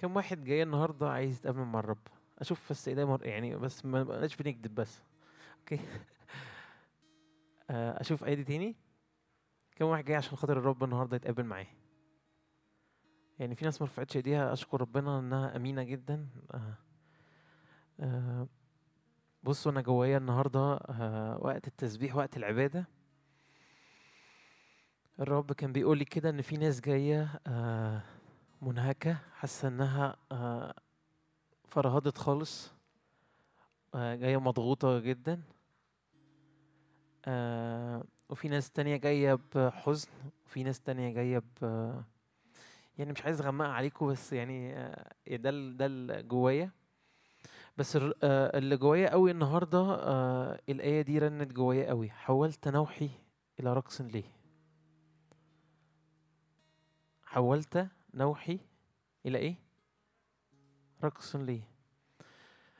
كم واحد جاي النهارده عايز يتقابل مع الرب؟ أشوف بس ايديا. يعني بس ما بقناش بنكذب بس. أوكي. آه، أشوف ايدي تاني؟ كم واحد جاي عشان خاطر الرب النهارده يتقابل معاه؟ يعني في ناس ما رفعتش إيديها أشكر ربنا إنها آمينة جدا. آه، آه، بصوا أنا جوايا النهارده آه، وقت التسبيح وقت العبادة. الرب كان بيقول لي كده إن في ناس جاية منهكة حاسة إنها آه، فرهدت خالص آه، جاية مضغوطة جدا. آه، وفي ناس تانية جاية بحزن وفي ناس تانية جاية ب يعني مش عايز أغمق عليكم بس يعني ده ده اللي جوايا. بس اللي جوايا قوي النهارده آه، الآية دي رنت جوايا قوي. حولت نوحي إلى رقص ليه؟ حولت نوحي إلى إيه؟ رقص ليه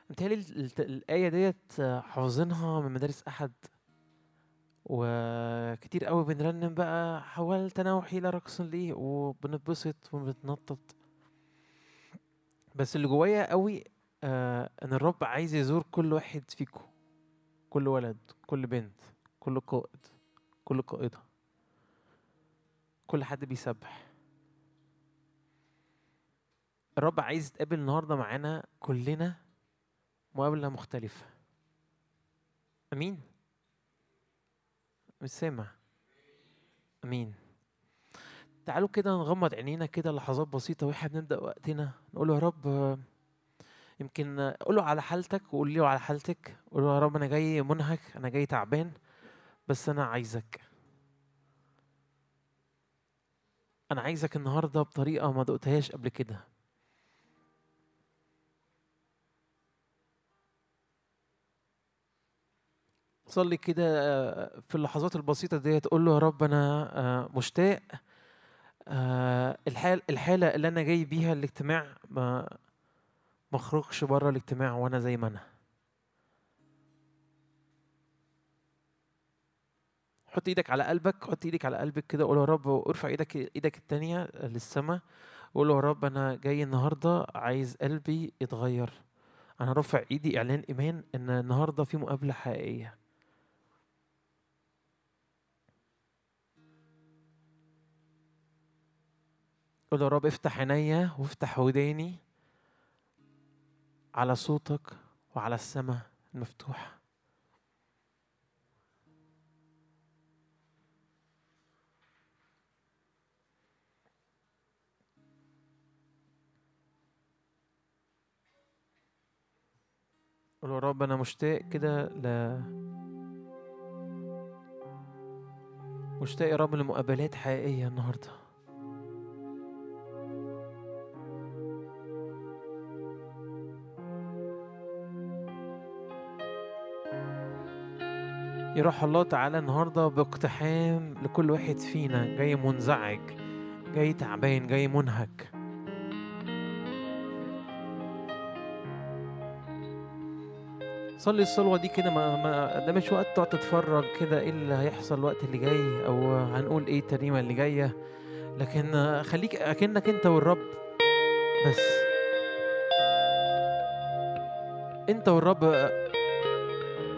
متهيألي ال- ال- الآية ديت حافظينها من مدارس أحد وكتير قوي بنرنم بقى حولت نوحي إلى رقص ليه وبنتبسط وبنتنطط. بس اللي جوايا قوي آه إن الرب عايز يزور كل واحد فيكم. كل ولد كل بنت كل قائد كل قائدة. كل حد بيسبح. الرب عايز يتقابل النهارده معانا كلنا مقابلة مختلفة. أمين؟ مش سامع. أمين. تعالوا كده نغمض عينينا كده لحظات بسيطة وإحنا بنبدأ وقتنا. نقول يا رب يمكن آه، قول له على حالتك وقول له على حالتك. قول يا رب أنا جاي منهك أنا جاي تعبان بس أنا عايزك. أنا عايزك النهاردة بطريقة ما دقتهاش قبل كده. صلي كده آه، في اللحظات البسيطة ديت تقول له يا رب أنا آه، مشتاق آه، الحال الحالة اللي أنا جاي بيها الاجتماع ما اخرجش بره الاجتماع وأنا زي ما أنا. حط إيدك على قلبك حط إيدك على قلبك كده قول يا رب وارفع إيدك إيدك التانية للسماء قول يا رب أنا جاي النهارده عايز قلبي يتغير. أنا رافع إيدي إعلان إيمان إن النهارده في مقابلة حقيقية. قول يا رب افتح عينيا وافتح وداني على صوتك وعلى السماء المفتوحة. قول يا رب أنا مشتاق كده ل مشتاق يا رب لمقابلات حقيقية النهارده. يا روح الله تعالى النهارده باقتحام لكل واحد فينا جاي منزعج جاي تعبان جاي منهك. صلي الصلوة دي كده ما, ما ده مش وقت تقعد تتفرج كده إيه اللي هيحصل الوقت اللي جاي أو هنقول إيه الترنيمة اللي جاية. لكن خليك أكنك أنت والرب بس. أنت والرب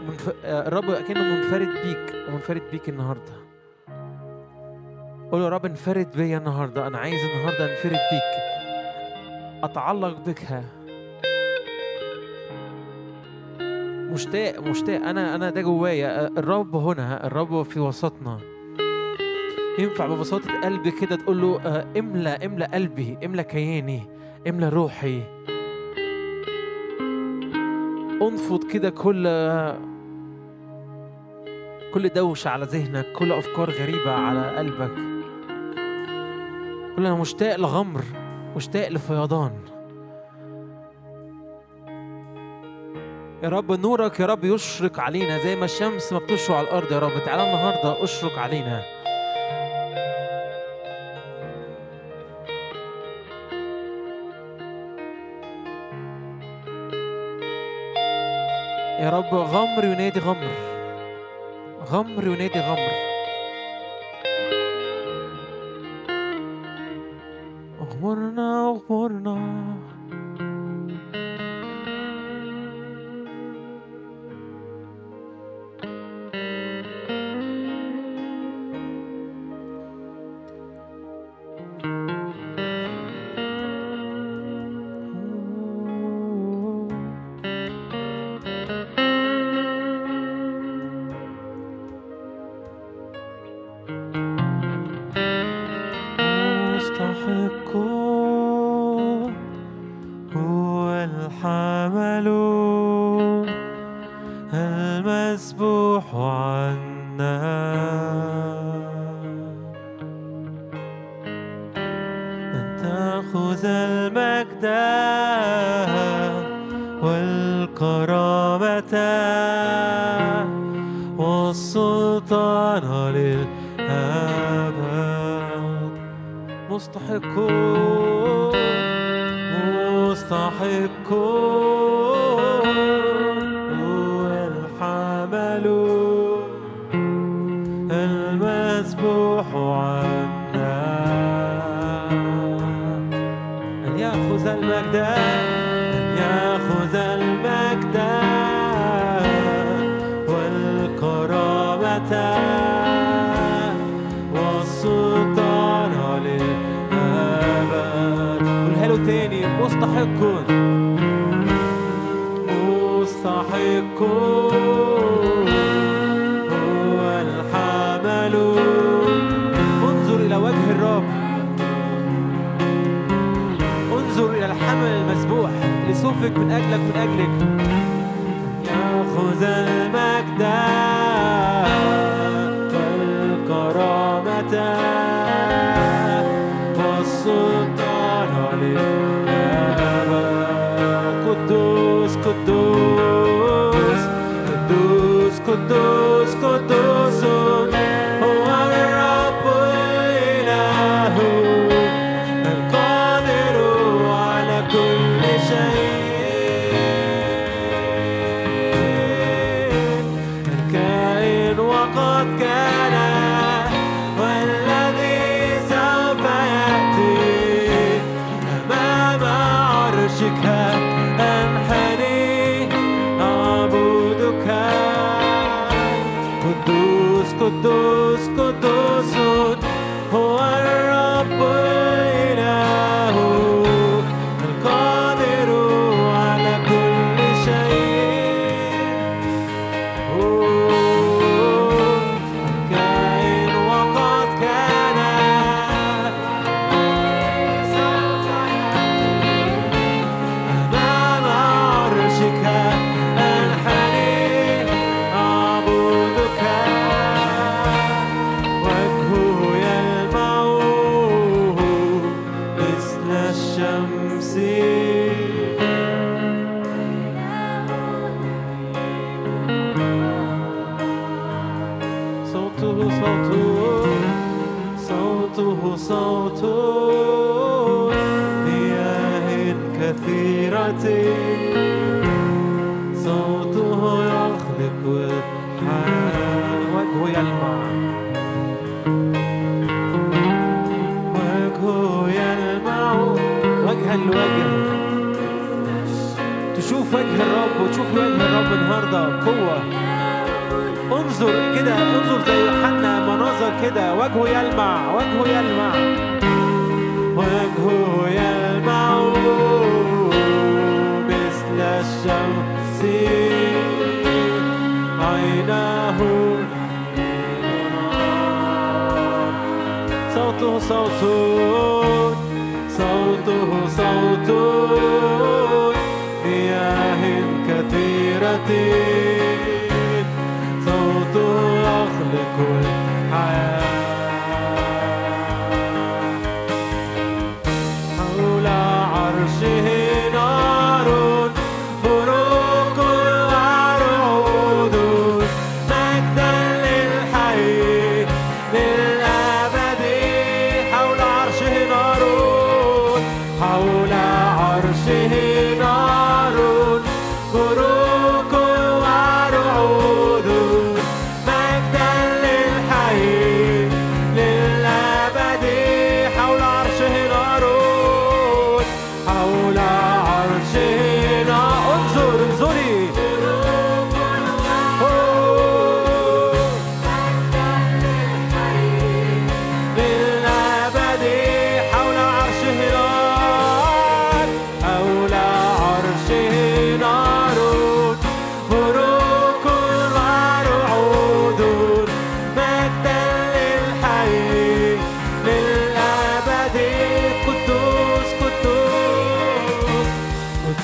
منف... آه، الرب أكنه منفرد بيك ومنفرد بيك النهارده. قول يا رب انفرد بيا النهارده أنا عايز النهارده انفرد بيك. أتعلق بك. مشتاق مشتاق. أنا أنا ده جوايا. الرب هنا الرب في وسطنا. ينفع ببساطة قلبي كده تقول له آه، املى املى قلبي املى كياني املى روحي. انفض كده كل كل دوشة على ذهنك كل أفكار غريبة على قلبك. قول أنا مشتاق لغمر مشتاق لفيضان. يا رب نورك يا رب يشرق علينا زي ما الشمس ما بتشرق على الأرض يا رب. تعالى النهاردة أشرق علينا. يا رب غمر ينادي غمر. غمر ينادي غمر. اغمرنا اغمرنا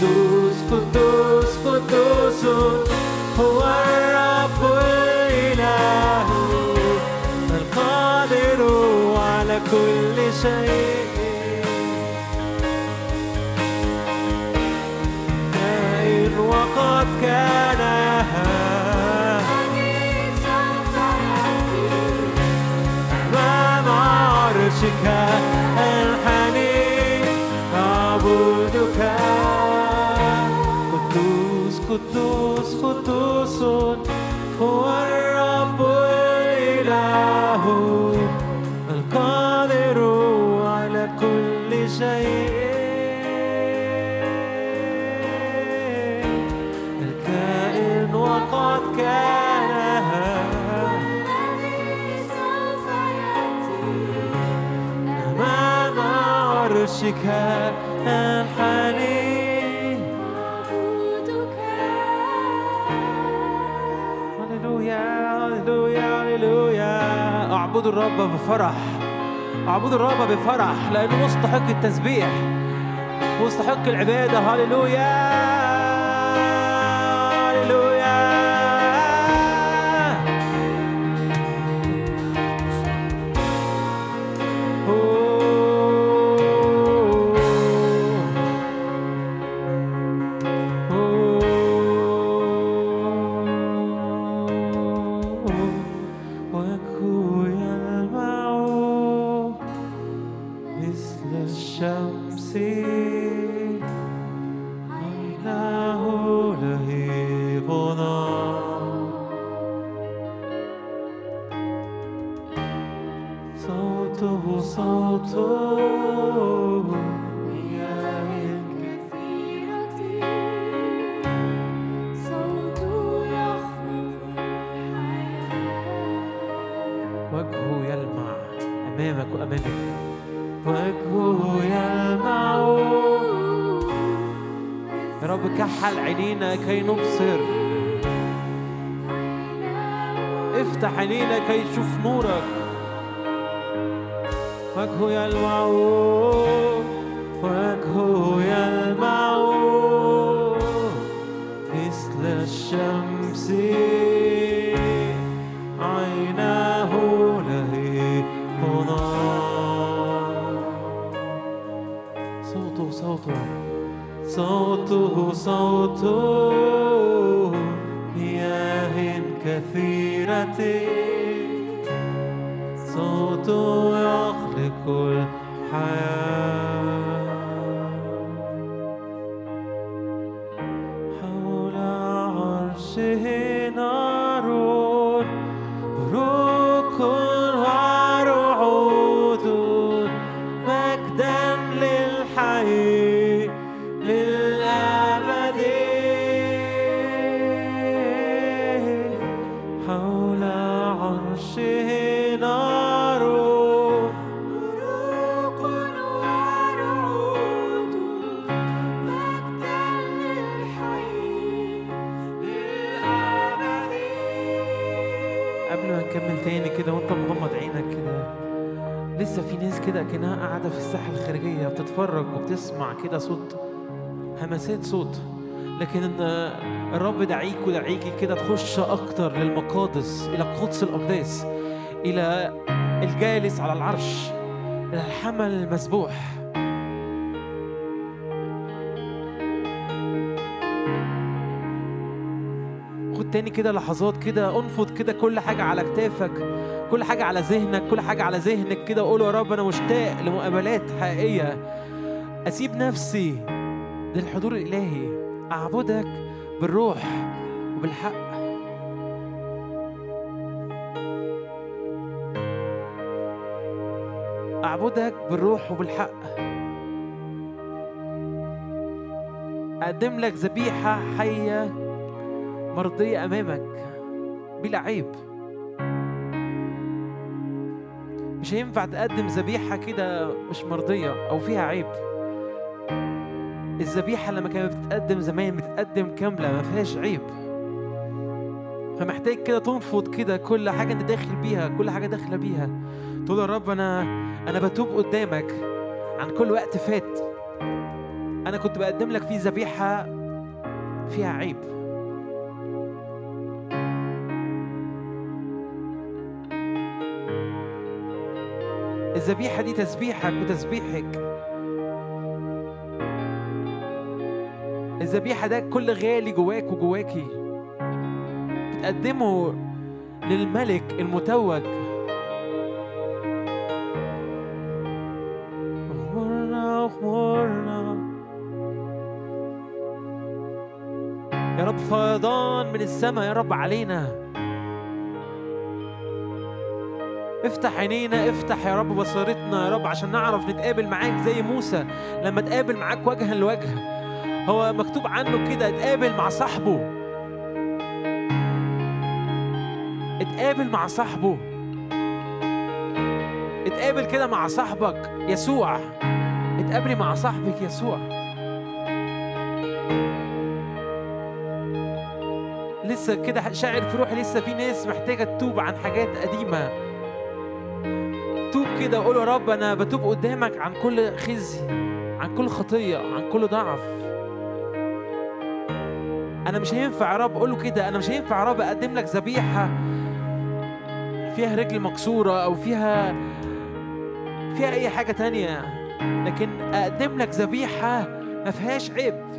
قدوس أعبد الرب بفرح الرب بفرح لأنه مستحق التسبيح مستحق العبادة. هللويا هللويا. كده صوت همسات صوت. لكن إن الرب دعيك ودعيكي كده تخش أكتر للمقادس إلى قدس الأقداس إلى الجالس على العرش إلى الحمل المسبوح. خد تاني كده لحظات كده انفض كده كل حاجة على كتافك كل حاجة على ذهنك كل حاجة على ذهنك كده. وقول يا رب أنا مشتاق لمقابلات حقيقية. أسيب نفسي للحضور الإلهي. أعبدك بالروح وبالحق. أعبدك بالروح وبالحق. أقدم لك ذبيحة حية مرضية أمامك بلا عيب. مش هينفع تقدم ذبيحة كده مش مرضية أو فيها عيب. الذبيحة لما كانت بتتقدم زمان بتتقدم كاملة ما فيهاش عيب. فمحتاج كده تنفض كده كل حاجة أنت داخل بيها كل حاجة داخلة بيها. تقول يا رب أنا أنا بتوب قدامك عن كل وقت فات. أنا كنت بقدم لك فيه ذبيحة فيها عيب. الذبيحة دي تسبيحك وتسبيحك الذبيحة ده كل غالي جواك وجواكي. بتقدمه للملك المتوج. يا رب فيضان من السماء يا رب علينا. افتح عينينا افتح يا رب بصيرتنا يا رب عشان نعرف نتقابل معاك زي موسى لما تقابل معاك وجها لوجه. هو مكتوب عنه كده اتقابل مع صاحبه. اتقابل مع صاحبه. اتقابل كده مع صاحبك يسوع. اتقابلي مع صاحبك يسوع. لسه كده شاعر في روحي لسه في ناس محتاجة تتوب عن حاجات قديمة. توب كده وقول يا رب أنا بتوب قدامك عن كل خزي عن كل خطية عن كل ضعف. أنا مش هينفع يا رب قول له كده أنا مش هينفع يا رب أقدم لك ذبيحة فيها رجل مكسورة أو فيها فيها أي حاجة تانية لكن أقدم لك ذبيحة ما فيهاش عيب.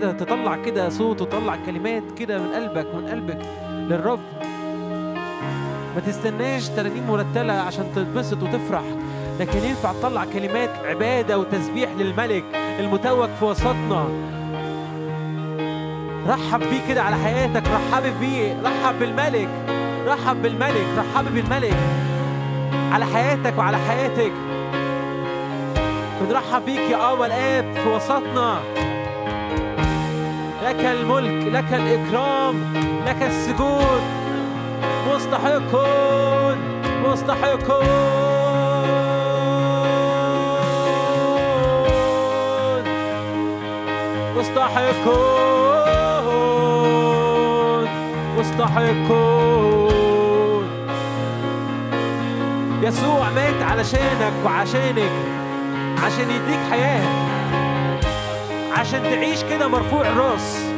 كده تطلع كده صوت وتطلع كلمات كده من قلبك من قلبك للرب. ما تستناش ترانيم مرتلة عشان تتبسط وتفرح لكن ينفع تطلع كلمات عبادة وتسبيح للملك المتوج في وسطنا. رحب بيه كده على حياتك رحب بيه رحب بالملك رحب بالملك رحب بالملك على حياتك وعلى حياتك. بنرحب بيك يا أبا الآب في وسطنا. لك الملك لك الإكرام لك السجود. مستحقون مستحقون. مستحقون مستحقون. يسوع مات علشانك وعشانك عشان يديك حياة. عشان تعيش كده مرفوع الراس.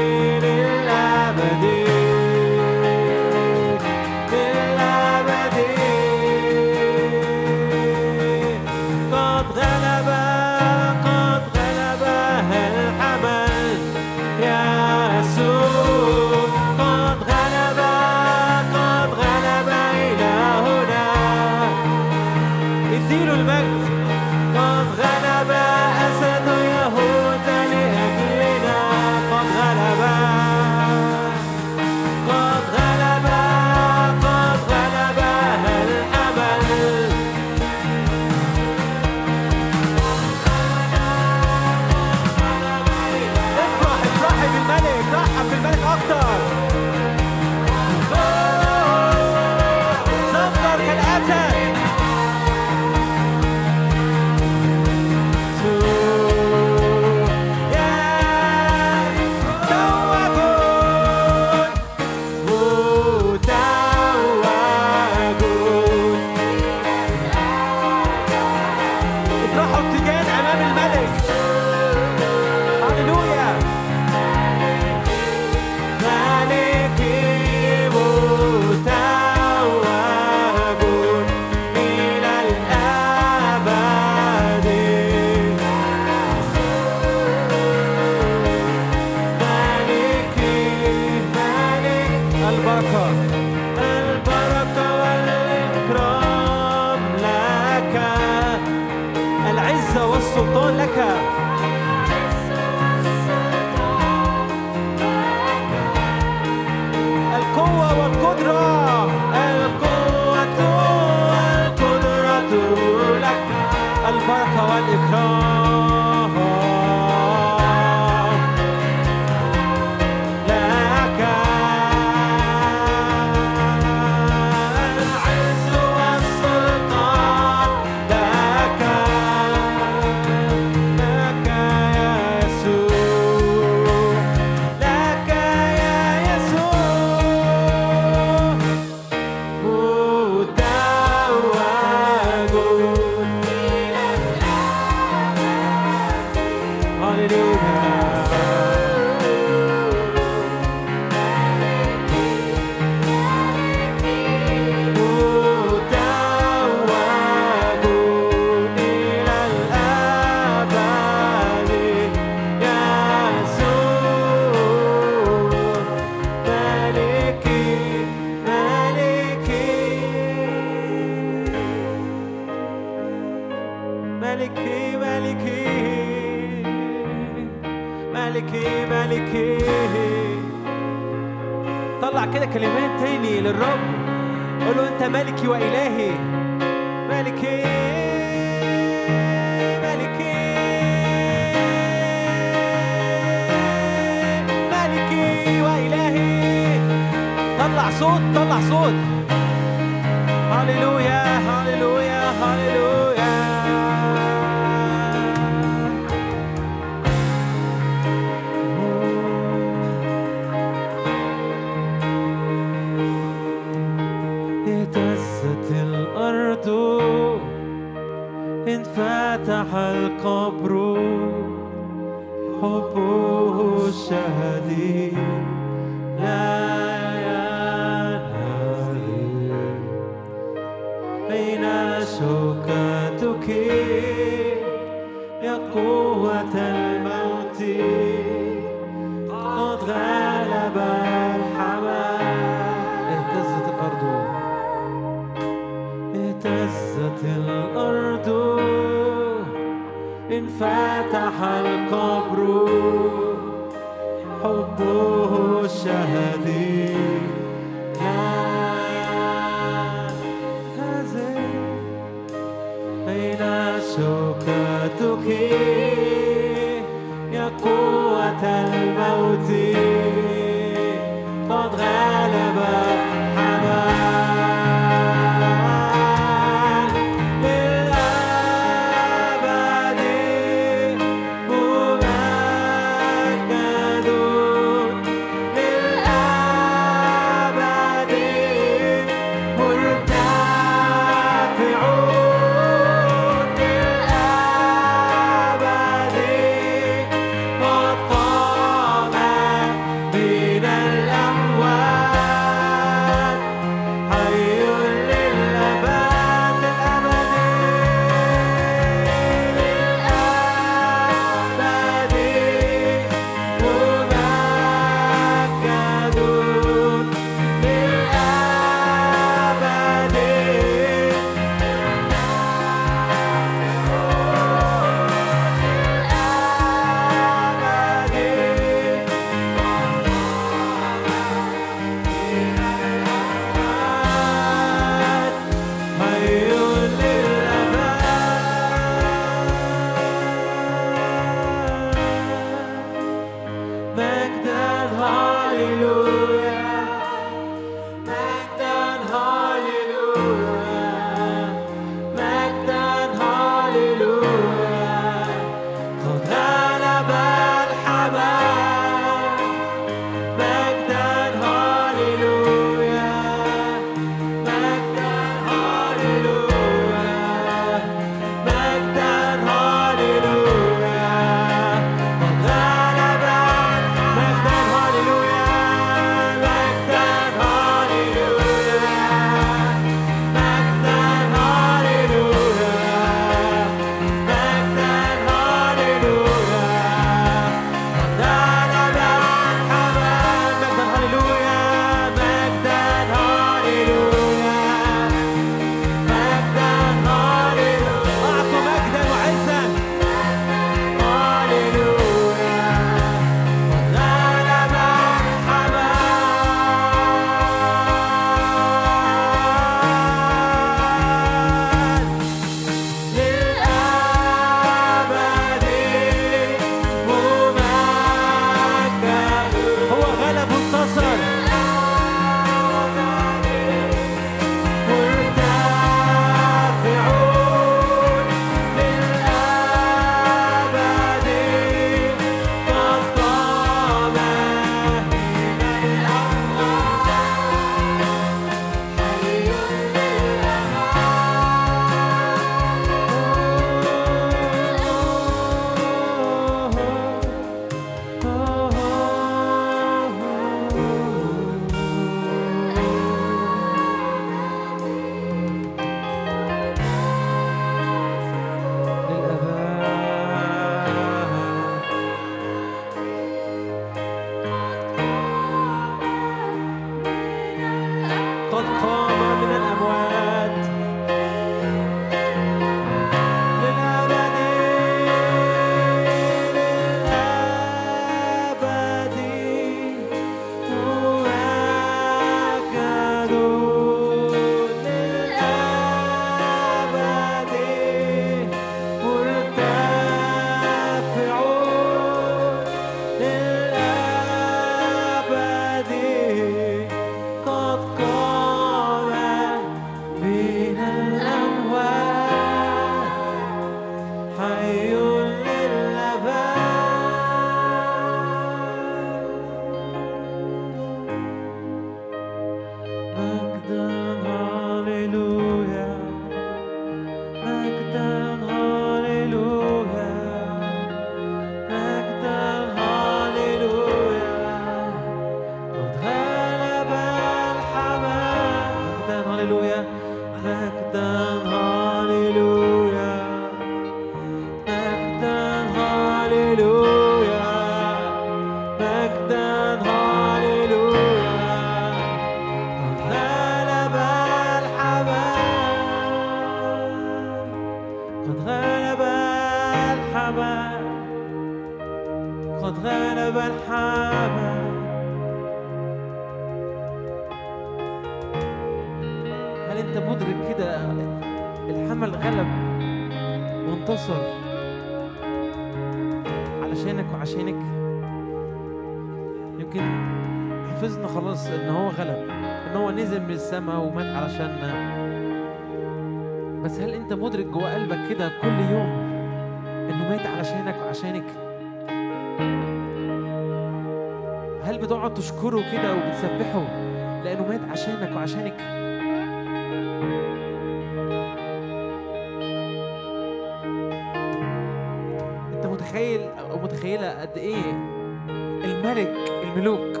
الملك الملوك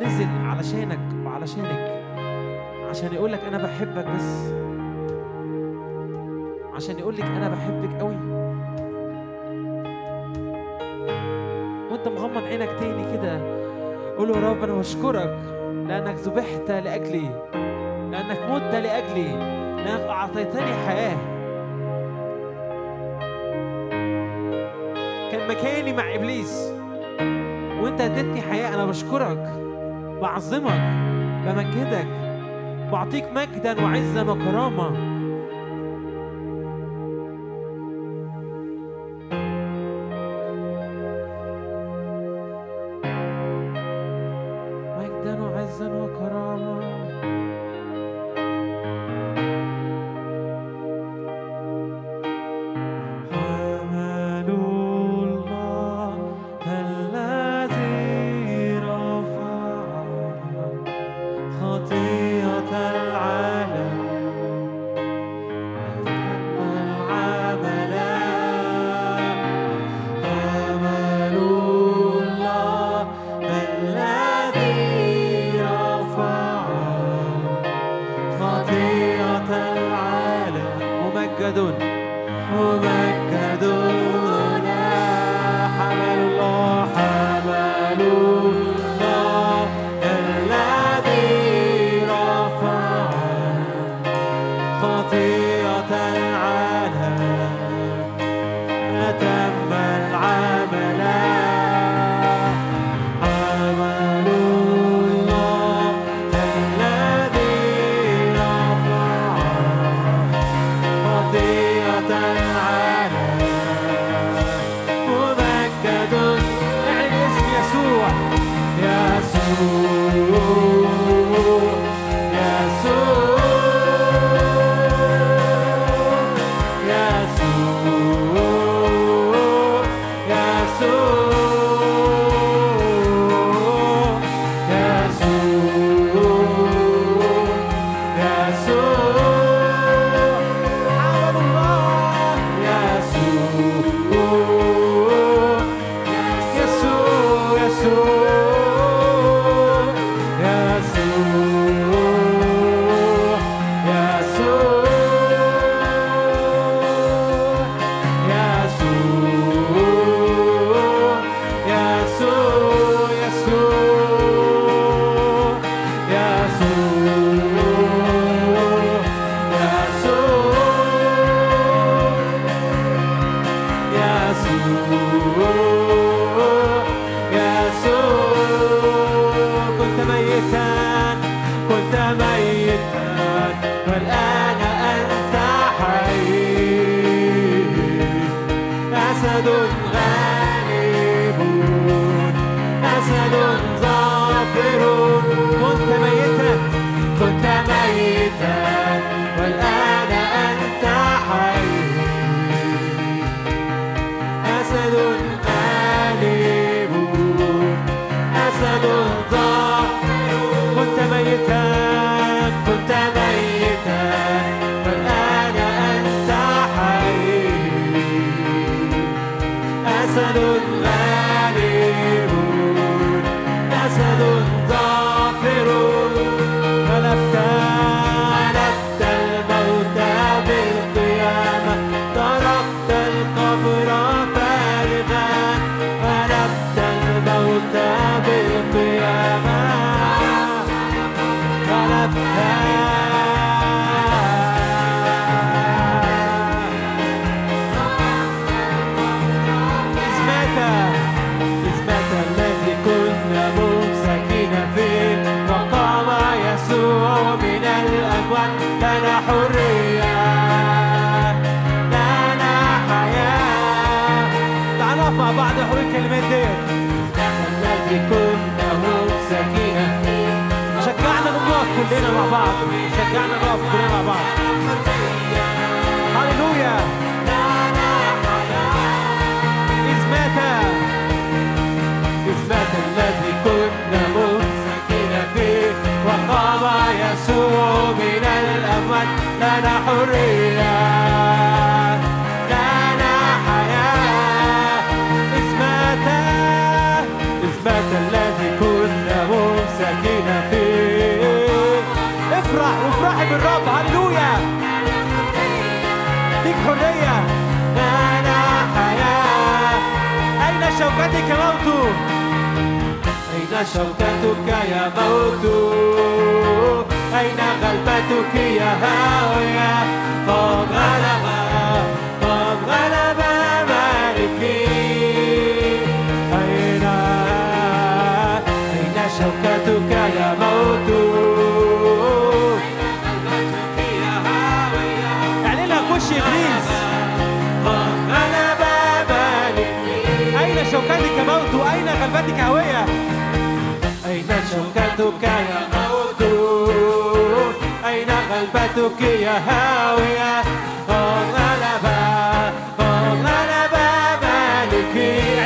نزل علشانك وعلشانك عشان يقول لك أنا بحبك بس. عشان يقول لك أنا بحبك قوي. وأنت مغمض عينك تاني كده. قول له يا رب أنا بشكرك لأنك ذبحت لأجلي لأنك مت لأجلي لأنك أعطيتني حياة. مكاني مع إبليس. وأنت أديتني حياة أنا بشكرك بعظمك بمجدك بعطيك مجدا وعزه وكرامة. شوكتك يا موت أين غلبتك يا هاوية؟ قد غلب قد غلب مالكي. أين أين شوكتك يا موت يعني شوكتك موت أين غلبتك هوية أين شوكتك يا موت أين غلبتك يا هاوية قد غلب قد غلب مالكي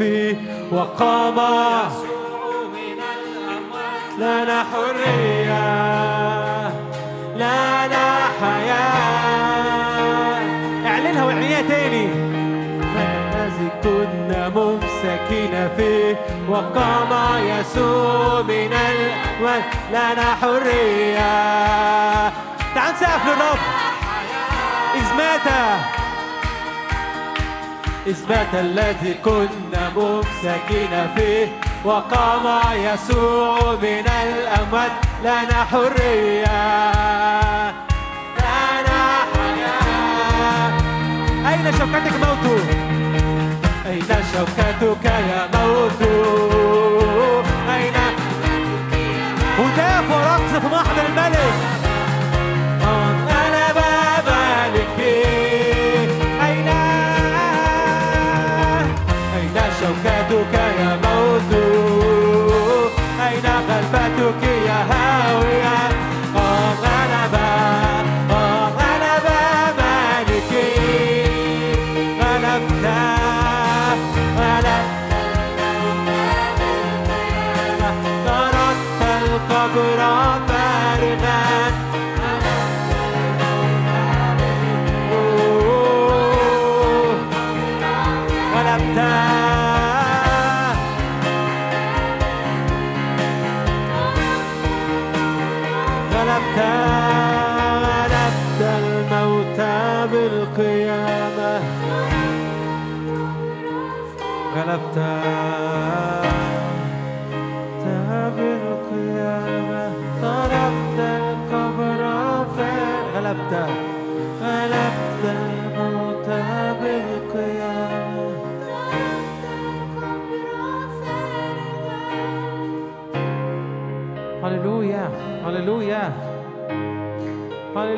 فيه وقام. لنا حرية لنا حياة. اعلنها واعلنيها تاني. الذي كنا ممسكين فيه وقام يسوع من الأموات لنا حرية. تعال نسقف للرب. إذ مات. إذ مات الذي كنا ممسكين فيه. وقام يسوع من الأموات. لنا حرية لنا حياة أين شوكتك موت؟ أين شوكتك يا موت؟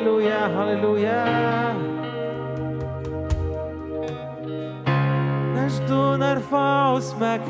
هللويا هللويا نجد نرفع اسمك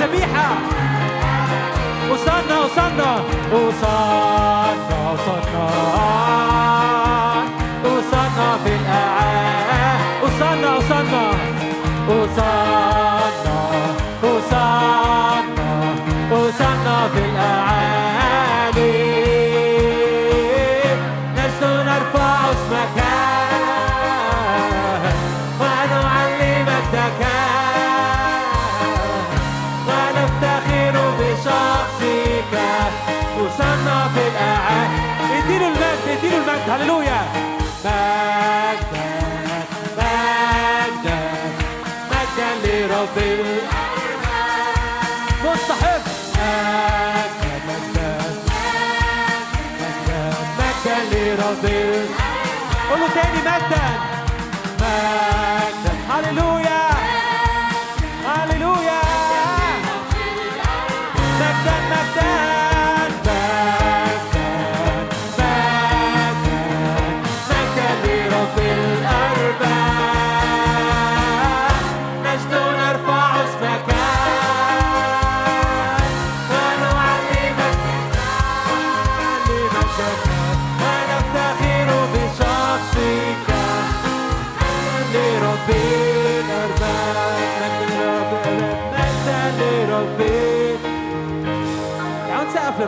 ذبيحة وصلنا وصلنا وصلنا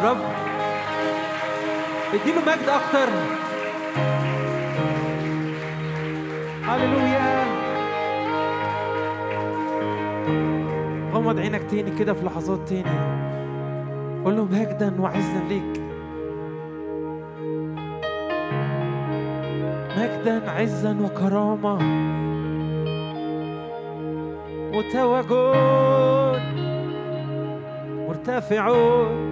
للرب اديله مجد أكتر. هللويا. غمض عينك تاني كده في لحظات تاني. قول له مجدا وعزا ليك. مجدا عزا وكرامة. متوجون مرتفعون.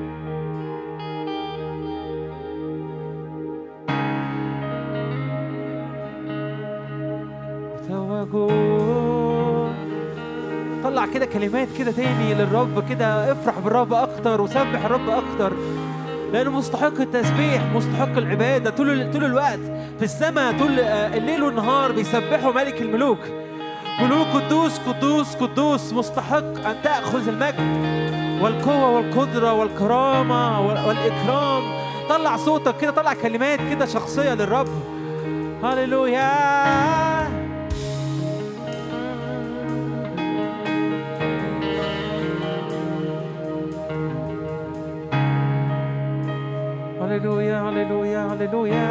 متوجون طلع كده كلمات كده تاني للرب كده افرح بالرب أكتر وسبح الرب أكتر لأنه مستحق التسبيح مستحق العبادة. طول طول الوقت في السماء طول آه، الليل والنهار بيسبحوا ملك الملوك. قولوا قدوس قدوس قدوس. مستحق أن تأخذ المجد. والقوة والقدرة والكرامة وال- والإكرام. طلع صوتك كده طلع كلمات كده شخصية للرب. هللويا! هللويا هللويا هللويا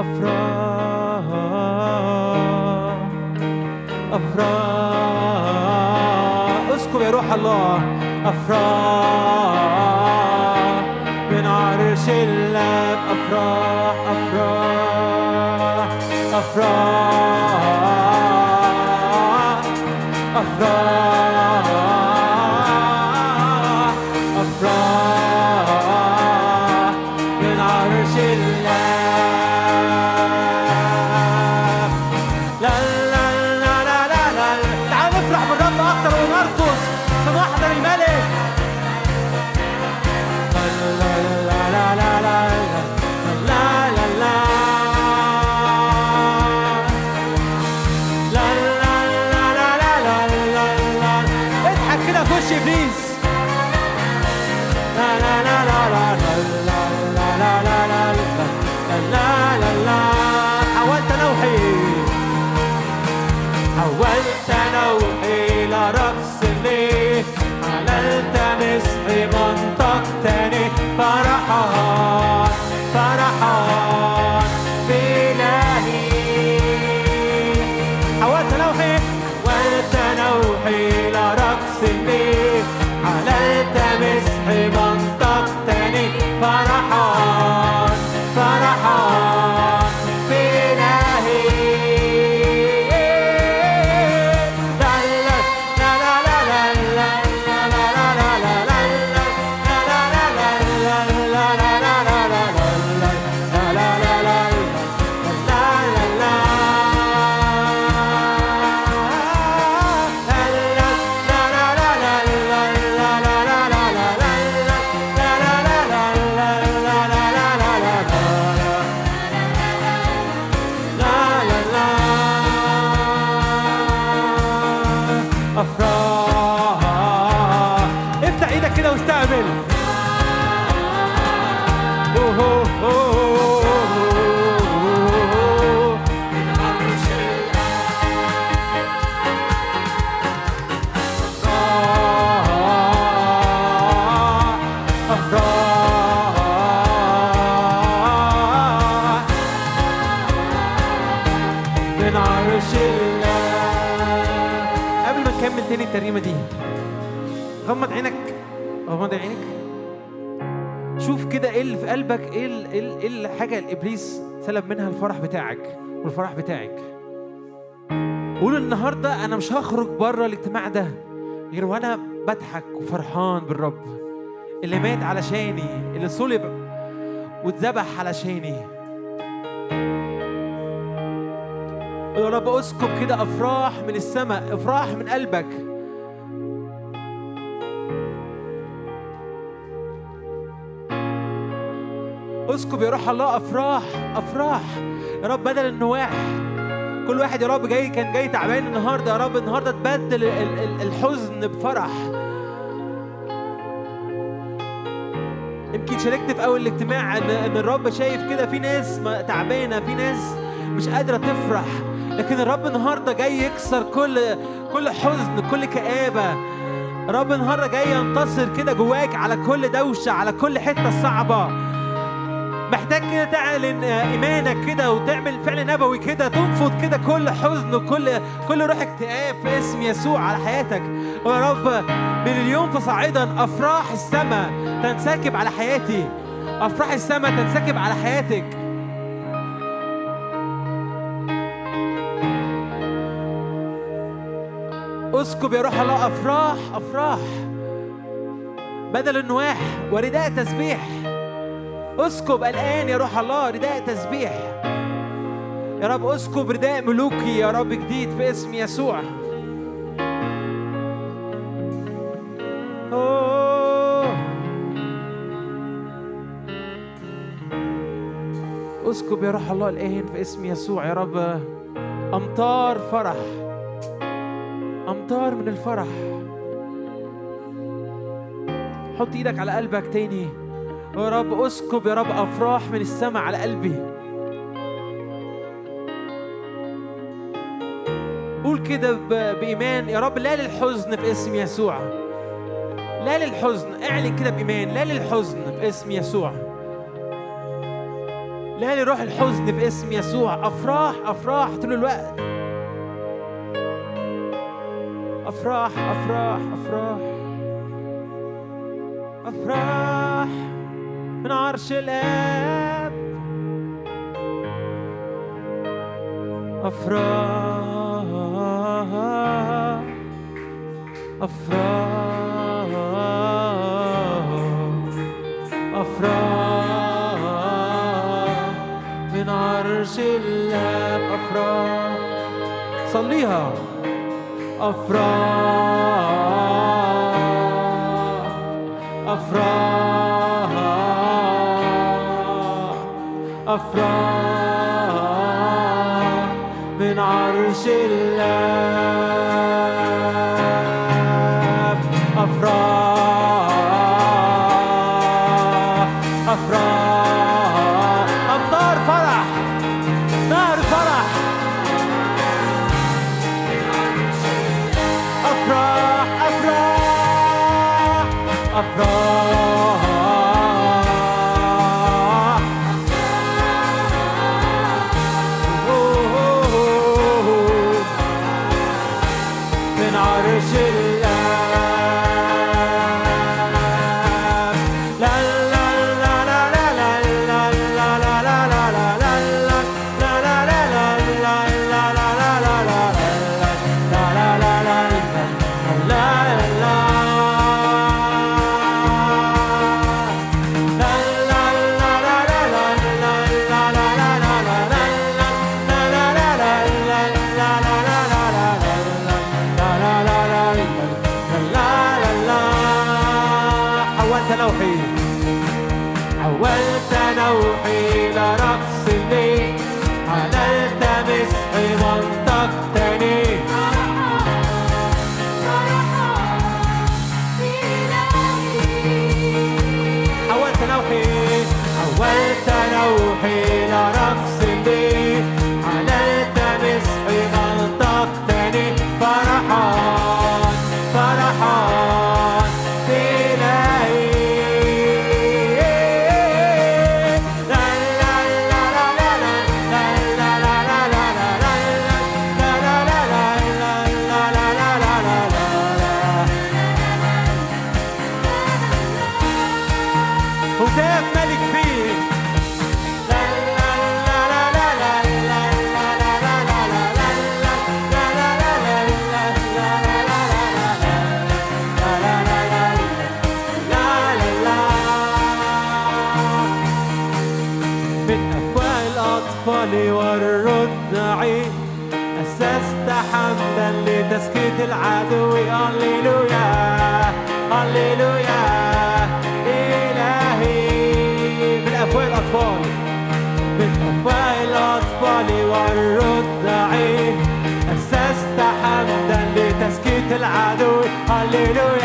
أفراح أفراح اسكب يا روح الله أفراح من عرش الله أفراح أفراح أفراح أفراح ال- الحاجة اللي ابليس سلب منها الفرح بتاعك والفرح بتاعك. قول النهارده أنا مش هخرج بره الاجتماع ده غير وأنا بضحك وفرحان بالرب اللي مات علشاني اللي صلب واتذبح علشاني. يا رب اسكب كده أفراح من السماء أفراح من قلبك. اسكب يا روح الله أفراح أفراح. يا رب بدل النواح. كل واحد يا رب جاي كان جاي تعبان النهارده يا رب. النهارده تبدل ال- ال- الحزن بفرح. يمكن شاركت في أول الاجتماع ان إن الرب شايف كده في ناس تعبانة في ناس مش قادرة تفرح. لكن الرب النهارده جاي يكسر كل كل حزن كل كآبة. الرب النهارده جاي ينتصر كده جواك على كل دوشة على كل حتة صعبة. محتاج كده تعلن آه، إيمانك كده وتعمل فعل نبوي كده تنفض كده كل حزن وكل كل روح اكتئاب في اسم يسوع على حياتك. ويا رب من اليوم فصاعدا أفراح السماء تنسكب على حياتي. أفراح السماء تنسكب على حياتك. اسكب يا روح الله أفراح أفراح. بدل النواح ورداء تسبيح. اسكب الآن يا روح الله رداء تسبيح. يا رب اسكب رداء ملوكي يا رب جديد في اسم يسوع. أوه. اسكب يا روح الله الآن في اسم يسوع يا رب. أمطار فرح. أمطار من الفرح. حط إيدك على قلبك تاني. يا رب اسكب يا رب أفراح من السماء على قلبي. قول كده بإيمان. يا رب لا للحزن في اسم يسوع. لا للحزن. اعلن كده بإيمان. لا للحزن في اسم يسوع. لا لروح الحزن في اسم يسوع. أفراح أفراح طول الوقت. أفراح أفراح أفراح. أفراح. من عرش الآب. أفراح أفراح أفراح من عرش الآب. أفراح صليها. أفراح أفراح. أفراح من عرش الله. أفراح وانت روحي Hallelujah.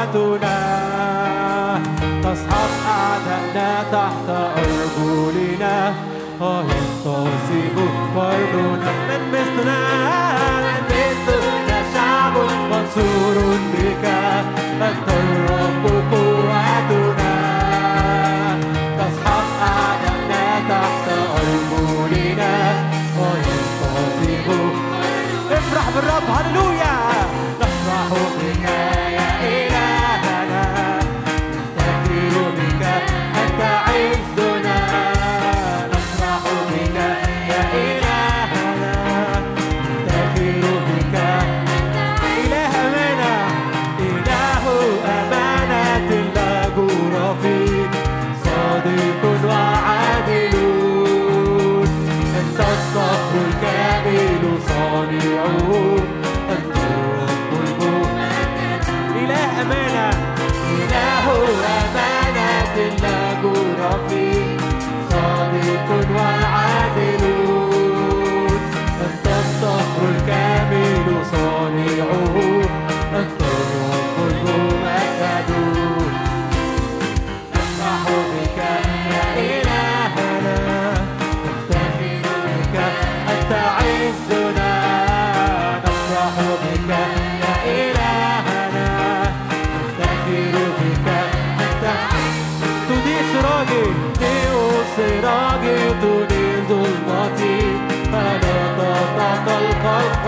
قوتنا تصحب أعدائنا تحت أرجلنا. وينتصب فرضنا من مثلنا. من مثلنا شعب منصور بك.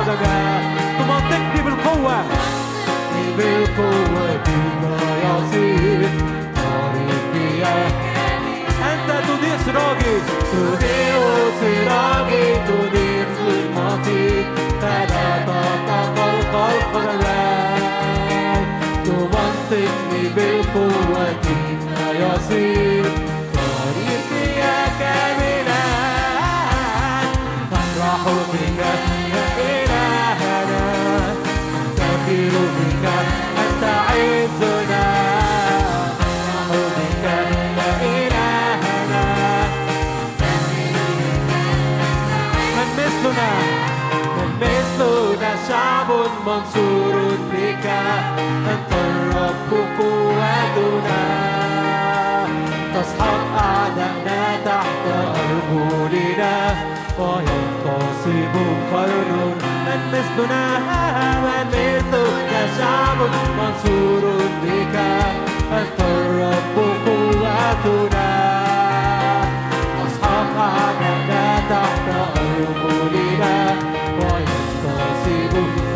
قدماء تمنطقني بالقوة. بالقوة يصير طريقي. أنت تضيء سراجي تضيء سراجي تضيء ظلمتي فلا تتقلق القدماء تمنطقني بالقوة يصير منصور بك أنت الرب قوتنا. تسحق أعداءنا تحت أرجلنا وينتصب قرن من مثلنا. من مثلنا شعب منصور بك أنت الرب قوتنا.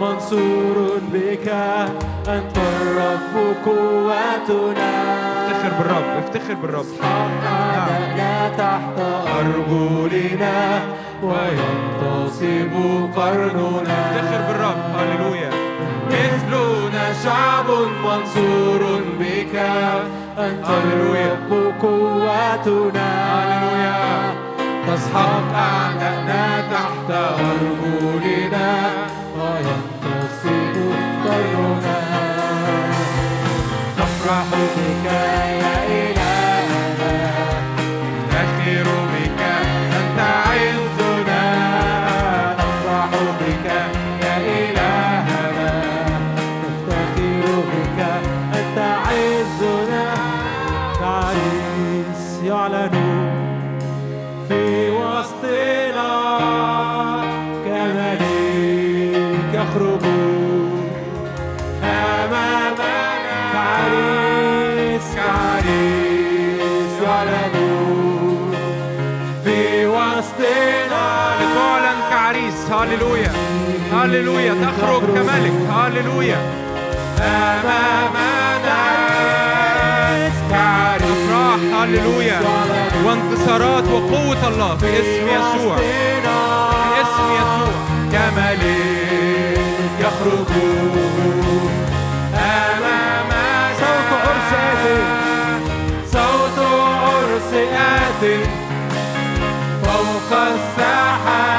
منصور بك. أنت الرب قوتنا. افتخر بالرب افتخر بالرب. أعداءنا تحت أرجلنا وينتصب قرننا. افتخر بالرب هللويا. مثلنا شعب منصور بك. أنت. الرب قوتنا. هللويا. تسحق أعداءنا تحت أرجلنا وينتصب نفرح بك هللويا هللويا تخرج كملك هللويا كعريس افراح هللويا وانتصارات وقوة الله في اسم يسوع في اسم يسوع كملك يخرج أمام صوت عرس آت صوت عرس آت فوق السحاب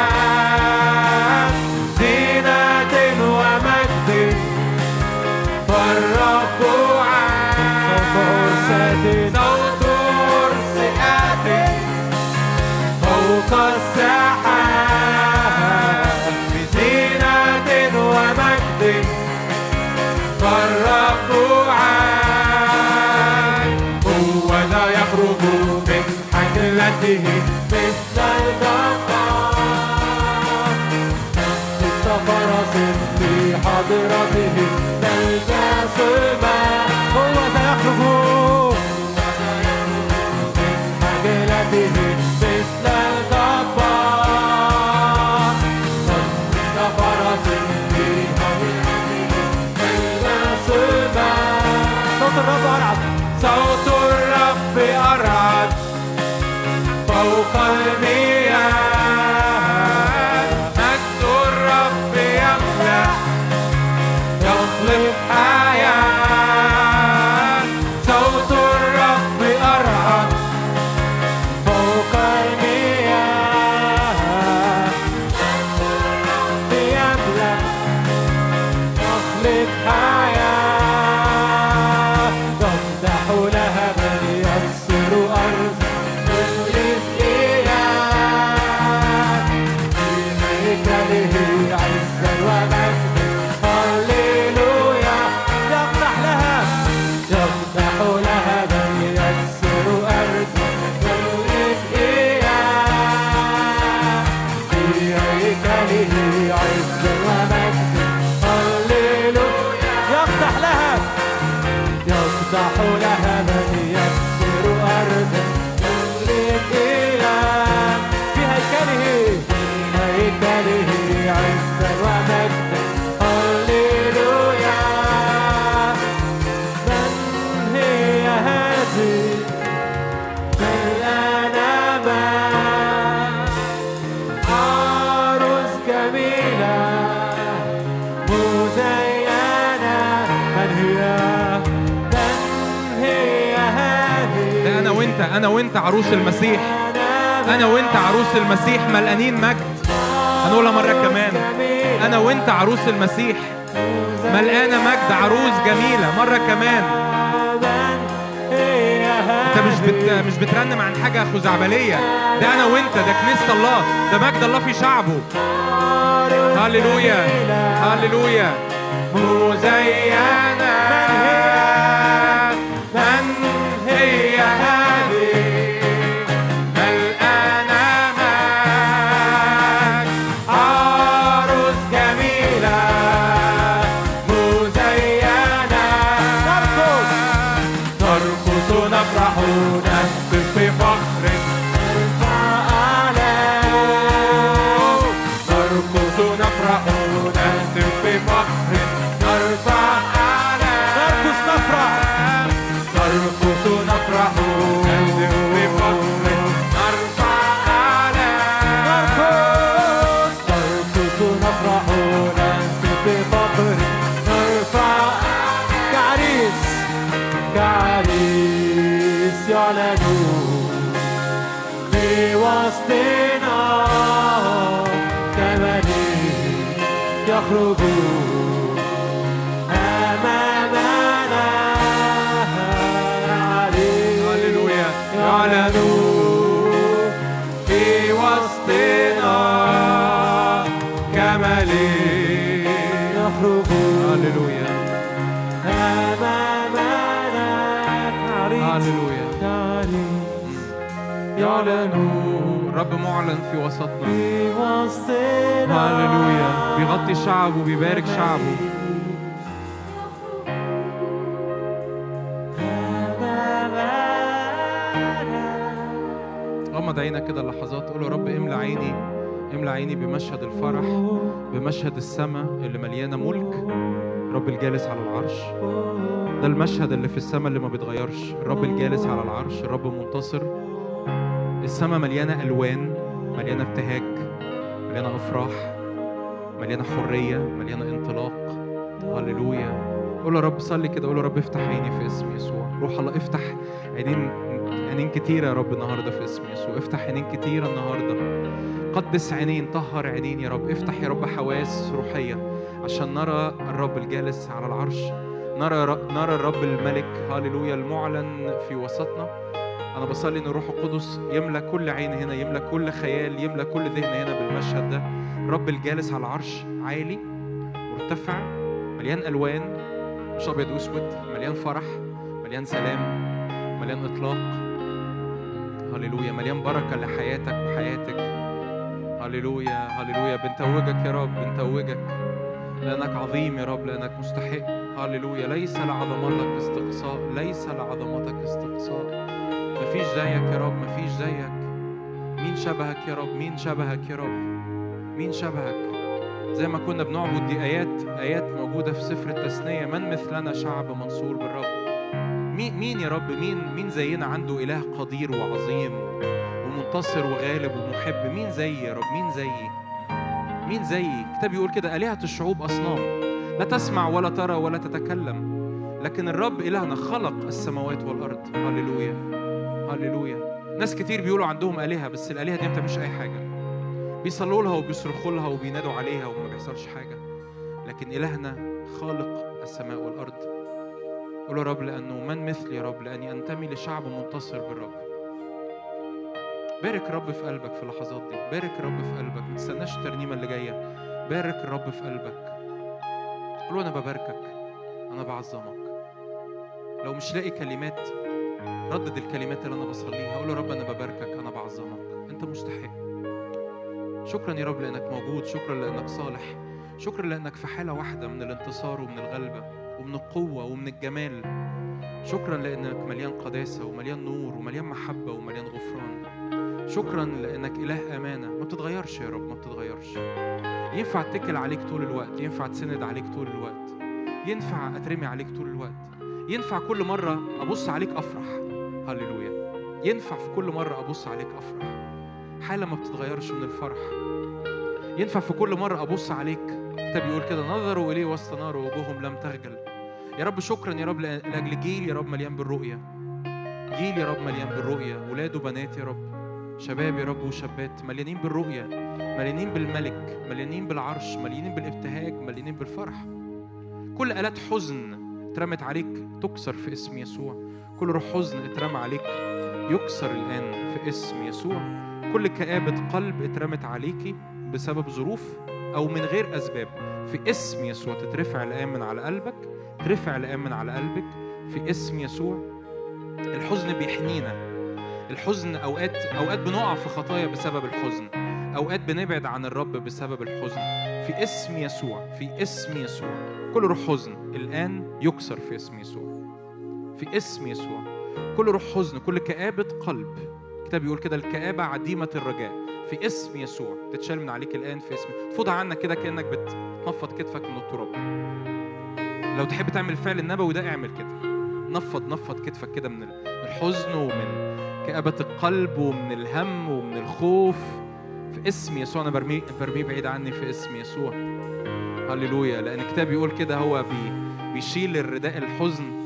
في حضرته تلبس وانت عروس المسيح. أنا وانت عروس المسيح ملقانين مجد. هنقولها مرة كمان. أنا وانت عروس المسيح ملقانة مجد عروس جميلة مرة كمان. أنت مش بت... مش بترنم عن حاجة خزعبلية ده أنا وانت ده كنيسة الله ده مجد الله في شعبه. هللويا هللويا. مزينة معلن في وسطنا. هللويا. بيغطي شعبه بيبارك شعبه. غمض عينك كده لحظات قول يا رب املى عيني املى عيني بمشهد الفرح بمشهد السماء اللي مليانة ملك. الرب الجالس على العرش. ده المشهد اللي في السماء اللي ما بيتغيرش. الرب الجالس على العرش. الرب منتصر. السماء مليانة ألوان مليانة ابتهاج مليانة أفراح مليانة حرية مليانة انطلاق. هللويا. قول يا رب صلي كده. قول يا رب افتح عيني في اسم يسوع. روح الله افتح عينين عينين كتيرة يا رب النهاردة في اسم يسوع. افتح عينين كتيرة النهاردة. قدس عينين طهر عينين يا رب. افتح يا رب حواس روحية عشان نرى الرب الجالس على العرش. نرى نرى الرب الملك. هاليلويا المعلن في وسطنا. أنا بصلي إن الروح القدس يملى كل عين هنا يملى كل خيال يملى كل ذهن هنا بالمشهد ده. الرب الجالس على العرش عالي مرتفع مليان ألوان مش أبيض وأسود مليان فرح مليان سلام مليان إطلاق. هللويا مليان بركة لحياتك وحياتك. هللويا هللويا بنتوجك يا رب بنتوجك. لأنك عظيم يا رب لأنك مستحق. هللويا ليس لعظمتك استقصاء ليس لعظمتك استقصاء. مفيش زيك يا رب مفيش زيك. مين شبهك يا رب؟ مين شبهك يا رب؟ مين شبهك؟ زي ما كنا بنعبد دي آيات آيات موجودة في سفر التثنية من مثلنا شعب منصور بالرب؟ مين مين يا رب؟ مين مين زينا عنده إله قدير وعظيم ومنتصر وغالب ومحب؟ مين زيي يا رب؟ مين زيي؟ مين زيي؟ الكتاب يقول كده آلهة الشعوب أصنام. لا تسمع ولا ترى ولا تتكلم لكن الرب إلهنا خلق السماوات والأرض. هللويا. هللويا. ناس كتير بيقولوا عندهم آلهة بس الآلهة دي ما بتعملش أي حاجة. بيصلوا لها وبيصرخوا لها وبينادوا عليها وما بيحصلش حاجة. لكن إلهنا خالق السماء والأرض. قول يا رب لأنه من مثلي يا رب لأني أنتمي لشعب منتصر بالرب. بارك رب في قلبك في اللحظات دي. بارك رب في قلبك. ما تستناش الترنيمة اللي جاية. بارك الرب في قلبك. قول أنا بباركك. أنا بعظمك. لو مش لاقي كلمات ردد الكلمات اللي أنا بصليها قول يا رب أنا بباركك أنا بعظمك. أنت مستحق. شكرا يا رب لأنك موجود شكرا لأنك صالح شكرا لأنك في حالة واحدة من الانتصار ومن الغلبة ومن القوة ومن الجمال. شكرا لأنك مليان قداسة ومليان نور ومليان محبة ومليان غفران. شكرا لأنك إله أمانة. ما بتتغيرش يا رب ما بتتغيرش. ينفع اتكل عليك طول الوقت ينفع تسند عليك طول الوقت ينفع أترمي عليك طول الوقت ينفع كل مرة أبص عليك أفرح. هللويا. ينفع في كل مرة أبص عليك أفرح. حالة ما بتتغيرش من الفرح. ينفع في كل مرة أبص عليك. الكتاب يقول كده نظروا إليه وسط نار ووجوههم لم تخجل. يا رب شكرا يا رب لأجل جيل يا رب مليان بالرؤية. جيل يا رب مليان بالرؤية. ولاد وبنات يا رب. شباب يا رب وشابات مليانين بالرؤية. مليانين بالملك. مليانين بالعرش. مليانين بالابتهاج. مليانين بالفرح. كل آلات حزن اترمت عليك تكسر في اسم يسوع. كل روح حزن اترمى عليك. يكسر الآن في اسم يسوع. كل كآبة قلب اترمت عليكي بسبب ظروف أو من غير أسباب. في اسم يسوع تترفع الآن من على قلبك ترفع الآن من على قلبك. في اسم يسوع الحزن بيحنينا. الحزن أوقات أوقات بنقع في خطايا بسبب الحزن. أوقات بنبعد عن الرب بسبب الحزن. في اسم يسوع في اسم يسوع. كل روح حزن الآن يكسر في اسم يسوع. في اسم يسوع. كل روح حزن كل كآبة قلب. الكتاب بيقول كده الكآبة عديمة الرجاء. في اسم يسوع. تتشال من عليك الآن في اسم. تفوضها عنك كده كأنك بتنفض كتفك من التراب. لو تحب تعمل الفعل النبوي ده اعمل كده. نفض نفض كتفك كده من الحزن ومن كآبة القلب ومن الهم ومن الخوف. في اسم يسوع. أنا برميه برميه بعيد عني. في اسم يسوع. هللويا. لأن الكتاب بيقول كده هو بي بيشيل الرداء الحزن.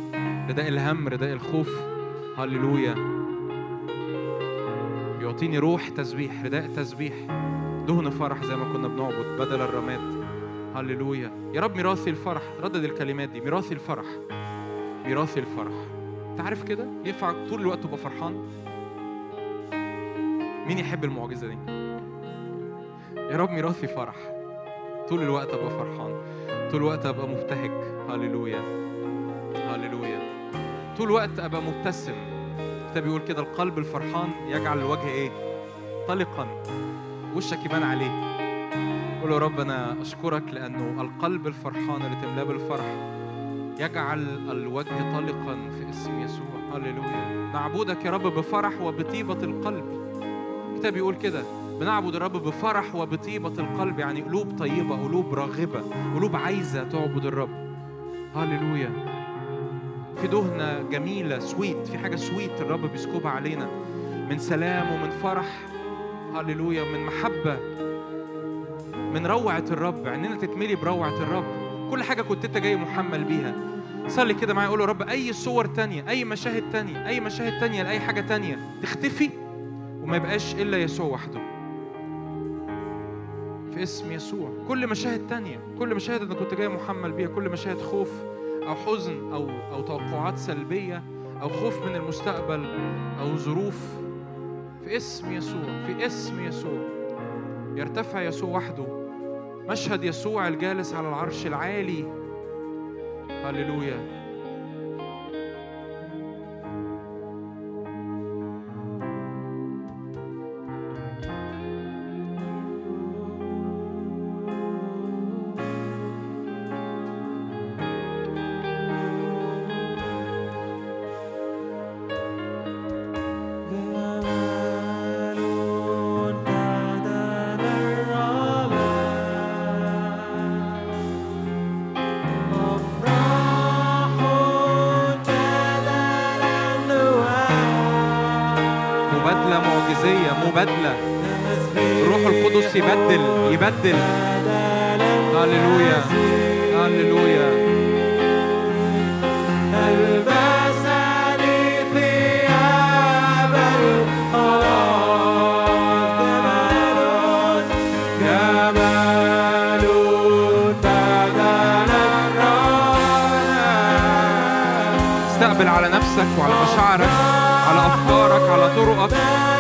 رداء الهم رداء الخوف. هللويا. بيعطيني روح تسبيح رداء تسبيح. دهن فرح زي ما كنا بنعبد بدل الرماد. هللويا. يا رب ميراثي الفرح ردد الكلمات دي. ميراثي الفرح. ميراثي الفرح. انت عارف كده؟ ينفع طول الوقت تبقى فرحان؟ مين يحب المعجزة دي؟ يا رب ميراثي فرح. طول الوقت أبقى فرحان. طول الوقت أبقى مبتهج. هللويا. هللويا. طول الوقت أبقى مبتسم. الكتاب بيقول كده القلب الفرحان يجعل الوجه إيه؟ طلقا. وشك يبان عليه. قول يا رب أنا أشكرك لأنه القلب الفرحان اللي تملاه بالفرح يجعل الوجه طلقا في اسم يسوع. هللويا. نعبدك يا رب بفرح وبطيبة القلب. الكتاب بيقول كده بنعبد الرب بفرح وبطيبة القلب يعني قلوب طيبة قلوب راغبة قلوب عايزة تعبد الرب. هللويا. في دهنة جميلة سويت في حاجة سويت الرب بيسكبها علينا. من سلام ومن فرح هللويا من محبة من روعة الرب عيننا تتملي بروعة الرب. كل حاجة كنت أنت جاي محمل بيها. صلي كده معايا قول يا رب أي صور تانية أي مشاهد تانية أي مشاهد تانية لأي حاجة تانية تختفي وما يبقاش إلا يسوع وحده. في اسم يسوع. كل مشاهد تانية كل مشاهد أنا كنت جاي محمل بيها كل مشاهد خوف أو حزن أو أو توقعات سلبية أو خوف من المستقبل أو ظروف. في اسم يسوع في اسم يسوع. يرتفع يسوع وحده. مشهد يسوع الجالس على العرش العالي. هللويا. يبدل هللويا. هللويا. استقبل على نفسك وعلى مشاعرك على أفكارك على طرقك.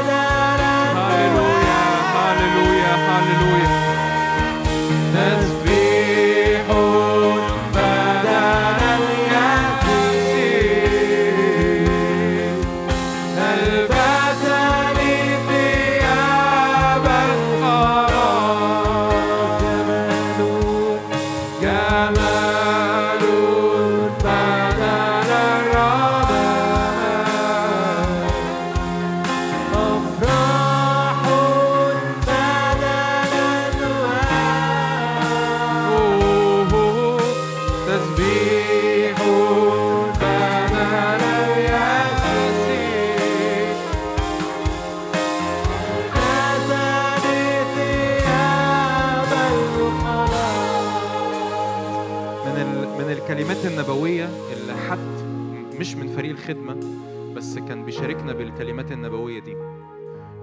بيشاركنا بالكلمات النبوية دي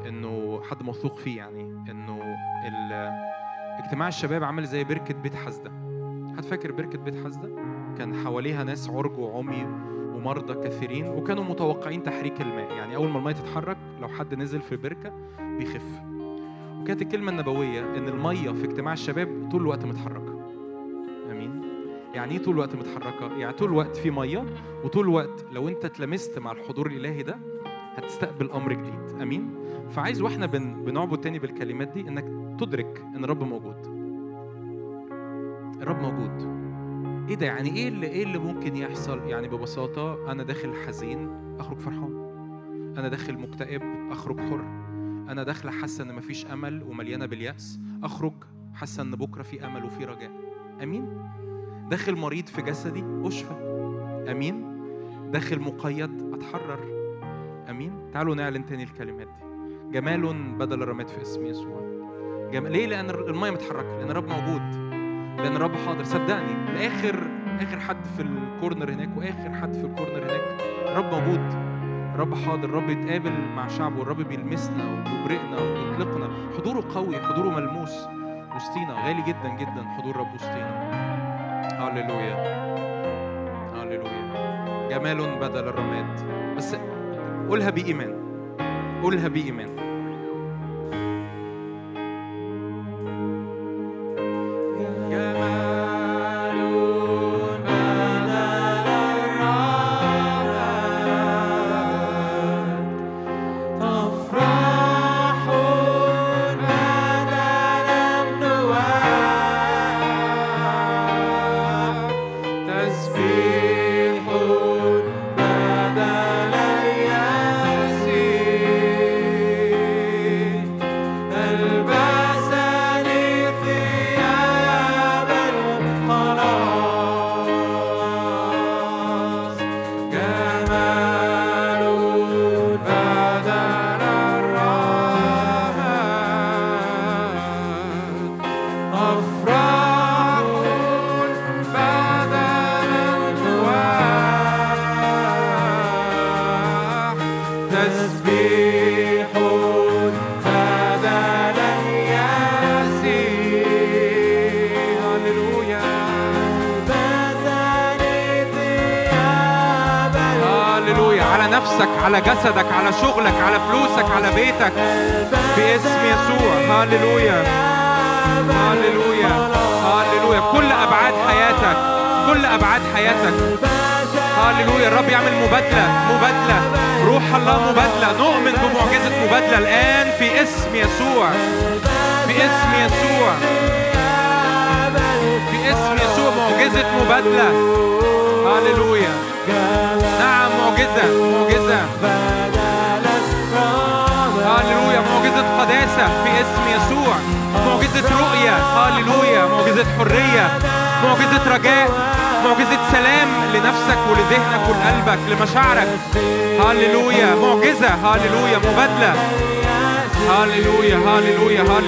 إنه حد موثوق فيه يعني إنه. اجتماع الشباب عامل زي بركة بيت حزدة حد فاكر بركة بيت حزدة كان حواليها ناس عرج وعمي ومرضى كثيرين وكانوا متوقعين تحريك الماء. يعني أول ما الماء تتحرك لو حد نزل في البركة بيخف. وكانت الكلمة النبوية إن المية في اجتماع الشباب طول الوقت متحركة. آمين. يعني إيه طول الوقت متحركة؟ يعني طول الوقت في مية وطول الوقت لو أنت اتلمست مع الحضور الإلهي ده هتستقبل أمر جديد. أمين؟ فعايز وإحنا بن بنعبد تاني بالكلمات دي إنك تدرك إن الرب موجود. الرب موجود. إيه ده؟ يعني إيه اللي إيه اللي ممكن يحصل؟ يعني ببساطة أنا داخل حزين أخرج فرحان. أنا داخل مكتئب أخرج حر. أنا داخله حاسة إن مفيش أمل ومليانة باليأس. أخرج حاسة إن بكرة في أمل وفي رجاء. أمين؟ داخل مريض في جسدي أشفى. أمين؟ داخل مقيد أتحرر. أمين. تعالوا نعلن تاني الكلمات دي. جمال بدل الرماد في اسم يسوع. جمال ليه؟ لأن المية متحركة لأن الرب موجود. لأن الرب حاضر. صدقني لآخر آخر حد في الكورنر هناك وآخر حد في الكورنر هناك الرب موجود. الرب حاضر. الرب يتقابل مع شعبه. الرب بيلمسنا وبيبرئنا وبيطلقنا. حضوره قوي. حضوره ملموس. وسطينا. غالي جدا جدا. حضور رب وسطينا. هللويا. هللويا. جمال بدل الرماد. بس قولها بإيمان. قولها بإيمان.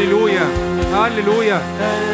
هللويا هللويا.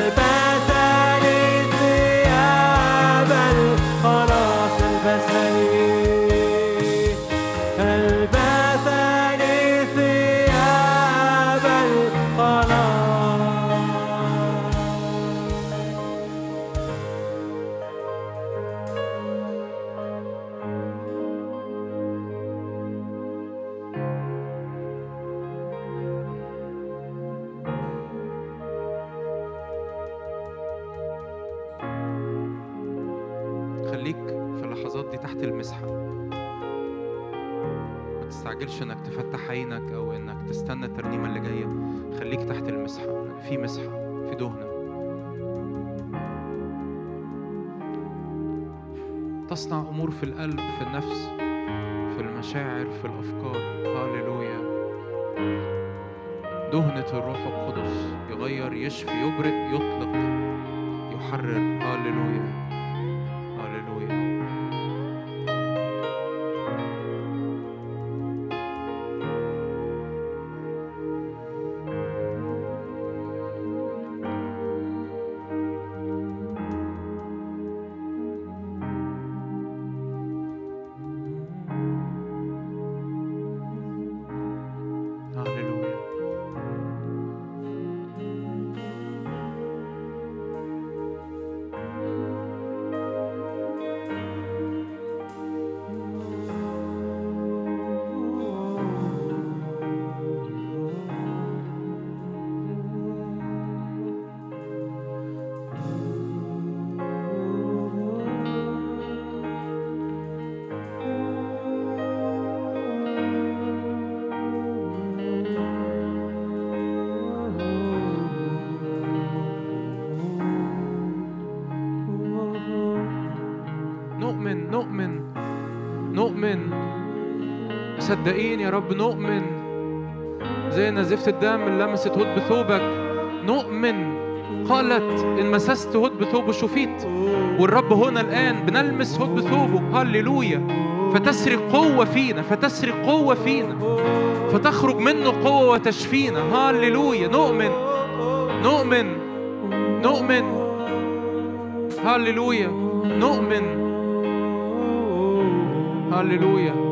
مصدقين يا رب نؤمن. زي نزفت الدم اللي لمست هود بثوبك نؤمن. قالت إن مسست هود بثوبه شفيت والرب هنا الآن بنلمس هود بثوبه هللويا. فتسري قوة فينا فتسري قوة فينا. فتخرج منه قوة وتشفينا. هللويا. نؤمن. نؤمن. نؤمن. هللويا. نؤمن. هللويا.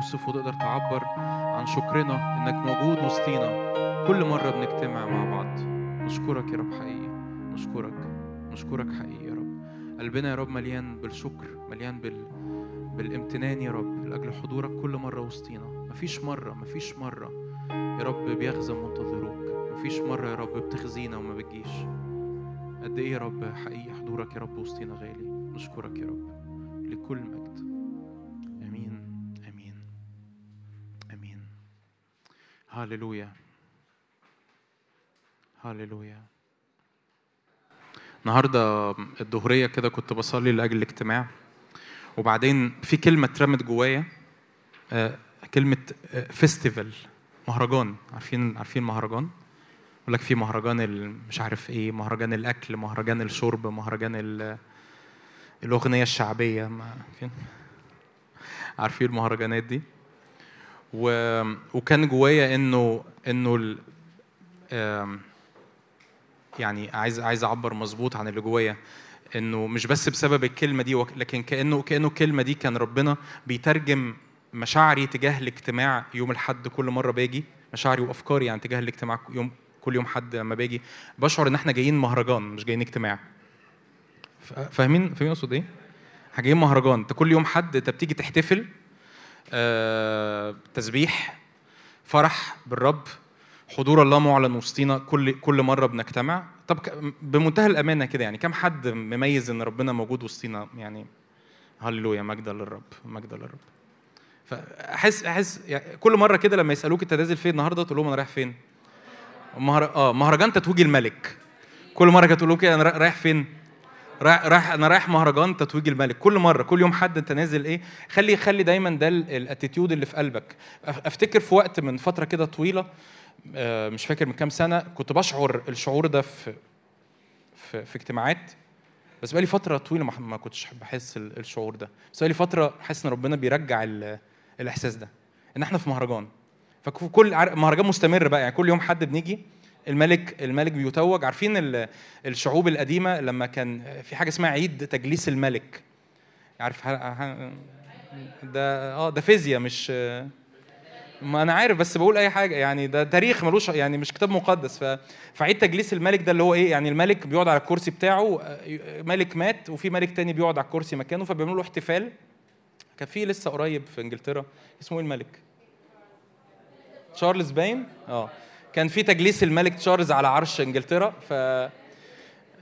توصف وتقدر تعبر عن شكرنا إنك موجود وسطينا. كل مرة بنجتمع مع بعض. نشكرك يا رب حقيقي. نشكرك. نشكرك حقيقي يا رب. قلبنا يا رب مليان بالشكر مليان بال بالامتنان يا رب لأجل حضورك كل مرة وسطينا. مفيش مرة مفيش مرة يا رب بيخزن منتظروك. مفيش مرة يا رب بتخزينا وما بتجيش. قد إيه يا رب حقيقي حضورك يا رب وسطينا غالي. نشكرك يا رب. لكل مجد. هاليلويا هاليلويا النهارده الظهرية كده كنت بصلي لأجل الاجتماع وبعدين في كلمة اترمت جوايا آه، كلمة فيستيفال مهرجان. عارفين عارفين مهرجان؟ يقول لك في مهرجان مش عارف إيه مهرجان الأكل مهرجان الشرب مهرجان ال- الأغنية الشعبية عارفين المهرجانات دي؟ و... وكان جوايا إنه إنه ال... يعني عايز عايز أعبر مظبوط عن اللي جوايا إنه مش بس بسبب الكلمة دي لكن كأنه كأنه الكلمة دي كان ربنا بيترجم مشاعري تجاه الاجتماع يوم الحد كل مرة باجي مشاعري وأفكاري يعني تجاه الاجتماع يوم كل يوم حد لما باجي بشعر إن إحنا جايين مهرجان مش جايين اجتماع فاهمين فاهمين أقصد إيه؟ إحنا جايين مهرجان أنت كل يوم حد أنت بتيجي تحتفل تسبيح فرح بالرب حضور الله معلن وسطينا كل كل مرة بنجتمع. طب بمنتهى الأمانة كده يعني كم حد مميز إن ربنا موجود وسطينا؟ يعني هللويا مجدا للرب مجدا للرب. فأحس أحس يعني كل مرة كده لما يسألوك أنت نازل فين النهارده تقول لهم أنا رايح فين؟ مهر... آه مهرجان تتويج الملك. كل مرة كده تقول لهم أنا را- رايح فين؟ رايح رايح أنا رايح مهرجان تتويج الملك. كل مرة كل يوم حد أنت نازل إيه؟ خلي خلي دايما ده الاتيتيود اللي في قلبك. أفتكر في وقت من فترة كده طويلة آه، مش فاكر من كام سنة كنت بشعر الشعور ده في في, في اجتماعات. بس بقالي فترة طويلة ما, كنتش بحس ال- الشعور ده. بس بقالي فترة حاسس إن ربنا بيرجع ال- الإحساس ده إن إحنا في مهرجان. فكل مهرجان مستمر بقى. يعني كل يوم حد بنيجي الملك الملك بيتوج. عارفين ال- الشعوب القديمة لما كان في حاجة اسمها عيد تجليس الملك. عارف ده آه ده فيزياء مش ما أنا عارف بس بقول أي حاجة. يعني ده تاريخ ملوش يعني مش كتاب مقدس. ف... فعيد تجليس الملك ده اللي هو إيه؟ يعني الملك بيقعد على الكرسي بتاعه آه، ملك مات وفي ملك تاني بيقعد على الكرسي مكانه فبيعملوا له احتفال. كان في لسه قريب في إنجلترا. اسمه إيه الملك؟ تشارلز باين؟ آه. كان في تجليس الملك تشارلز على عرش انجلترا ف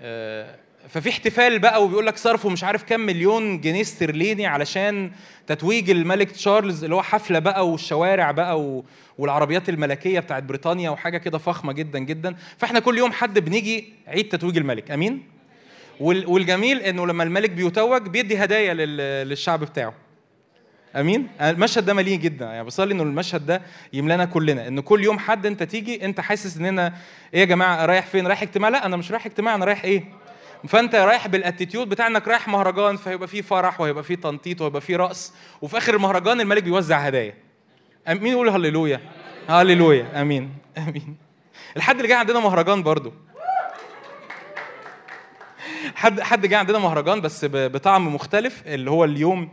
آه، ففي احتفال بقى وبيقول لك صرفوا مش عارف كام مليون جنيه استرليني علشان تتويج الملك تشارلز اللي هو حفلة بقى والشوارع بقى و... والعربيات الملكية بتاعت بريطانيا وحاجة كده فخمة جدا جدا. فإحنا كل يوم حد بنيجي عيد تتويج الملك. آمين؟ وال... والجميل إنه لما الملك بيتوج بيدي هدايا لل... للشعب بتاعه. أمين؟ المشهد ده مليء جدا. يعني بصلي إنه المشهد ده يملانا كلنا. إن كل يوم حد أنت تيجي أنت حاسس إننا إيه يا جماعة رايح فين؟ رايح اجتماع؟ لأ أنا مش رايح اجتماع أنا رايح إيه؟ فأنت رايح بالاتيتيود بتاع إنك رايح مهرجان فهيبقى فيه فرح وهيبقى فيه تنطيط وهيبقى فيه رقص وفي آخر المهرجان الملك بيوزع هدايا. مين يقول هللويا. هللويا. أمين. أمين. الحد اللي جاي عندنا مهرجان برضو. حد حد جاي عندنا مهرجان بس بطعم مختلف اللي هو اليوم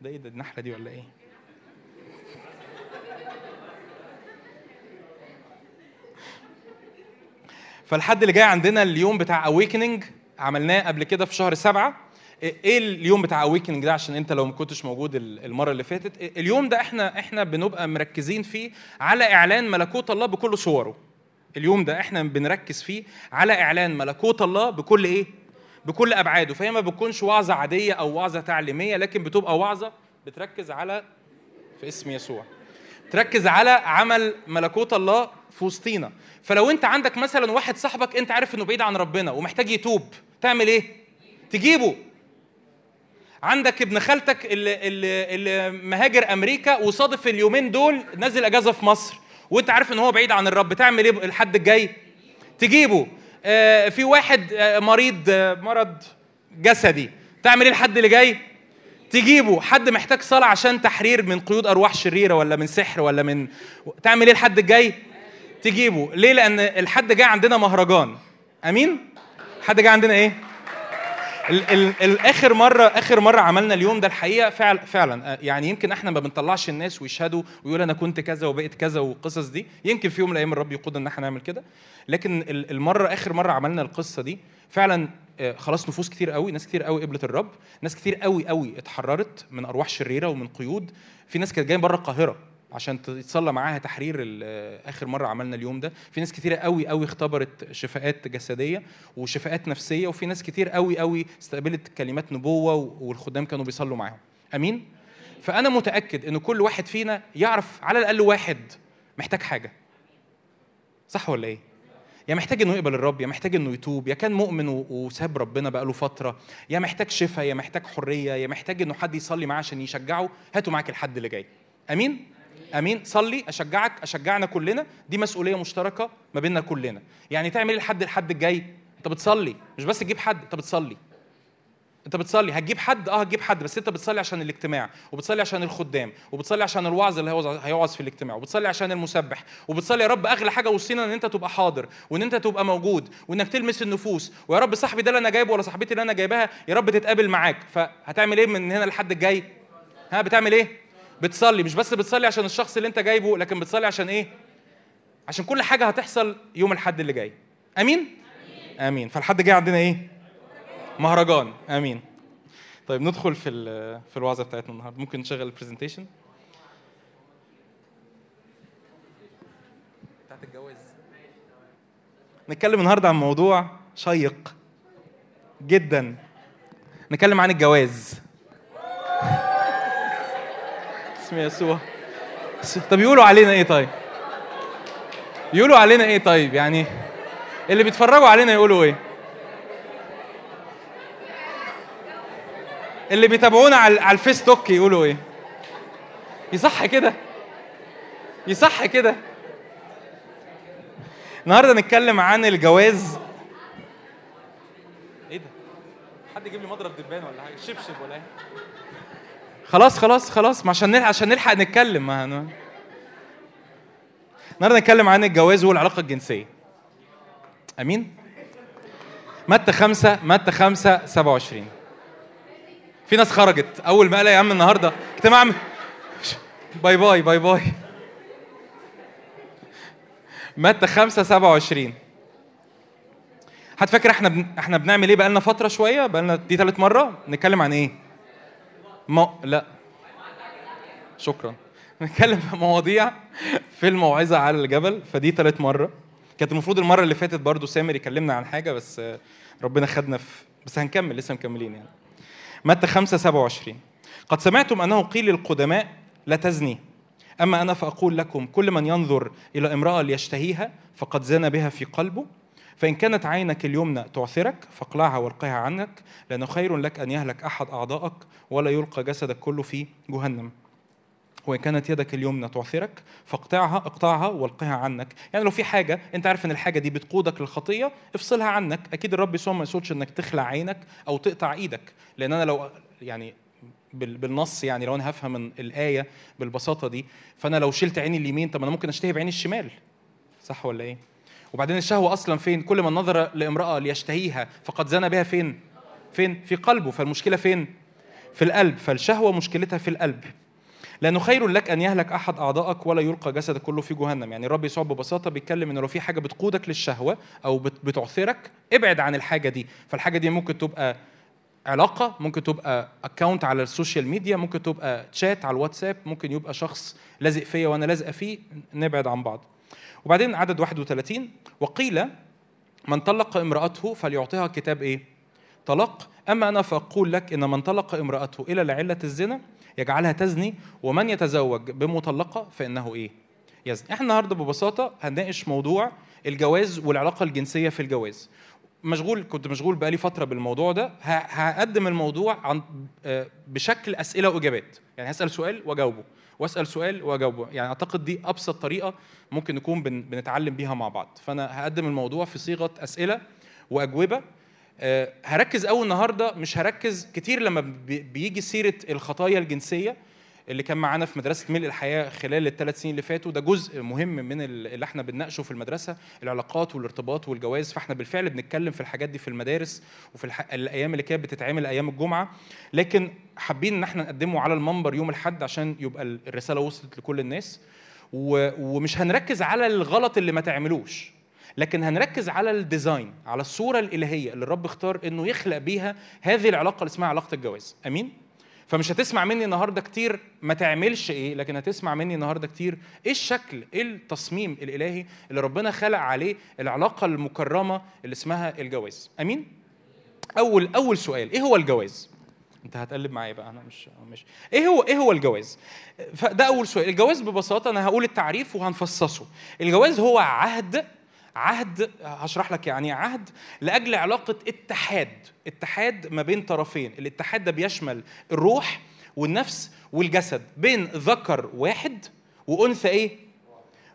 ده إيه ده؟ النحلة دي ولا إيه؟ فالحد اللي جاي عندنا اليوم بتاع awakening عملناه قبل كده في شهر سبعة. إيه اليوم بتاع awakening ده؟ عشان انت لو ما كنتش موجود ال- المرة اللي فاتت. اليوم ده إحنا إحنا بنبقى مركزين فيه على إعلان ملكوت الله بكل صوره. اليوم ده إحنا بنركز فيه على إعلان ملكوت الله بكل إيه؟ بكل أبعاده. فهي ما بتكونش وعظة عادية أو وعظة تعليمية لكن بتبقى وعظة بتركز على في اسم يسوع. تركز على عمل ملكوت الله في وسطينا. فلو أنت عندك مثلا واحد صاحبك أنت عارف إنه بعيد عن ربنا ومحتاج يتوب تعمل إيه؟ تجيبه. عندك ابن خالتك اللي, اللي, اللي مهاجر أمريكا وصادف اليومين دول نازل أجازة في مصر وأنت عارف إن هو بعيد عن الرب تعمل إيه الحد الجاي؟ تجيبه. في واحد آه مريض آه مرض جسدي تعمل إيه الحد اللي جاي تجيبه حد محتاج صلاة عشان تحرير من قيود أرواح شريرة ولا من سحر ولا من تعمل إيه الحد الجاي؟ تجيبه ليه؟ لأن الحد جاي عندنا مهرجان أمين؟ حد جاي عندنا إيه؟ ال- ال- الآخر مره آخر مرة عملنا اليوم ده الحقيقة فعل فعلا آه، يعني يمكن إحنا ما بنطلعش الناس ويشهدوا ويقول أنا كنت كذا وبقيت كذا والقصص دي. يمكن في يوم من الأيام الرب يقود إن إحنا نعمل كده. لكن ال- المره آخر مرة عملنا القصة دي فعلا آه، خلاص نفوس كتير قوي ناس كتير قوي قبلت الرب ناس كتير قوي قوي اتحررت من أرواح شريرة ومن قيود. في ناس كانت جاية بره القاهرة. عشان يتصلى معاها تحرير آخر مرة عملنا اليوم ده. في ناس كتير قوي قوي اختبرت شفاءات جسدية وشفاءات نفسية وفي ناس كتير قوي قوي استقبلت كلمات نبوة والخدام كانوا بيصلوا معاهم. أمين؟ فأنا متأكد إن كل واحد فينا يعرف على الأقل واحد محتاج حاجة. صح ولا إيه؟ يا محتاج إنه يقبل الرب يا محتاج إنه يتوب يا كان مؤمن وساب ربنا بقاله فترة يا محتاج شفاء يا محتاج حرية يا محتاج إنه حد يصلي معاه عشان يشجعه هاتوا معاك الحد اللي جاي. أمين؟ أمين صلي أشجعك أشجعنا كلنا. دي مسؤولية مشتركة ما بيننا كلنا. يعني تعمل إيه لحد الحد الجاي؟ أنت بتصلي مش بس تجيب حد أنت بتصلي. أنت بتصلي. هتجيب حد؟ آه هتجيب حد بس أنت بتصلي عشان الاجتماع وبتصلي عشان الخدام وبتصلي عشان الوعظ اللي هيوعظ في الاجتماع وبتصلي عشان المسبح وبتصلي يا رب اغلى حاجة وصينا إن أنت تبقى حاضر وإن أنت تبقى موجود وإنك تلمس النفوس. ويا رب صاحبي ده اللي أنا جايبه ولا صاحبتي اللي أنا جايباها يا رب تتقابل معاك. فهتعمل إيه من هنا لحد الجاي؟ ها بتعمل إيه؟ بتصلي مش بس بتصلي عشان الشخص اللي انت جايبه لكن بتصلي عشان إيه؟ عشان كل حاجة هتحصل يوم الحد اللي جاي. آمين؟ آمين. فالحد الجاي عندنا إيه؟ مهرجان. آمين. طيب ندخل في في الوعظة بتاعتنا النهارده. ممكن نشغل البرزنتيشن بتاعت الجواز. نتكلم النهارده عن موضوع شيق جدا. نتكلم عن الجواز. اسم يسوع. طب يقولوا علينا إيه طيب؟ يقولوا علينا إيه طيب؟ يعني اللي بيتفرجوا علينا يقولوا إيه؟ اللي بيتابعونا على الفيسبوك يقولوا إيه؟ يصح كده. يصح كده. النهارده نتكلم عن الجواز. إيه ده؟ حد يجيب لي مضرب دبان ولا حاجة؟ شبشب ولا إيه؟ خلاص خلاص خلاص عشان نلحق عشان نلحق نتكلم النهارده نتكلم عن الجواز والعلاقة الجنسية. أمين؟ متى خمسة متى خمسة سبعة وعشرين. في ناس خرجت. أول ما قال يا عم النهارده اجتماع bye bye bye bye. متى 5 27 حد فاكر إحنا بن... إحنا بنعمل إيه؟ بقالنا فترة شوية بقالنا دي ثالث مرة. نتكلم عن إيه؟ ما... لا. شكرا. نتكلم في مواضيع في الموعظة على الجبل فدي ثالث مرة. كانت المفروض المرة اللي فاتت برضو سامر يكلمنا عن حاجة بس ربنا خدنا في بس هنكمل لسه مكملين يعني. متى 5 27 قد سمعتم أنه قيل للقدماء لا تزني. أما أنا فأقول لكم كل من ينظر إلى امرأة ليشتهيها فقد زنى بها في قلبه فإن كانت عينك اليمنى تعثرك فاقلعها والقها عنك لأنه خير لك أن يهلك أحد أعضائك ولا يلقى جسدك كله في جهنم. وإن كانت يدك اليمنى تعثرك فاقطعها اقطعها والقها عنك. يعني لو في حاجة أنت عارف إن الحاجة دي بتقودك للخطية افصلها عنك. أكيد الرب يسوع ما يقصدش إنك تخلع عينك أو تقطع إيدك. لأن أنا لو يعني بال- بالنص يعني لو أنا هفهم الآية بالبساطة دي فأنا لو شلت عيني اليمين طب أنا ممكن أشتهي بعيني الشمال. صح ولا إيه؟ وبعدين الشهوة أصلا فين؟ كل من نظر لامرأة ليشتهيها فقد زنى بها فين؟ فين؟ في قلبه. فالمشكلة فين؟ في القلب. فالشهوة مشكلتها في القلب. لأنه خير لك أن يهلك أحد أعضائك ولا يلقى جسدك كله في جهنم. يعني الرب يسوع ببساطة بيتكلم ان لو في حاجة بتقودك للشهوة أو بت- بتعثرك ابعد عن الحاجة دي. فالحاجة دي ممكن تبقى علاقة ممكن تبقى account على ال social media ممكن تبقى تشات على الواتساب ممكن يبقى شخص لازق فيا وأنا لازقة فيه نبعد عن بعض. وبعدين عدد 31 وقيل من طلق امرأته فليعطيها كتاب إيه؟ طلاق أما أنا فأقول لك إن من طلق امرأته إلى لعلة الزنا يجعلها تزني ومن يتزوج بمطلقة فإنه إيه؟ يزني. إحنا النهارده ببساطة هنناقش موضوع الجواز والعلاقة الجنسية في الجواز. مشغول كنت مشغول بقالي فترة بالموضوع ده هقدم الموضوع عن آه، بشكل أسئلة وإجابات يعني هسأل سؤال وأجاوبه وأسأل سؤال وأجاوبه يعني أعتقد دي أبسط طريقة ممكن نكون بن- بنتعلم بيها مع بعض. فأنا هقدم الموضوع في صيغة أسئلة وأجوبة. آه، هركز أول النهاردة مش هركز كتير لما بي- بيجي سيرة الخطايا الجنسية. اللي كان معانا في مدرسة ملء الحياة خلال الثلاث سنين اللي فاتوا. ده جزء مهم من ال- اللي إحنا بنناقشه في المدرسة العلاقات والارتباط والجواز. فاحنا بالفعل بنتكلم في الحاجات دي في المدارس وفي الح... الأيام اللي كانت بتتعمل أيام الجمعة. لكن حابين إن إحنا نقدمه على المنبر يوم الأحد عشان يبقى ال- الرسالة وصلت لكل الناس. و... ومش هنركز على الغلط اللي ما تعملوش لكن هنركز على الديزاين على الصورة الإلهية اللي الرب اختار إنه يخلق بيها هذه العلاقة اللي اسمها علاقة الجواز. أمين؟ فمش هتسمع مني النهارده كتير ما تعملش إيه لكن هتسمع مني النهارده كتير إيه الشكل إيه التصميم الإلهي اللي ربنا خلق عليه العلاقة المكرمة اللي اسمها الجواز. أمين؟ أول أول سؤال إيه هو الجواز؟ أنت هتقلب معايا بقى أنا مش مش إيه هو إيه هو الجواز؟ فده أول سؤال الجواز ببساطة أنا هقول التعريف وهنفصصه. الجواز هو عهد عهد هشرح لك يعني إيه عهد لأجل علاقة اتحاد اتحاد ما بين طرفين. الاتحاد ده بيشمل الروح والنفس والجسد بين ذكر واحد وأنثى إيه؟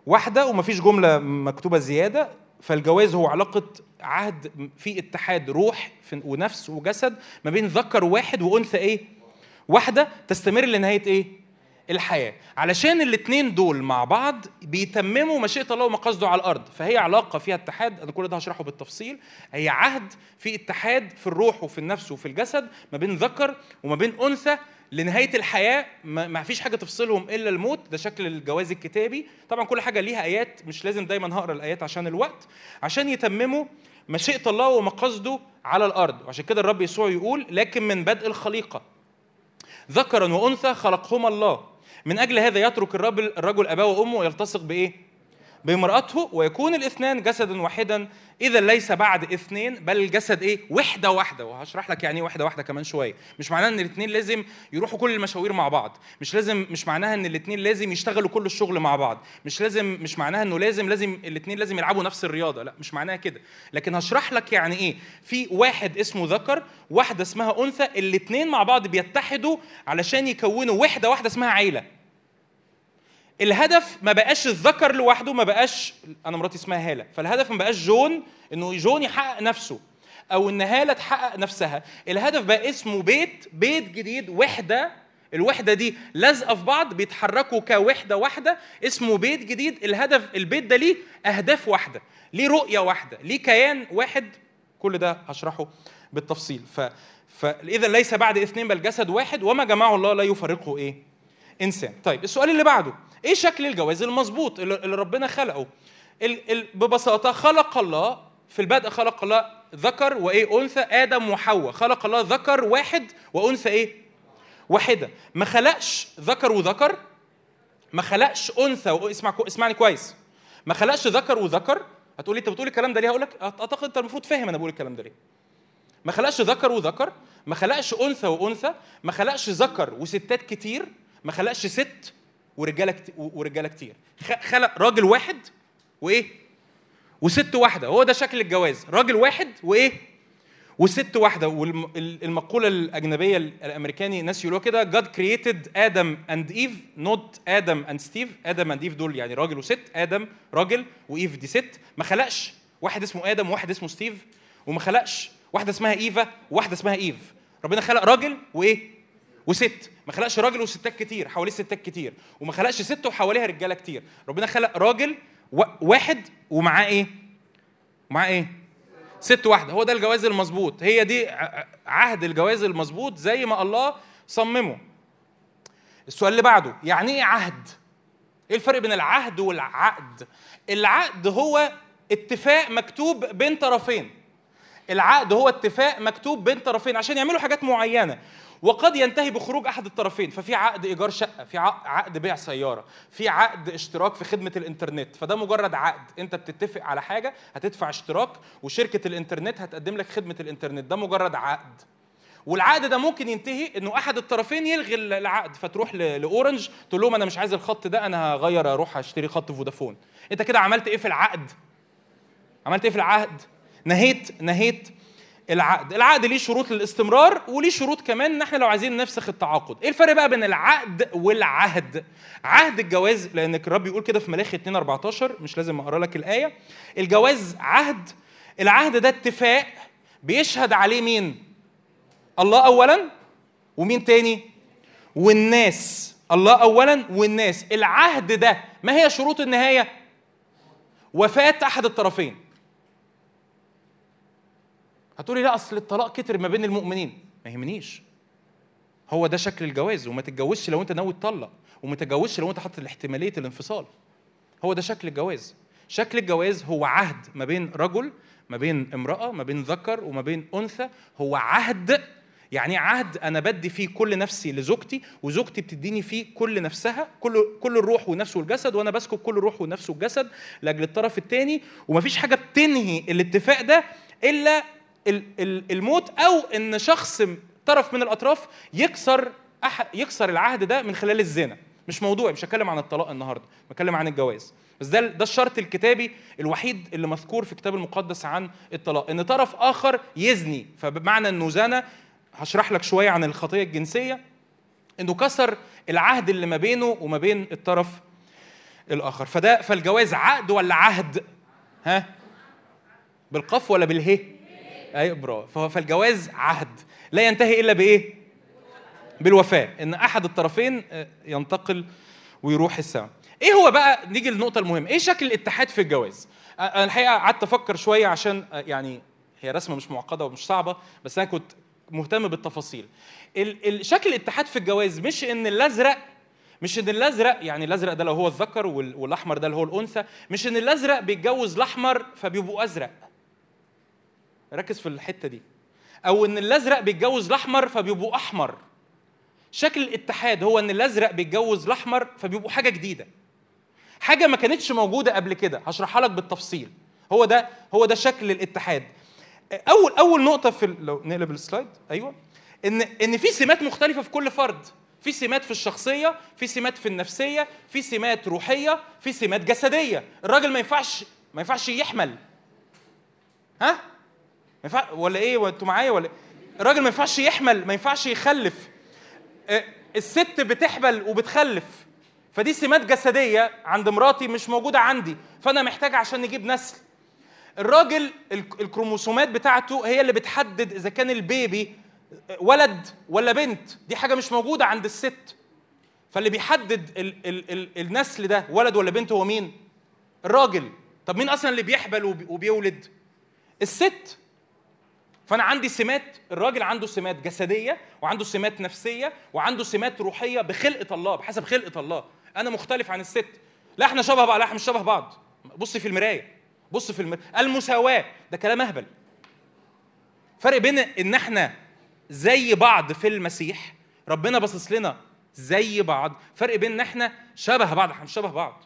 واحدة ومفيش جملة مكتوبة زيادة. فالجواز هو علاقة عهد في اتحاد روح ونفس وجسد ما بين ذكر واحد وأنثى إيه؟ واحدة تستمر لنهاية إيه؟ الحياة. علشان الاثنين دول مع بعض بيتمموا مشيئة الله ومقاصده على الأرض. فهي علاقة فيها اتحاد أنا كل ده هشرحه بالتفصيل. هي عهد في اتحاد في الروح وفي النفس وفي الجسد ما بين ذكر وما بين أنثى لنهاية الحياة. ما فيش حاجة تفصلهم إلا الموت. ده شكل الجواز الكتابي. طبعا كل حاجة ليها آيات. مش لازم دايما هقرأ الآيات عشان الوقت. عشان يتمموا مشيئة الله ومقاصده على الأرض. وعشان كده الرب يسوع يقول لكن من بدء الخليقة ذكرا وأنثى خلقهما الله. من أجل هذا يترك الرجل الرجل أباه وأمه ويلتصق بإيه؟ بامرأته ويكون الاثنان جسدا واحدا. إذا ليس بعد اثنين بل الجسد إيه؟ وحدة واحدة. وهشرح لك يعني إيه وحدة واحدة كمان شوية. مش معناها إن الاثنين لازم يروحوا كل المشاوير مع بعض. مش لازم مش معناها إن الاثنين لازم يشتغلوا كل الشغل مع بعض. مش لازم مش معناها إنه لازم لازم الاثنين لازم يلعبوا نفس الرياضة. لا مش معناها كده. لكن هشرح لك يعني إيه؟ في واحد اسمه ذكر واحدة اسمها أنثى. الاثنين مع بعض بيتحدوا علشان يكونوا وحدة واحدة اسمها عيلة. الهدف ما بقاش الذكر لوحده ما بقاش أنا مراتي اسمها هالة. فالهدف ما بقاش جون إنه جون يحقق نفسه أو إن هالة تحقق نفسها. الهدف بقى اسمه بيت بيت جديد وحدة. الوحدة دي لازقه في بعض بيتحركوا كوحدة واحدة. اسمه بيت جديد. الهدف البيت ده ليه أهداف واحدة ليه رؤية واحدة ليه كيان واحد. كل ده هشرحه بالتفصيل. ف فاذا ليس بعد اثنين بل جسد واحد. وما جمعه الله لا يفرقه إيه؟ إنسان. طيب السؤال اللي بعده. إيه شكل الجواز المظبوط اللي ربنا خلقه؟ ببساطة خلق الله في البدء خلق الله ذكر وإيه؟ أنثى آدم وحواء. خلق الله ذكر واحد وأنثى إيه؟ واحدة. ما خلقش ذكر وذكر ما خلقش أنثى و... اسمع. اسمعني كويس. ما خلقش ذكر وذكر هتقولي انت بتقول الكلام ده ليه؟ هقول لك أعتقد أنت المفروض فاهم أنا بقول الكلام ده ليه. ما خلقش ذكر وذكر ما خلقش أنثى وأنثى ما خلقش ذكر وستات كتير ما خلقش ست ورجالة كت... ورجالة كتير. خلق راجل واحد وإيه؟ وست واحدة. هو ده شكل الجواز. راجل واحد وإيه؟ وست واحدة. والمقوله الأجنبية الأمريكاني ناس يقولوها كده God created Adam and Eve not Adam and Steve Adam and Eve دول يعني راجل وست. آدم راجل و Eve دي ست. ما خلقش واحد اسمه آدم وواحد اسمه ستيف وما خلقش واحدة اسمها إيفا وواحدة اسمها Eve. ربنا خلق راجل وإيه؟ وست. ما خلقش راجل وستات كتير حواليه ستات كتير وما خلقش ست وحواليها رجالة كتير. ربنا خلق راجل. واحد ومعاه إيه؟ ومعاه إيه؟ ست واحدة. هو ده الجواز المظبوط. هي دي عهد الجواز المظبوط زي ما الله صممه. السؤال اللي بعده يعني إيه عهد؟ إيه الفرق بين العهد والعقد؟ العقد هو اتفاق مكتوب بين طرفين. العقد هو اتفاق مكتوب بين طرفين عشان يعملوا حاجات معينة. وقد ينتهي بخروج أحد الطرفين. ففي عقد إيجار شقة في عق- عقد بيع سيارة في عقد اشتراك في خدمة الإنترنت. فده مجرد عقد. أنت بتتفق على حاجة هتدفع اشتراك وشركة الإنترنت هتقدم لك خدمة الإنترنت. ده مجرد عقد. والعقد ده ممكن ينتهي إنه أحد الطرفين يلغي العقد. فتروح لأورنج تقول لهم أنا مش عايز الخط ده أنا هغير أروح أشتري خط فودافون. أنت كده عملت إيه في العقد؟ عملت إيه في العقد؟ نهيت نهيت العقد. العقد ليه شروط للاستمرار وليه شروط كمان إن إحنا لو عايزين نفسخ التعاقد. إيه الفرق بقى بين العقد والعهد؟ عهد الجواز لانك الرب يقول كده في ملاخي 2 14 مش لازم أقرأ لك الآية. الجواز عهد. العهد ده اتفاق. بيشهد عليه مين؟ الله اولا ومين تاني؟ والناس. الله اولا والناس. العهد ده ما هي شروط النهاية؟ وفاة أحد الطرفين. هتقولي لا أصل الطلاق كتر ما بين المؤمنين. ما يهمنيش. هو ده شكل الجواز وما تتجوزش لو أنت ناوي تطلق وما تتجوزش لو أنت حاطط احتماليه الانفصال. هو ده شكل الجواز. شكل الجواز هو عهد ما بين رجل ما بين امرأة ما بين ذكر وما بين أنثى. هو عهد يعني عهد أنا بدي فيه كل نفسي لزوجتي وزوجتي بتديني فيه كل نفسها كل كل الروح والنفس والجسد وأنا بسكب كل الروح والنفس والجسد لأجل الطرف الثاني ومفيش حاجة بتنهي الاتفاق ده إلا ال- ال- الموت أو إن شخص طرف من الأطراف يكسر يكسر العهد ده من خلال الزنا. مش موضوعي مش هتكلم عن الطلاق النهارده بتكلم عن الجواز. بس ده ده الشرط الكتابي الوحيد اللي مذكور في الكتاب المقدس عن الطلاق. إن طرف آخر يزني فبمعنى إنه زنى هشرح لك شوية عن الخطية الجنسية. إنه كسر العهد اللي ما بينه وما بين الطرف الآخر. فده فالجواز عقد ولا عهد؟ ها؟ بالقاف ولا بالهي اي برافو. فالجواز عهد. لا ينتهي إلا بإيه؟ بالوفاء. إن أحد الطرفين آه، ينتقل ويروح السماء. إيه هو بقى؟ نيجي للنقطة المهمة. إيه شكل الاتحاد في الجواز؟ آه، أنا الحقيقة قعدت أفكر شوية عشان آه، يعني هي رسمة مش معقدة ومش صعبة بس أنا كنت مهتم بالتفاصيل. ال- ال- شكل الاتحاد في الجواز مش إن الأزرق مش إن الأزرق يعني الأزرق ده لو هو الذكر وال- والأحمر ده اللي هو الأنثى مش إن الأزرق بيتجوز الأحمر فبيبقوا أزرق. ركز في الحتة دي. أو إن الأزرق بيتجوز الأحمر فبيبقوا أحمر. شكل الاتحاد هو إن الأزرق بيتجوز الأحمر فبيبقوا حاجة جديدة. حاجة ما كانتش موجودة قبل كده هشرحها لك بالتفصيل. هو ده هو ده شكل الاتحاد. أول أول نقطة في لو نقلب السلايد أيوه. إن إن في سمات مختلفة في كل فرد. في سمات في الشخصية في سمات في النفسية في سمات روحية في سمات جسدية. الراجل ما ينفعش ما ينفعش يحمل. ها؟ ينفع ولا إيه؟ وأنتوا معايا ولا الراجل ما ينفعش يحمل ما ينفعش يخلف. آه، الست بتحبل وبتخلف. فدي سمات جسدية عند مراتي مش موجودة عندي. فأنا محتاج عشان نجيب نسل. الراجل الك- الكروموسومات بتاعته هي اللي بتحدد إذا كان البيبي ولد ولا بنت. دي حاجة مش موجودة عند الست. فاللي بيحدد ال ال ال النسل ده ولد ولا بنت هو مين؟ الراجل. طب مين أصلا اللي بيحبل وبي- وبيولد؟ الست. فأنا عندي سمات الراجل عنده سمات جسدية وعنده سمات نفسية وعنده سمات روحية بخلقة الله بحسب خلقة الله. أنا مختلف عن الست. لا إحنا شبه بعض لا إحنا مش شبه بعض. بص في المراية بص في المرايه المساواة ده كلام أهبل. فرق بين إن إحنا زي بعض في المسيح ربنا باصص لنا زي بعض فرق بين إن إحنا شبه بعض إحنا مش شبه بعض.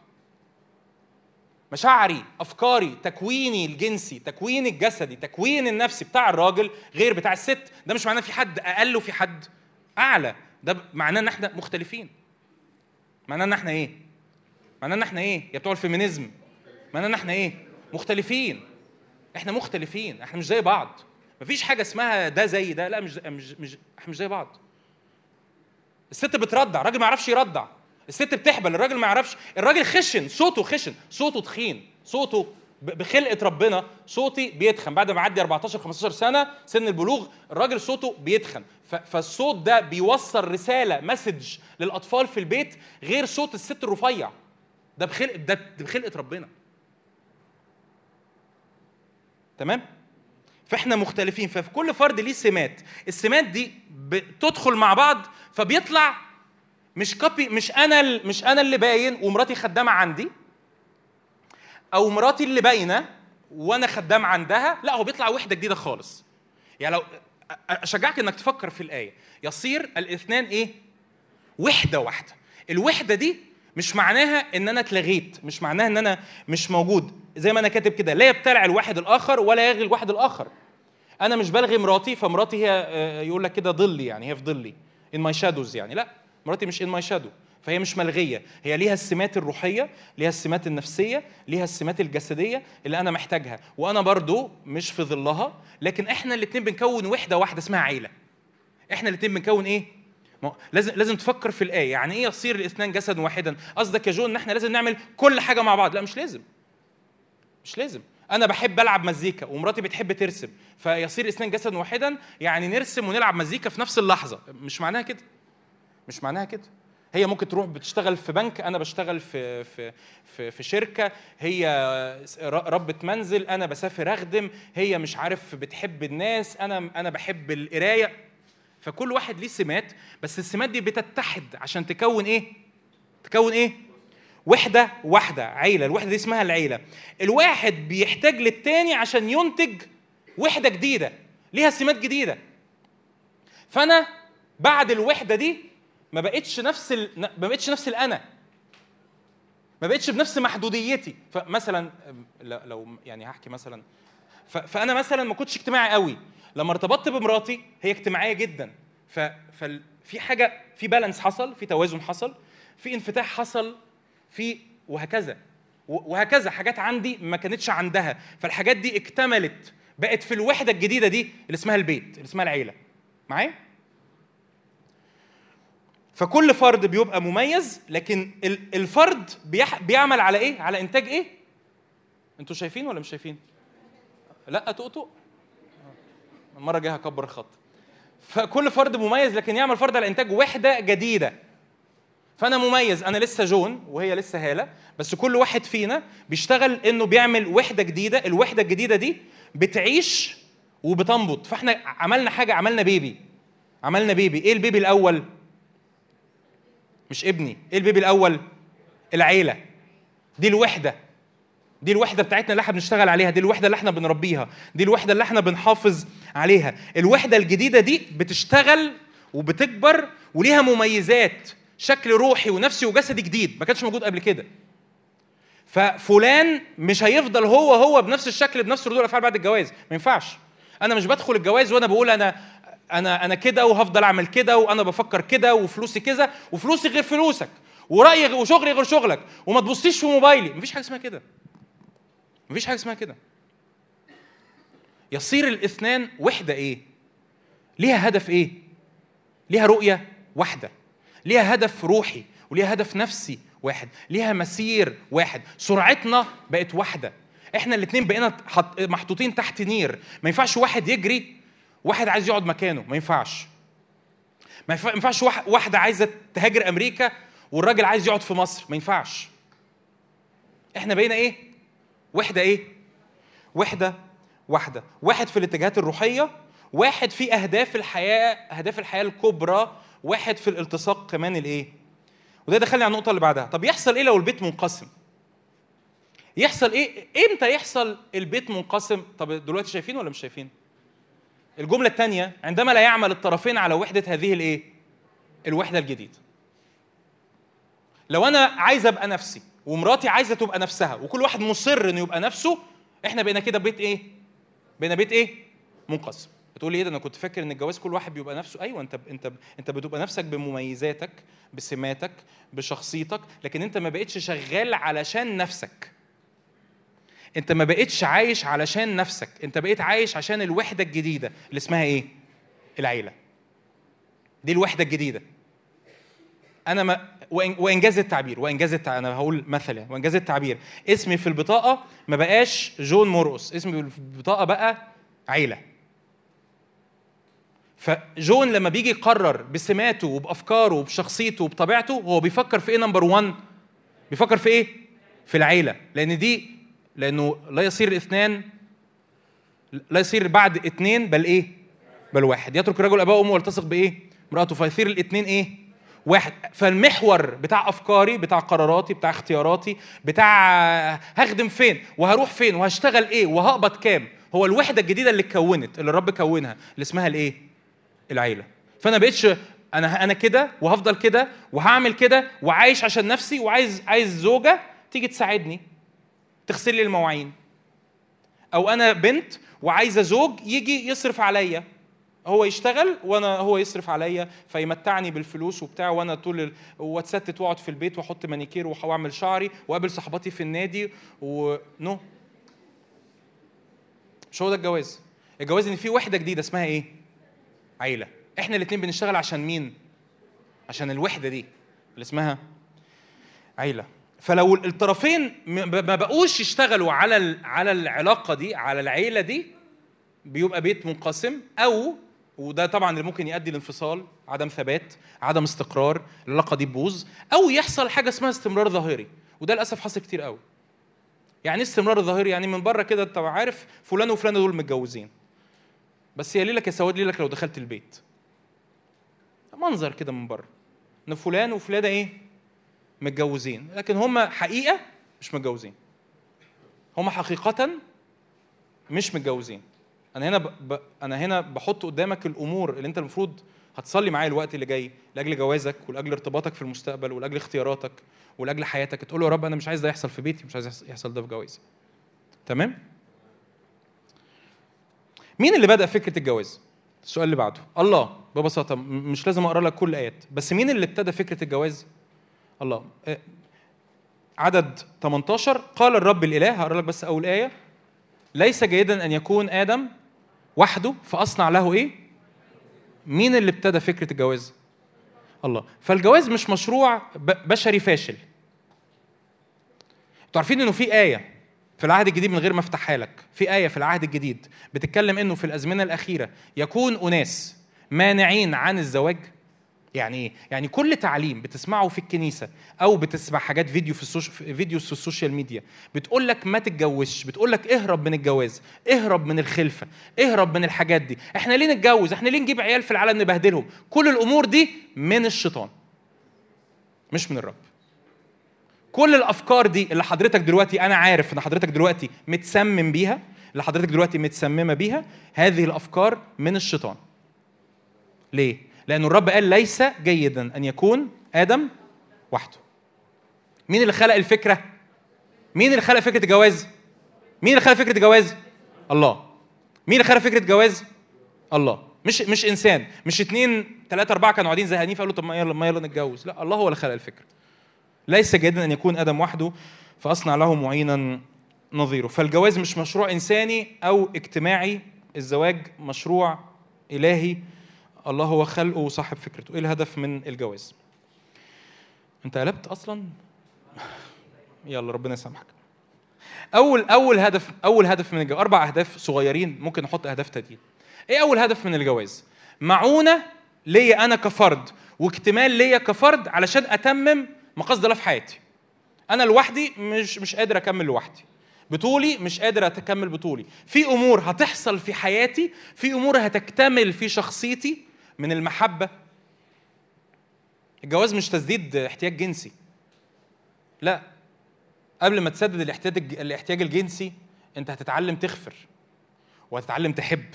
مشاعري أفكاري تكويني الجنسي تكويني الجسدي تكوين النفسي بتاع الراجل غير بتاع الست. ده مش معناه في حد أقل وفي حد أعلى. ده معناه إن إحنا مختلفين. معناه إن إحنا إيه؟ معناه إن إحنا إيه؟ يا بتوع الفيمينيزم. معناه إن إحنا إيه؟ مختلفين. إحنا مختلفين. إحنا مش زي بعض. مفيش حاجة اسمها ده زي ده. لا مش مش مش إحنا مش زي بعض. الست بترضع. الراجل ما يعرفش يرضع. الست بتحبل الراجل ما يعرفش. الراجل خشن صوته خشن صوته تخين صوته بخلقة ربنا صوتي بيتخن. بعد ما عدي 14 15 سنة سن البلوغ الراجل صوته بيتخن. فالصوت ده بيوصل رسالة message للأطفال في البيت غير صوت الست الرفيع. ده بخلق ده بخلقة ربنا. تمام؟ فإحنا مختلفين. ففي كل فرد ليه سمات. السمات دي بتدخل مع بعض فبيطلع مش كوبي مش أنا مش أنا اللي باين ومراتي خدامة عندي أو مراتي اللي باينة وأنا خدام عندها لا هو بيطلع وحدة جديدة خالص. يعني لو أشجعك إنك تفكر في الآية. يصير الاثنان إيه؟ وحدة واحدة. الوحدة دي مش معناها إن أنا اتلغيت مش معناها إن أنا مش موجود. زي ما أنا كاتب كده لا يبتلع الواحد الآخر ولا يلغي الواحد الآخر. أنا مش بلغي مراتي فمراتي هي آه، يقول لك كده ظلي يعني هي في ظلي in my shadows يعني. لا. مراتي مش in my shadow فهي مش ملغية. هي ليها السمات الروحية ليها السمات النفسية ليها السمات الجسدية اللي أنا محتاجها. وأنا برضو مش في ظلها لكن إحنا الاثنين بنكون وحدة واحدة اسمها عيلة. إحنا الاثنين بنكون إيه؟ لازم لازم تفكر في الآية. يعني إيه يصير الاثنان جسدا واحدا؟ قصدك يا جو إن إحنا لازم نعمل كل حاجة مع بعض؟ لا مش لازم. مش لازم. أنا بحب ألعب مزيكا ومراتي بتحب ترسم. فيصير الاثنين جسدا واحدا يعني نرسم ونلعب مزيكا في نفس اللحظة. مش معناها كده؟ مش معناها كده. هي ممكن تروح بتشتغل في بنك أنا بشتغل في في في, في شركة هي ربة منزل أنا بسافر أخدم هي مش عارف بتحب الناس أنا أنا بحب القراية. فكل واحد ليه سمات بس السمات دي بتتحد عشان تكون إيه؟ تكون إيه؟ وحدة واحدة عيلة. الوحدة دي اسمها العيلة. الواحد بيحتاج للتاني عشان ينتج وحدة جديدة ليها سمات جديدة. فأنا بعد الوحدة دي ما بقتش نفس ال... ما بقتش نفس الأنا. ما بقتش بنفس محدوديتي. فمثلا لو يعني هحكي مثلا. ف... فأنا مثلا ما كنتش اجتماعي قوي. لما ارتبطت بمراتي هي اجتماعية جدا. ف... فال... في حاجة في بالانس حصل في توازن حصل في انفتاح حصل في وهكذا. وهكذا. حاجات عندي ما كانتش عندها. فالحاجات دي اكتملت بقت في الوحدة الجديدة دي اللي اسمها البيت اللي اسمها العيلة. معايا؟ فكل فرد بيبقى مميز لكن ال- الفرد بيعمل على إيه؟ على إنتاج إيه؟ أنتوا شايفين ولا مش شايفين؟ لأ تقطق. المرة الجاية هكبر الخط. فكل فرد مميز لكن يعمل فرد على إنتاج وحدة جديدة. فأنا مميز أنا لسه جون وهي لسه هالة بس كل واحد فينا بيشتغل إنه بيعمل وحدة جديدة. الوحدة الجديدة دي بتعيش وبتنبض. فإحنا عملنا حاجة عملنا بيبي. عملنا بيبي. إيه البيبي الأول؟ مش ابني إيه البيبي الأول؟ العيلة. دي الوحدة. دي الوحدة بتاعتنا اللي إحنا بنشتغل عليها دي الوحدة اللي إحنا بنربيها دي الوحدة اللي إحنا بنحافظ عليها. الوحدة الجديدة دي بتشتغل وبتكبر وليها مميزات شكل روحي ونفسي وجسدي جديد. ما كانش موجود قبل كده. ففلان مش هيفضل هو هو بنفس الشكل بنفس ردود الأفعال بعد الجواز. ما ينفعش. أنا مش بدخل الجواز وأنا بقول أنا أنا أنا كده وهفضل أعمل كده وأنا بفكر كده وفلوسي كذا وفلوسي غير فلوسك ورأيي وشغلي غير شغلك وما تبصيش في موبايلي. مفيش حاجة اسمها كده. مفيش حاجة اسمها كده. يصير الاثنان وحدة إيه؟ ليها هدف إيه؟ ليها رؤية واحدة. ليها هدف روحي وليها هدف نفسي واحد. ليها مسير واحد. سرعتنا بقت واحدة. إحنا الاثنين بقينا حط- محطوطين تحت نير. ما ينفعش واحد يجري واحد عايز يقعد مكانه ما ينفعش. ما ينفع- ما ينفعش واحد- واحدة عايزة تهاجر أمريكا والراجل عايز يقعد في مصر ما ينفعش. إحنا بقينا إيه؟ وحده إيه؟ وحده واحدة. واحد في الاتجاهات الروحية واحد في أهداف الحياة أهداف الحياة الكبرى واحد في الالتصاق كمان الإيه؟ وده دخلني على النقطة اللي بعدها. طب يحصل إيه لو البيت منقسم؟ يحصل إيه؟ إمتى يحصل البيت منقسم؟ طب دلوقتي شايفين ولا مش شايفين؟ الجملة الثانية عندما لا يعمل الطرفين على وحدة هذه الإيه؟ الوحدة الجديدة. لو أنا عايز أبقى نفسي ومراتي عايزة تبقى نفسها وكل واحد مصر إنه يبقى نفسه إحنا بقينا كده بيت إيه؟ بقينا بيت إيه؟ منقسم. بتقول لي إيه ده؟ أنا كنت فاكر إن الجواز كل واحد بيبقى نفسه. أيوه أنت أنت أنت بتبقى نفسك بمميزاتك بسماتك بشخصيتك لكن أنت ما بقتش شغال علشان نفسك. انت ما بقتش عايش علشان نفسك انت بقيت عايش عشان الوحدة الجديدة اللي اسمها إيه؟ العيلة. دي الوحدة الجديدة. أنا ما وإن جاز التعبير وإن جاز التعبير أنا هقول مثل يعني وإن جاز التعبير. اسمي في البطاقة ما بقاش جون مرقص اسمي في البطاقة بقى عيلة. فجون لما بيجي يقرر بسماته وبأفكاره وبشخصيته وبطبيعته هو بيفكر في إيه number 1 بيفكر في إيه؟ في العيلة. لأن دي لأنه لا يصير الاثنان لا يصير بعد اثنين بل إيه؟ بل واحد. يترك الرجل أباه وأمه ويلتصق بإيه؟ امراته فيصير الاثنين إيه؟ واحد. فالمحور بتاع أفكاري بتاع قراراتي بتاع اختياراتي بتاع هخدم فين وهروح فين وهشتغل إيه وهقبض كام هو الوحدة الجديدة اللي اتكونت اللي الرب كونها اللي اسمها الإيه؟ العيلة. فأنا بقتش أنا أنا كده وهفضل كده وهعمل كده وعايش عشان نفسي وعايز عايز زوجة تيجي تساعدني. تغسل لي المواعين. أو أنا بنت وعايزة زوج يجي يصرف عليا. هو يشتغل وأنا هو يصرف عليا فيمتعني بالفلوس وبتاع وأنا طول ال... واتستت وأقعد في البيت وأحط مانيكير وأعمل شعري وأقابل صحباتي في النادي ونو مش هو ده الجواز. الجواز إن في وحدة جديدة اسمها إيه؟ عيلة. إحنا الاثنين بنشتغل عشان مين؟ عشان الوحدة دي اللي اسمها عيلة. فلو الطرفين ما بقوش يشتغلوا على على العلاقة دي على العيلة دي بيبقى بيت منقسم أو وده طبعا اللي ممكن يؤدي لانفصال عدم ثبات عدم استقرار العلاقة دي تبوظ أو يحصل حاجة اسمها استمرار ظاهري وده للأسف حصل كتير قوي يعني إيه استمرار ظاهري؟ يعني من بره كده انت عارف فلان وفلانه دول متجوزين. بس يا ليلك يا سواد ليلك لو دخلت البيت. منظر كده من بره. إن فلان وفلانة إيه؟ متجوزين. لكن هم حقيقة مش متجوزين. هم حقيقة مش متجوزين. أنا هنا ب... ب... أنا هنا بحط قدامك الأمور اللي أنت المفروض هتصلي معايا الوقت اللي جاي لأجل جوازك ولأجل ارتباطك في المستقبل ولأجل اختياراتك ولأجل حياتك. تقول له يا رب أنا مش عايز ده يحصل في بيتي مش عايز يحصل- ده في جوازي. تمام؟ مين اللي بدأ فكرة الجواز؟ السؤال اللي بعده. الله ببساطة مش لازم أقرأ لك كل الايات بس مين اللي ابتدى فكرة الجواز؟ الله. آه، عدد 18 قال الرب الإله هقرأ لك بس أول آية. ليس جيدا أن يكون آدم وحده فأصنع له إيه؟ مين اللي ابتدى فكرة الجواز؟ الله. فالجواز مش مشروع بشري فاشل. أنتوا عارفين إنه في آية في العهد الجديد من غير ما أفتحها لك. في آية في العهد الجديد بتتكلم إنه في الأزمنة الأخيرة يكون أناس مانعين عن الزواج. يعني إيه يعني كل تعليم بتسمعه في الكنيسة أو بتسمع حاجات فيديو في السوش... في videos في ال social media بتقول لك ما تتجوزش بتقول لك اهرب من الجواز اهرب من الخلفة اهرب من الحاجات دي. إحنا ليه نتجوز؟ إحنا ليه نجيب عيال في العالم نبهدلهم؟ كل الأمور دي من الشيطان مش من الرب. كل الأفكار دي اللي حضرتك دلوقتي أنا عارف إن حضرتك دلوقتي متسمم بيها اللي حضرتك دلوقتي متسممة بيها هذه الأفكار من الشيطان. ليه؟ لأن الرب قال ليس جيدا أن يكون آدم وحده. مين اللي خلق الفكرة؟ مين اللي خلق فكرة الجواز؟ مين اللي خلق فكرة الجواز؟ الله. مين اللي خلق فكرة الجواز؟ الله. مش مش إنسان، مش اتنين تلاتة أربعة كانوا قاعدين زهقانين فقالوا طب ما يلا ما يلا نتجوز، لا الله هو اللي خلق الفكرة. ليس جيدا أن يكون آدم وحده فأصنع له معينا نظيره، فالجواز مش مشروع إنساني أو اجتماعي، الزواج مشروع إلهي الله هو خلقه وصاحب فكرته. إيه الهدف من الجواز؟ أنت قلبت أصلا؟ يلا ربنا يسامحك. أول أول هدف أول هدف من الجواز أربع أهداف صغيرين ممكن نحط أهداف تانيين إيه أول هدف من الجواز؟ معونة ليا أنا كفرد واكتمال ليا كفرد علشان أتمم مقاصد الله في حياتي. أنا لوحدي مش مش قادر أكمل لوحدي. بطولي مش قادر اكمل بطولي. في أمور هتحصل في حياتي في أمور هتكتمل في شخصيتي من المحبة. الجواز مش تسديد احتياج جنسي. لا قبل ما تسدد الاحتياج الاحتياج الجنسي انت هتتعلم تغفر وهتتعلم تحب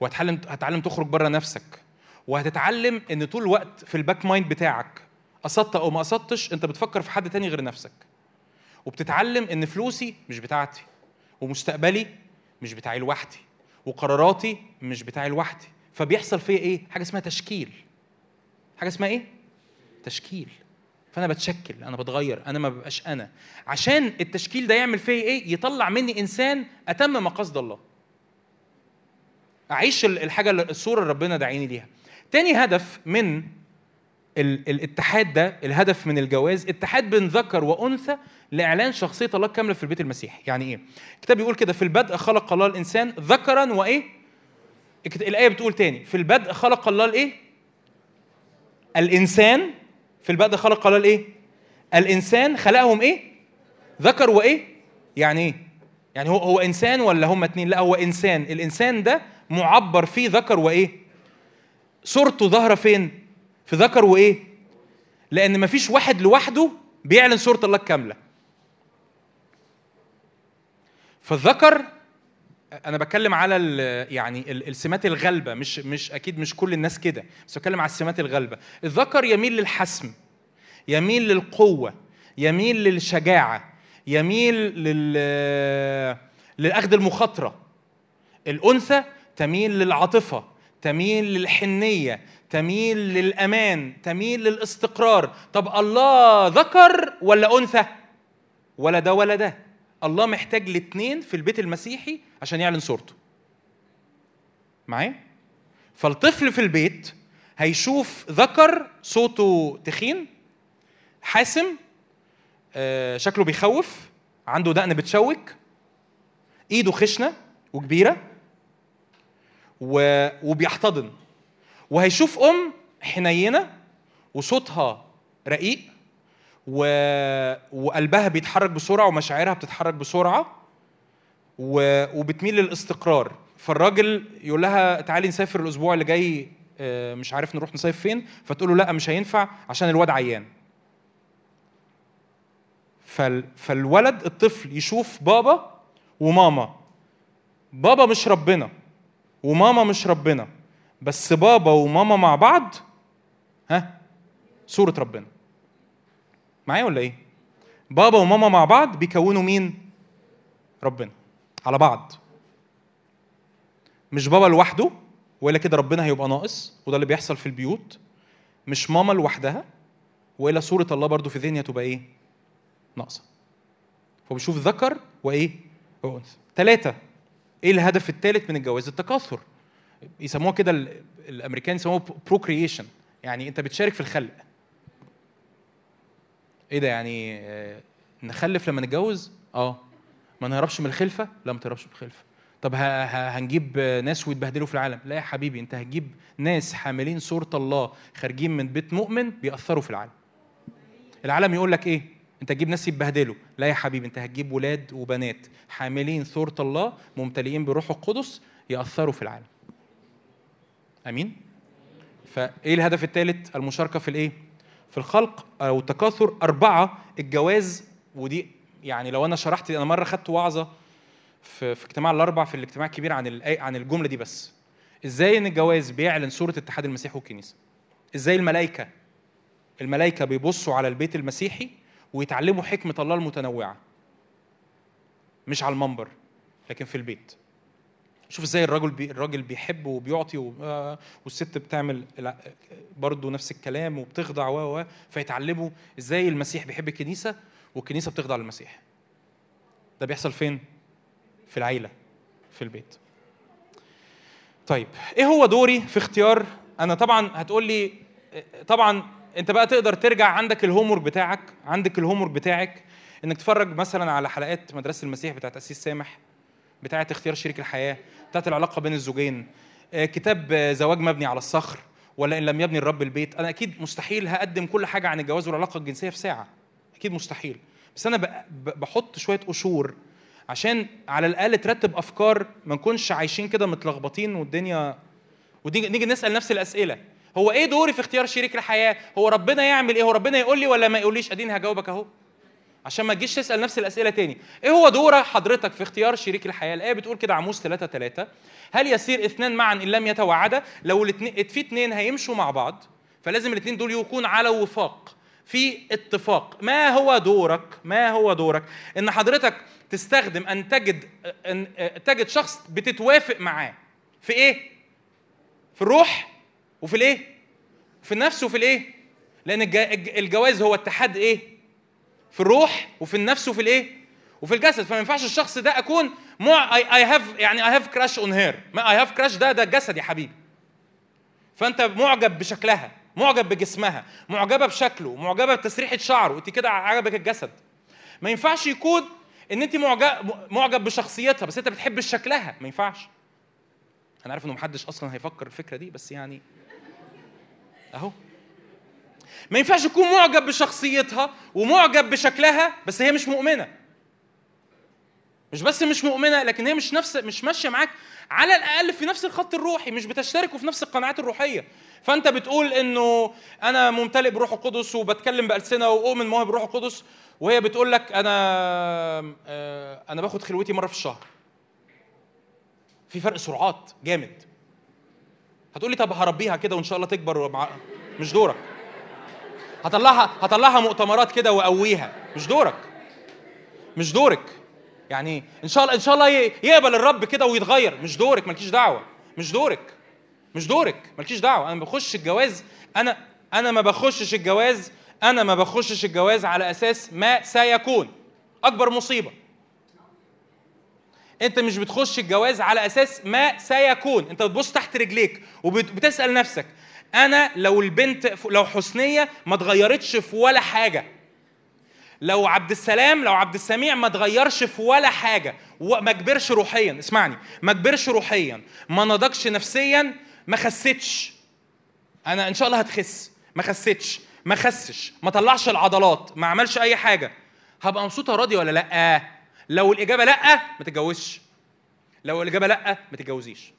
وهتتعلم هتتعلم تخرج بره نفسك وهتتعلم إن طول الوقت في ال back mind بتاعك قصدت أو ما قصدتش انت بتفكر في حد تاني غير نفسك. وبتتعلم إن فلوسي مش بتاعتي ومستقبلي مش بتاعي لوحدي وقراراتي مش بتاعي لوحدي. فبيحصل فيا إيه؟ حاجة اسمها تشكيل. حاجة اسمها إيه؟ تشكيل. فأنا بتشكل أنا بتغير أنا ما ببقاش أنا. عشان التشكيل ده يعمل فيا إيه؟ يطلع مني إنسان أتم مقاصد الله. أعيش ال- الحاجة الصورة اللي ربنا داعيني ليها. تاني هدف من ال- الاتحاد ده الهدف من الجواز اتحاد بين ذكر وأنثى لإعلان شخصية الله كاملة في البيت المسيحي. يعني إيه؟ الكتاب بيقول كده في البدء خلق الله الإنسان ذكرا وإيه؟ الآية بتقول تاني في البدء خلق الله الإيه؟ الإنسان في البدء خلق الله الإيه؟ الإنسان خلقهم إيه؟ ذكر وإيه؟ يعني إيه؟ يعني هو هو إنسان ولا هم اتنين؟ لا هو إنسان. الإنسان ده معبر فيه ذكر وإيه؟ صورته ظاهرة فين؟ في ذكر وإيه؟ لأن مفيش واحد لوحده بيعلن صورة الله الكامله فالذكر أنا بتكلم على ال- يعني ال- السمات الغالبه مش مش أكيد مش كل الناس كده بس بتكلم على السمات الغالبه الذكر يميل للحسم يميل للقوة يميل للشجاعة يميل لل للأخذ المخاطرة. الأنثى تميل للعاطفة تميل للحنية تميل للأمان تميل للاستقرار. طب الله ذكر ولا أنثى؟ ولا ده ولا ده. الله محتاج الاثنين في البيت المسيحي عشان يعلن صورته معايا فالطفل في البيت هيشوف ذكر صوته تخين حاسم آه، شكله بيخوف عنده دقن بتشوك ايده خشنة وكبيرة. وبيحتضن وهيشوف ام حنينة وصوتها رقيق. وقلبها بيتحرك بسرعة ومشاعرها بتتحرك بسرعة. وبتميل للاستقرار. فالراجل يقول لها تعالي نسافر الأسبوع اللي جاي آه، مش عارف نروح نصيف فين. فتقول له لا مش هينفع عشان الواد عيان. فال... فالولد الطفل يشوف بابا وماما. بابا مش ربنا وماما مش ربنا بس بابا وماما مع بعض ها صورة ربنا. معايا ولا إيه؟ بابا وماما مع بعض بيكونوا مين؟ ربنا. على بعض. مش بابا لوحده والا كده ربنا هيبقى ناقص وده اللي بيحصل في البيوت. مش ماما لوحدها وإلا صورة الله برضو في ذهني هتبقى إيه؟ ناقصة. فبشوف ذكر وإيه؟ وانثى ثلاثة إيه الهدف الثالث من الجواز؟ التكاثر. يسموها كده ال- الأمريكان يسموها بروكريشن يعني أنت بتشارك في الخلق. إيه ده يعني آه، نخلف لما نتجوز؟ آه. ما نهربش من الخلفة؟ لا ما تهربش من الخلفة. طب هنجيب ناس ويتبهدلوا في العالم. لا يا حبيبي انت هتجيب ناس حاملين صورة الله خارجين من بيت مؤمن بيأثروا في العالم. العالم يقول لك إيه؟ انت تجيب ناس يتبهدلوا. لا يا حبيبي انت هتجيب ولاد وبنات حاملين صورة الله ممتلئين بروح القدس يأثروا في العالم. آمين؟ فإيه الهدف الثالث؟ المشاركة في الإيه؟ في الخلق أو التكاثر. أربعة الجواز ودي يعني لو أنا شرحت أنا مرة خدت وعظة في في اجتماع الاربع في الاجتماع الكبير عن عن الجملة دي بس. إزاي إن الجواز بيعلن صورة اتحاد المسيح والكنيسة؟ إزاي الملائكة الملائكة بيبصوا على البيت المسيحي ويتعلموا حكمة الله المتنوعة؟ مش على المنبر لكن في البيت. شوف إزاي الراجل بي الراجل بيحب وبيعطي. آه، والست بتعمل برضه نفس الكلام وبتخضع و فيتعلموا إزاي المسيح بيحب الكنيسة؟ والكنيسة بتخضع للمسيح. ده بيحصل فين؟ في العيلة في البيت. طيب إيه هو دوري في اختيار؟ أنا طبعا هتقول لي طبعا أنت بقى تقدر ترجع عندك ال homework بتاعك عندك ال homework بتاعك إنك تتفرج مثلا على حلقات مدرسة المسيح بتاعت أسيس سامح بتاعه اختيار شريك الحياة بتاعه العلاقة بين الزوجين آه، كتاب زواج مبني على الصخر ولا إن لم يبني الرب البيت. أنا أكيد مستحيل هقدم كل حاجة عن الجواز والعلاقة الجنسية في ساعة. أكيد مستحيل. بس أنا بحط شوية قشور عشان على الأقل ترتب أفكار ما نكونش عايشين كده متلخبطين والدنيا ونيجي نيجي نسأل نفس الأسئلة. هو إيه دوري في اختيار شريك الحياة؟ هو ربنا يعمل إيه؟ هو ربنا يقول لي ولا ما يقوليش؟ أديني هجاوبك أهو. عشان ما تجيش تسأل نفس الأسئلة تاني. إيه هو دور حضرتك في اختيار شريك الحياة؟ الآية بتقول كده عموس 3 3 هل يسير اثنان معا إن لم يتوعدا؟ لو الاثنين في اثنين هيمشوا مع بعض فلازم الاثنين دول يكون على وفاق. في اتفاق. ما هو دورك؟ ما هو دورك؟ إن حضرتك تستخدم أن تجد أن تجد شخص بتتوافق معاه. في إيه؟ في الروح وفي الإيه؟ في النفس وفي الإيه؟ لأن الج- الج- الجواز هو اتحاد إيه؟ في الروح وفي النفس وفي الإيه؟ وفي الجسد. فما ينفعش الشخص ده أكون مع I have يعني I have crush on her I have crush ده ده الجسد يا حبيبي. فأنت معجب بشكلها. معجب بجسمها معجبة بشكله معجبة بتسريحة شعره. انت كده عجبك الجسد. ما ينفعش يكون ان انت معجب معجب بشخصيتها بس انت بتحب شكلها. ما ينفعش. أنا عارف انه محدش أصلا هيفكر الفكرة دي بس يعني اهو. ما ينفعش يكون معجب بشخصيتها ومعجب بشكلها بس هي مش مؤمنة. مش بس مش مؤمنة لكن هي مش نفس مش ماشية معاك على الأقل في نفس الخط الروحي مش بتشتركوا في نفس القناعات الروحية. فانت بتقول انه أنا ممتلئ بروح القدس وبتكلم بألسنة وأؤمن مواهب بروح القدس وهي بتقول لك أنا آه، أنا باخد خلوتي مرة في الشهر. في فرق سرعات جامد. هتقولي طب هربيها كده وإن شاء الله تكبر ومع... مش دورك. هطلعها هطلعها مؤتمرات كده وأقويها. مش دورك. مش دورك. يعني إن شاء الله إن شاء الله يقبل الرب كده ويتغير. مش دورك مالكيش دعوة. مش دورك. مش دورك مالكيش دعوة. أنا بخش الجواز أنا أنا ما بخشش الجواز أنا ما بخشش الجواز على أساس ما سيكون. أكبر مصيبة. أنت مش بتخش الجواز على أساس ما سيكون. أنت بتبص تحت رجليك وبتسال نفسك أنا لو البنت لو حسنية ما اتغيرتش في ولا حاجة. لو عبد السلام لو عبد السميع ما اتغيرش في ولا حاجة. وما كبرش روحيا. اسمعني. ما كبرش روحيا. ما نضجش نفسيا. ما خستش أنا إن شاء الله هتخس. ما خستش ما خسش. ما طلعش العضلات. ما عملش أي حاجة. هبقى مبسوطة راضي ولا لأ؟ لو الإجابة لأ ما تتجوزش. لو الإجابة لأ ما تتجوزيش.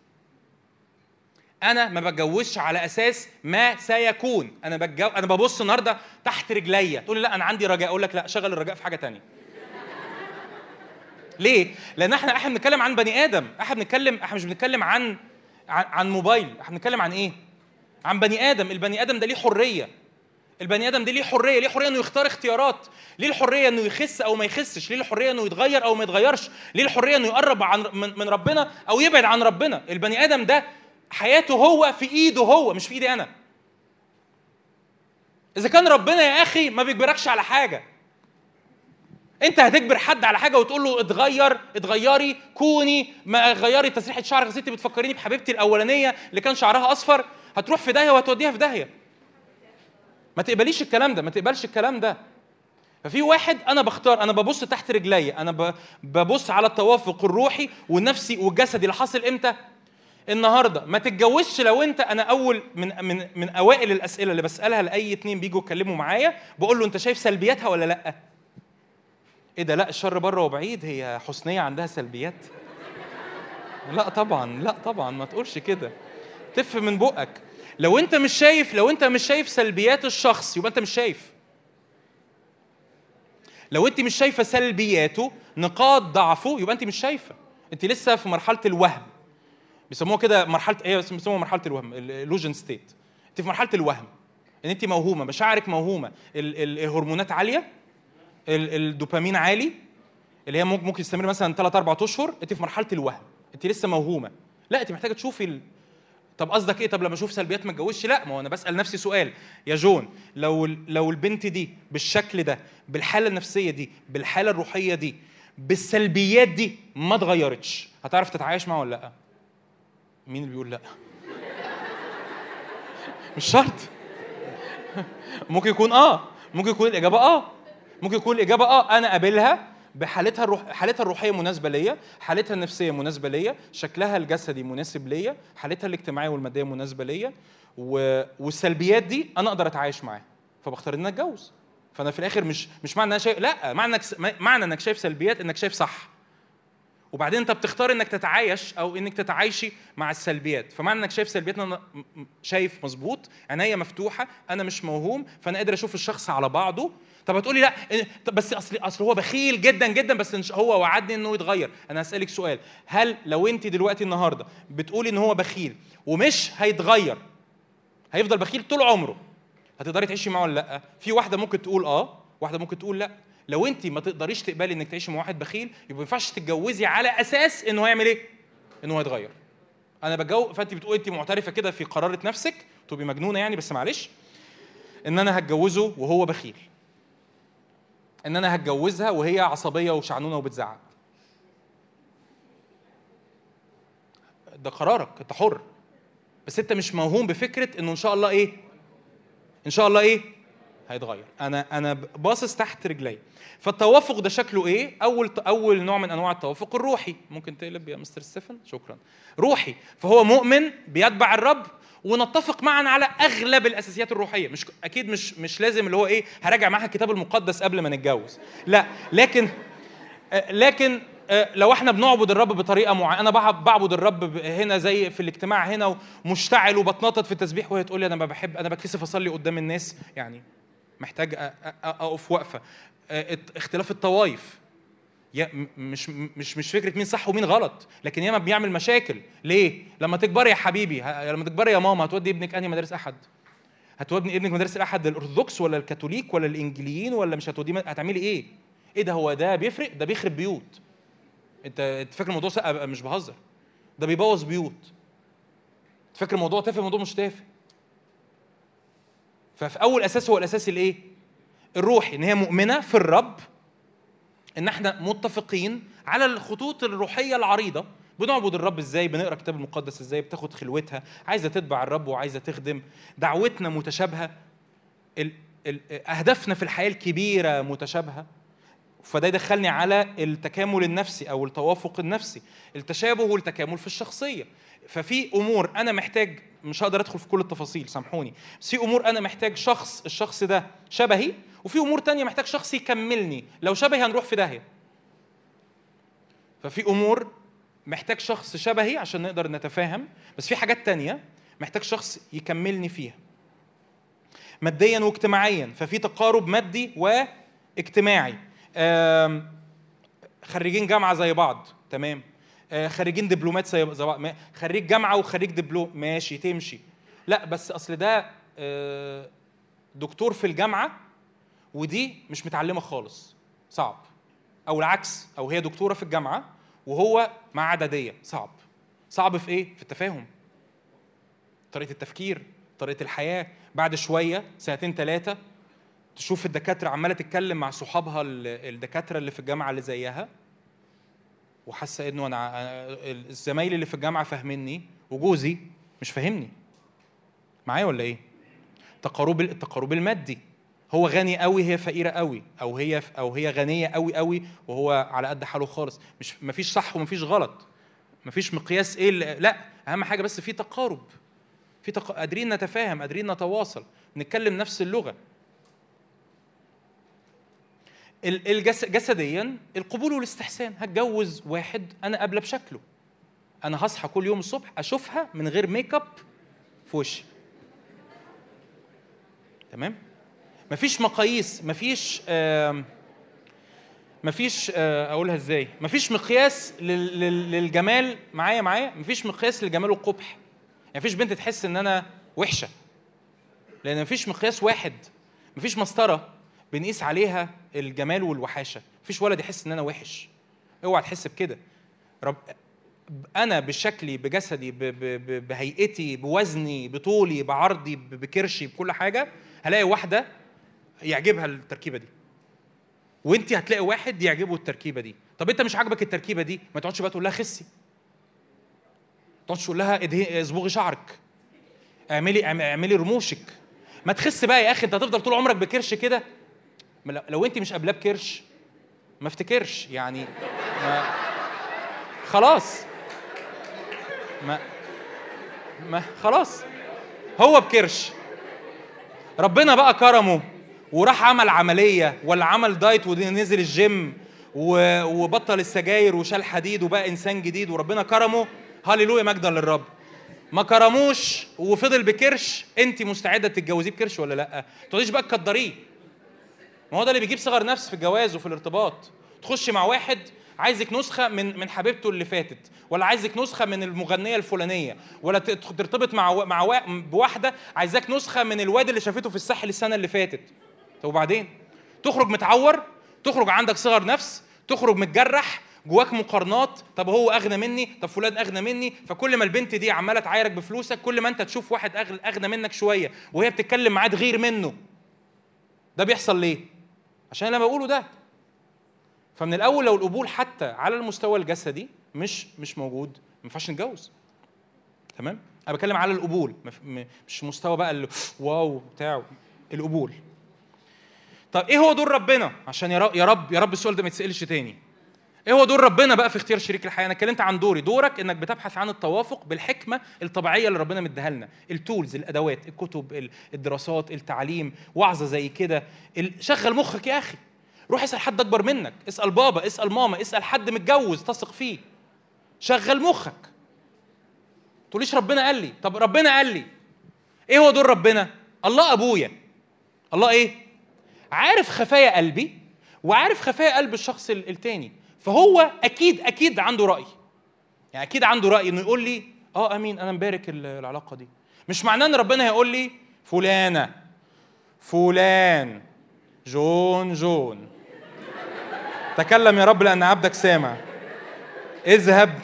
أنا ما بتجوزش على أساس ما سيكون. أنا بتجو... أنا ببص النهارده تحت رجليا. تقول لي لأ أنا عندي رجاء. أقول لك لأ شغل الرجاء في حاجة تانية. ليه؟ لأن إحنا إحنا بنتكلم عن بني آدم. إحنا بنتكلم إحنا مش بنتكلم عن عن, موبايل. إحنا بنتكلم عن إيه؟ عن بني آدم. البني آدم ده ليه حرية. البني آدم ده ليه حرية. ليه حرية إنه يختار اختيارات. ليه الحرية إنه يخس أو ما يخسش. ليه الحرية إنه يتغير أو ما يتغيرش. ليه الحرية إنه يقرب عن من ربنا أو يبعد عن ربنا. البني آدم ده حياته هو في إيده هو مش في إيدي أنا. إذا كان ربنا يا أخي ما بيجبركش على حاجة. انت هتجبر حد على حاجة وتقول له اتغير اتغيري كوني ما غيري تسريحة شعرك. ستي بتفكريني بحبيبتي الأولانية اللي كان شعرها أصفر هتروح في داهية وهتوديها في داهية. ما تقبليش الكلام ده ما تقبلش الكلام ده. ففي واحد أنا بختار أنا ببص تحت رجلي أنا ببص على التوافق الروحي والنفسي والجسدي اللي حاصل إمتى؟ النهارده. ما تتجوزش لو أنت أنا أول من من من أوائل الأسئلة اللي بسألها لأي اتنين بيجوا يتكلموا معايا بقول له أنت شايف سلبياتها ولا لأ؟ إيه ده؟ لا الشر بره وبعيد. هي حسنية عندها سلبيات. لا طبعا لا طبعا ما تقولش كده. تف من بقك. لو أنت مش شايف لو أنت مش شايف سلبيات الشخص يبقى أنت مش شايف. لو أنت مش شايفة سلبياته نقاط ضعفه يبقى أنت مش شايفة. أنت لسه في مرحلة الوهم. بيسموها كده مرحلة إيه بيسموها مرحلة الوهم؟ Illusion state أنت في مرحلة الوهم. إن أنت موهومة مشاعرك موهومة. ال- ال- الهرمونات عالية. ال- الدوبامين عالي اللي هي ممكن يستمر مثلا 3 4 أشهر انت في مرحلة الوهم انت لسه موهومة. لا انت محتاجة تشوفي ال... طب قصدك إيه؟ طب لما أشوف سلبيات ما اتجوزش؟ لا ما هو أنا بسأل نفسي سؤال. يا جون لو لو البنت دي بالشكل ده بالحالة النفسية دي بالحالة الروحية دي بالسلبيات دي ما اتغيرتش هتعرف تتعايش معاها ولا لأ؟ مين اللي بيقول لأ؟ مش شرط. ممكن يكون آه ممكن يكون الإجابة آه. ممكن يكون الإجابة آه أنا قابلها بحالتها الروح حالتها الروحية مناسبة ليا حالتها النفسية مناسبة ليا شكلها الجسدي مناسب ليا حالتها الاجتماعية والمادية مناسبة ليا و... والسلبيات دي أنا أقدر أتعايش معاها فبختار ان أتجوز. فأنا في الآخر مش مش معنى أنا شايف لا معنى إنك معنى إنك شايف سلبيات إنك شايف صح. وبعدين أنت بتختار إنك تتعايش أو إنك تتعايشي مع السلبيات. فمعنى إنك شايف سلبيات أنا شايف مظبوط عينيا مفتوحة أنا مش موهوم فأنا قادر أشوف الشخص على بعضه طب هتقولي لا بس أصل أصل هو بخيل جدا جدا بس هو وعدني إنه يتغير. أنا هسألك سؤال. هل لو أنت دلوقتي النهارده بتقولي إن هو بخيل ومش هيتغير هيفضل بخيل طول عمره هتقدري تعيشي معاه ولا لأ؟ في واحدة ممكن تقول آه واحدة ممكن تقول لأ. لو أنت ما تقدريش تقبلي إنك تعيشي مع واحد بخيل يبقى ما ينفعش تتجوزي على أساس إنه هيعمل إيه؟ إنه هيتغير. أنا بتجوز فأنت بتقولي أنت معترفة كده في قرارة نفسك تبقي مجنونة يعني بس معلش إن أنا هتجوزه وهو بخيل. ان أنا هتجوزها وهي عصبية وشعنونة وبتزعق. ده قرارك انت حر. بس انت مش موهوم بفكرة انه ان شاء الله إيه؟ ان شاء الله إيه؟ هيتغير. أنا أنا باصص تحت رجلي. فالتوافق ده شكله إيه؟ اول اول نوع من انواع التوافق الروحي. ممكن تقلب يا مستر ستيفن؟ شكرا. روحي. فهو مؤمن بيتبع الرب ونتفق معا على أغلب الأساسيات الروحية. مش أكيد مش مش لازم اللي هو إيه هراجع معاها الكتاب المقدس قبل ما نتجوز. لا لكن آه، لكن آه، لو إحنا بنعبد الرب بطريقة معينة أنا بعب- بعبد الرب هنا زي في الاجتماع هنا ومشتعل وبتنطط في التسبيح وهي تقول لي أنا ما بحب أنا بتكسف أصلي قدام الناس يعني محتاج أقف وقفه آه، اختلاف الطوائف. مش مش مش فكرة مين صح ومين غلط لكن ياما بيعمل مشاكل. ليه؟ لما تكبري يا حبيبي لما تكبري يا ماما هتودي ابنك أنهي مدارس أحد؟ هتودي ابنك مدارس الاحد الأرثوذكس ولا الكاثوليك ولا الإنجليين ولا مش هتوديه هتعملي إيه؟ إيه ده هو ده بيفرق؟ ده بيخرب بيوت. أنت فاكر الموضوع مش بهزر. ده بيبوظ بيوت. فاكر الموضوع تافه؟ الموضوع مش تافه. ففي أول أساس هو الأساس الإيه؟ الروحي إن هي مؤمنة في الرب إن إحنا متفقين على الخطوط الروحية العريضة. بنعبد الرب إزاي؟ بنقرأ الكتاب المقدس إزاي؟ بتاخد خلوتها. عايزة تتبع الرب وعايزة تخدم. دعوتنا متشابهة. ال... ال... أهدافنا في الحياة الكبيرة متشابهة. فده يدخلني على التكامل النفسي أو التوافق النفسي. التشابه والتكامل في الشخصية. ففي أمور أنا محتاج مش هقدر أدخل في كل التفاصيل سامحوني. بس في أمور أنا محتاج شخص الشخص ده شبهي وفي أمور تانية محتاج شخص يكملني. لو شبهي هنروح في داهية. ففي أمور محتاج شخص شبهي عشان نقدر نتفاهم بس في حاجات تانية محتاج شخص يكملني فيها. ماديا واجتماعيا. ففي تقارب مادي واجتماعي. خريجين جامعة زي بعض. تمام؟ آه، خريجين دبلومات زي بعض. خريج جامعة وخريج دبلوم ماشي تمشي. لا بس أصل ده آه، دكتور في الجامعة ودي مش متعلمة خالص. صعب. أو العكس أو هي دكتورة في الجامعة وهو مع عددية. صعب. صعب في إيه؟ في التفاهم. طريقة التفكير طريقة الحياة. بعد شوية سنتين ثلاثة تشوف الدكاترة عمالة تتكلم مع صحابها ال- الدكاترة اللي في الجامعة اللي زيها وحاسة إنه أنا الزمايل اللي في الجامعة فاهميني وجوزي مش فاهمني. معايا ولا إيه؟ تقارب التقارب المادي. هو غني قوي هي فقيرة قوي أو هي أو هي غنية قوي قوي وهو على قد حاله خالص. مش مفيش صح ومفيش غلط. مفيش مقياس إيه لا أهم حاجة بس في تقارب في تق... قادرين نتفاهم قادرين نتواصل نتكلم نفس اللغة. ال- الجس... جسديا القبول والاستحسان. هتجوز واحد أنا قابلة بشكله. أنا هصحى كل يوم الصبح أشوفها من غير ميك اب في وشي. تمام؟ مفيش مقاييس مفيش مفيش آه، أقولها إزاي؟ مفيش مقياس لل- لل- للجمال معايا معايا؟ مفيش مقياس للجمال والقبح يعني مفيش بنت تحس إن أنا وحشة. لأن مفيش مقياس واحد مفيش مسطرة بنقيس عليها الجمال والوحاشة. مفيش ولد يحس إن أنا وحش. اوعى تحس بكده. رب أنا بشكلي بجسدي ب- ب- بهيئتي بوزني بطولي بعرضي بكرشي بكل حاجة هلاقي واحدة يعجبها التركيبة دي. وانت هتلاقي واحد يعجبه التركيبة دي. طب انت مش عاجبك التركيبة دي ما تقعدش بقى تقول لها خسي. تقعدش تقول لها اصبغي شعرك. اعملي اعم- اعملي رموشك. ما تخس بقى يا أخي انت هتفضل طول عمرك بكرش كده. لو انت مش قابلاه بكرش ما افتكرش يعني. ما خلاص. ما ما خلاص. هو بكرش. ربنا بقى كرمه. وراح عمل عملية ولا عمل دايت ونزل الجيم وبطل السجاير وشال حديد وبقى إنسان جديد وربنا كرمه هللويا مجدا للرب. ما كرموش وفضل بكرش أنت مستعدة تتجوزيه بكرش ولا لأ؟ ما تقعديش بقى تكدريه ما هو ده اللي بيجيب صغر نفس في الجواز وفي الارتباط. تخش مع واحد عايزك نسخة من من حبيبته اللي فاتت ولا عايزك نسخة من المغنية الفلانية ولا ترتبط مع مع وا- بواحدة عايزاك نسخة من الواد اللي شافته في الساحل السنة اللي فاتت. طب وبعدين تخرج متعور تخرج عندك صغر نفس تخرج متجرح جواك مقارنات طب هو أغنى مني؟ طب فلان أغنى مني؟ فكل ما البنت دي عمالة تعايرك بفلوسك كل ما أنت تشوف واحد أغنى منك شوية وهي بتتكلم معاه تغير منه ده بيحصل ليه؟ عشان أنا بقوله ده. فمن الأول لو القبول حتى على المستوى الجسدي مش مش موجود ما ينفعش نتجوز. تمام؟ أنا بتكلم على القبول مش مستوى بقى اللي واو بتاع القبول. طب إيه هو دور ربنا؟ عشان يا رب يا رب يا رب السؤال ده ما يتسألش تاني. إيه هو دور ربنا بقى في اختيار شريك الحياة؟ أنا اتكلمت عن دوري. دورك إنك بتبحث عن التوافق بالحكمة الطبيعية اللي ربنا مديها لنا التولز الأدوات الكتب ال- الدراسات التعليم وعظة زي كده. شغل مخك يا أخي. روح اسأل حد أكبر منك. اسأل بابا اسأل ماما اسأل حد متجوز تثق فيه. شغل مخك. تقوليش ربنا قال لي. طب ربنا قال لي. إيه هو دور ربنا؟ الله أبويا. الله إيه؟ عارف خفايا قلبي وعارف خفايا قلب الشخص ال- التاني فهو أكيد أكيد عنده رأي. يعني أكيد عنده رأي إنه يقول لي آه أمين أنا مبارك ال- العلاقة دي. مش معناه إن ربنا هيقول لي فلانة فلان جون جون. تكلم يا رب لأن عبدك سامع. اذهب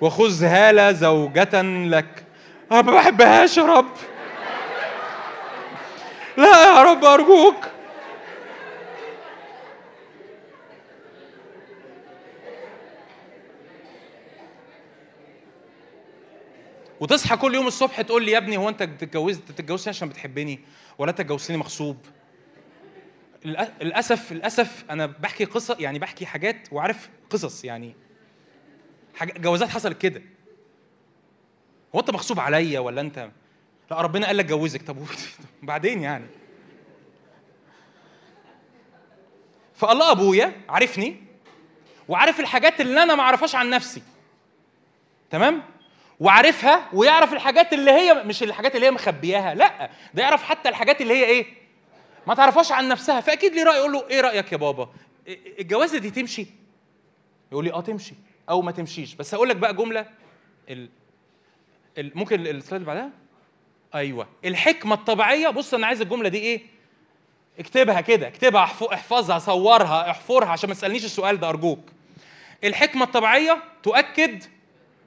وخذ هاله زوجة لك. أنا ما بحبهاش يا رب. لا يا رب أرجوك. وتصحى كل يوم الصبح تقول لي يا ابني هو انت اتجوزت تتجوزني عشان بتحبني؟ ولا انت اتجوزتني مغصوب للاسف للأسف أنا بحكي قصه يعني بحكي حاجات وعارف قصص يعني حاجة جوازات حصلت كده. هو انت مغصوب عليا ولا انت؟ لا ربنا قال لك جوزك. طب بعدين يعني؟ فالله أبويا عارفني وعارف الحاجات اللي أنا ما أعرفهاش عن نفسي. تمام؟ وعارفها ويعرف الحاجات اللي هي مش الحاجات اللي هي مخبياها لا ده يعرف حتى الحاجات اللي هي إيه؟ ما تعرفهاش عن نفسها فأكيد ليه رأي يقول له إيه رأيك يا بابا؟ الجوازه دي تمشي؟ يقول لي آه تمشي أو ما تمشيش. بس هقول لك بقى جملة ال... ال... ممكن السلايد اللي بعدها؟ أيوه. الحكمة الطبيعية بص أنا عايز الجملة دي إيه؟ اكتبها كده اكتبها احف- احفظها صورها احفرها عشان ما تسألنيش السؤال ده أرجوك. الحكمة الطبيعية تؤكد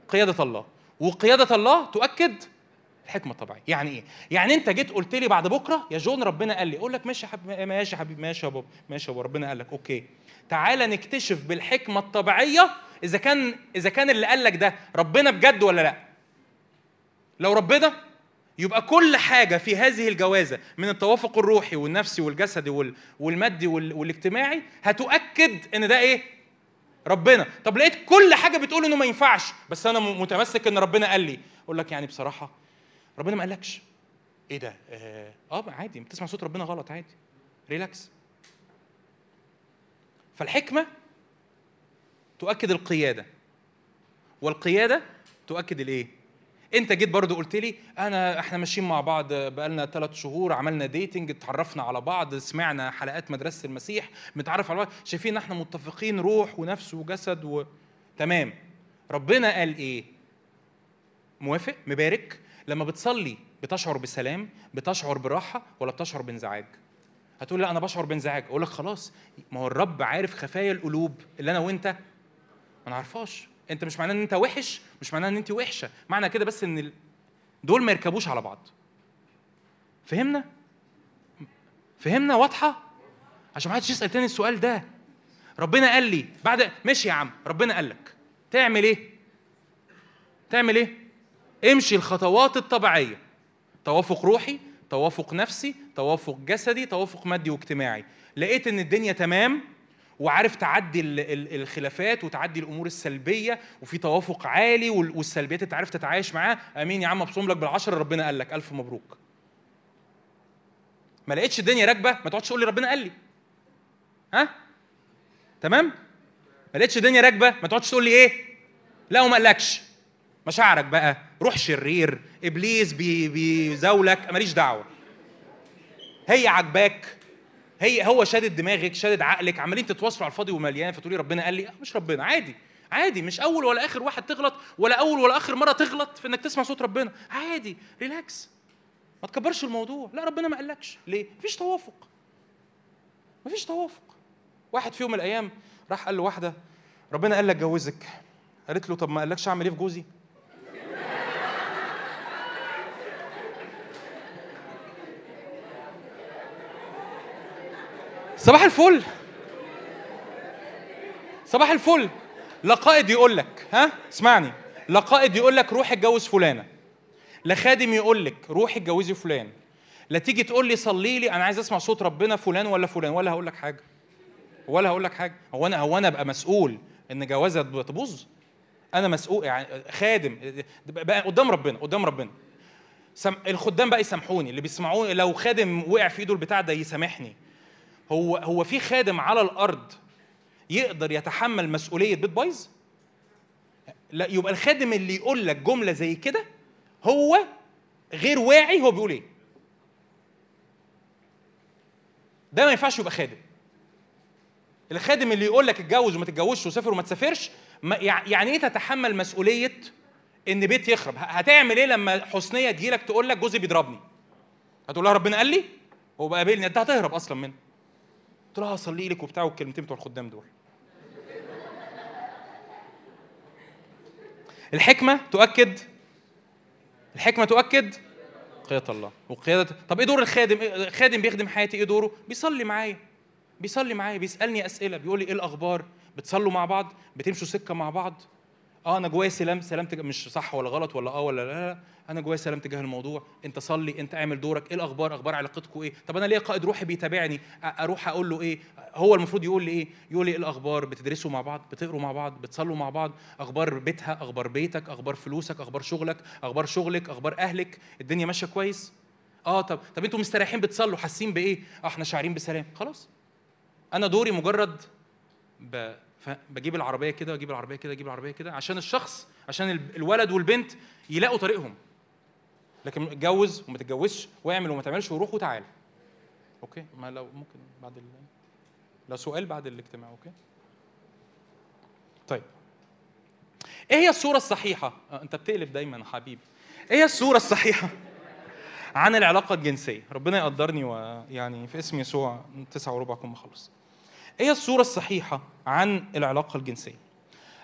قيادة الله. وقيادة الله تؤكد الحكمة الطبيعية. يعني إيه؟ يعني أنت جيت قلت لي بعد بكرة يا جون ربنا قال لي. أقول لك ماشي يا حبيبي ماشي يا حبيبي ماشي يا بابا ماشي يا بابا ربنا قال لك. okay. تعالى نكتشف بالحكمة الطبيعية إذا كان إذا كان اللي قال لك ده ربنا بجد ولا لأ. لو ربنا يبقى كل حاجة في هذه الجوازة من التوافق الروحي والنفسي والجسدي وال- والمادي وال- والاجتماعي هتؤكد إن ده إيه؟ ربنا. طب لقيت كل حاجة بتقول إنه ما ينفعش بس أنا متمسك إن ربنا قال لي. أقول لك يعني بصراحة ربنا ما قالكش. إيه ده؟ آه. آه، عادي. بتسمع صوت ربنا غلط عادي. ريلاكس فالحكمة تؤكد القيادة. والقيادة تؤكد الإيه؟ انت جيت برضو قلت لي انا إحنا ماشيين مع بعض بقالنا ثلاث شهور عملنا ديتنج اتعرفنا على بعض سمعنا حلقات مدرسة المسيح متعرف على بعض شايفين إن إحنا متفقين روح ونفس وجسد و... تمام. ربنا قال إيه؟ موافق؟ مبارك؟ لما بتصلي بتشعر بسلام بتشعر براحة ولا بتشعر بانزعاج؟ هتقول لا أنا بشعر بانزعاج. أقول لك خلاص ما هو الرب عارف خفايا القلوب اللي أنا وأنت؟ ما نعرفهاش. انت مش معناه ان انت وحش مش معناه ان انت وحشة. معنى كده بس ان. دول ما يركبوش على بعض. فهمنا؟ فهمنا واضحة؟ عشان ما حدش يسأل تاني السؤال ده. ربنا قال لي بعد ماشي يا عم ربنا قال لك. تعمل إيه؟ تعمل إيه؟ امشي الخطوات الطبيعية. توافق روحي توافق نفسي توافق جسدي توافق مادي واجتماعي. لقيت ان الدنيا تمام وعارف تعدي ال- ال- الخلافات وتعدي الأمور السلبية وفي توافق عالي وال- والسلبيات أنت عارف تتعايش معاها آمين يا عم أبصم لك بالعشرة ربنا قال لك ألف مبروك. ما لقيتش الدنيا راكبة ما تقعدش تقول لي ربنا قال لي. ها؟ تمام؟ ما لقيتش الدنيا راكبة ما تقعدش تقول لي إيه؟ لا وما قالكش. مشاعرك بقى روح شرير إبليس بي بيزاولك ماليش دعوة. هي عجباك هي هو شادد دماغك شادد عقلك عمالين تتواصلوا على الفاضي ومليان فتقولي ربنا قال لي آه مش ربنا عادي عادي مش أول ولا آخر واحد تغلط ولا أول ولا آخر مرة تغلط في إنك تسمع صوت ربنا عادي relax ما تكبرش الموضوع لا ربنا ما قالكش ليه؟ مفيش توافق مفيش توافق واحد في يوم من الأيام راح قال لواحدة ربنا قال لك جوزك. قالت له طب ما قالكش أعمل إيه في جوزي؟ صباح الفل. صباح الفل. لا قائد يقول لك ها؟ اسمعني. لا قائد يقول لك روح اتجوز فلانة. لا خادم يقول لك روح اتجوزي فلان. لا تيجي تقول لي صلي لي أنا عايز أسمع صوت ربنا فلان ولا فلان. ولا هقول لك حاجة. ولا هقول لك حاجة. هو أنا هو أنا أبقى مسؤول إن جوازها تبوظ أنا مسؤول يعني خادم. بقى قدام ربنا قدام ربنا. سم... الخدام بقى يسامحوني. اللي بيسمعوني لو خادم وقع في إيده البتاع ده يسامحني. هو هو في خادم على الأرض يقدر يتحمل مسؤولية بيت بايظ لا يبقى الخادم اللي يقول لك جملة زي كده هو غير واعي هو بيقول إيه. ده ما ينفعش يبقى خادم. الخادم اللي يقول لك اتجوز وما تتجوزش وسافر وما تسافرش يعني إيه تتحمل مسؤولية إن بيت يخرب؟ هتعمل إيه لما حسنية تجيلك تقول لك جوزي بيضربني؟ هتقول لها ربنا قال لي؟ هو بقى قابلني أنت هتهرب أصلا منه. قلت لها هصلي لك وبتاع والكلمتين بتوع الخدام دول الحكمة تؤكد الحكمة تؤكد قيادة الله وقيادة طب إيه دور الخادم؟ إيه- خادم بيخدم حياتي إيه دوره؟ بيصلي معايا بيصلي معايا بيسألني أسئلة بيقول لي إيه الأخبار؟ بتصلوا مع بعض؟ بتمشوا سكة مع بعض؟ آه أنا جوايا سلام سلام تجاه مش صح ولا غلط ولا آه ولا لا, لا أنا جوايا سلام تجاه الموضوع. أنت صلي أنت اعمل دورك. إيه الأخبار؟ أخبار علاقتكم إيه؟ طب أنا ليه قائد روحي بيتابعني. أروح أقول له إيه؟ هو المفروض يقول لي إيه؟ يقول لي إيه الأخبار؟ بتدرسوا مع بعض؟ بتقروا مع بعض؟ بتصلوا مع بعض؟ أخبار بيتها؟ أخبار بيتك؟ أخبار فلوسك؟ أخبار شغلك؟ أخبار شغلك؟ أخبار أهلك؟ الدنيا ماشية كويس؟ آه طب طب أنتوا مستريحين بتصلوا؟ حاسين بإيه؟ آه إحنا شاعرين بسلام. خلاص. أنا دوري مجرد ب... ف... بجيب العربية كده وأجيب العربية كده أجيب العربية كده عشان الشخص عشان ال- الولد والبنت يلاقوا طريقهم. لكن اتجوز وما تتجوزش واعمل وما تعملش وروح وتعال. okay؟ ما لو ممكن بعد ال... لو سؤال بعد الاجتماع okay؟ طيب. إيه هي الصورة الصحيحة؟ آه، أنت بتقلب دايما يا حبيبي. إيه هي الصورة الصحيحة؟ عن العلاقة الجنسية. ربنا يقدرني ويعني في اسم يسوع تسعة وربع أكون مخلص. إيه الصورة الصحيحة عن العلاقة الجنسية.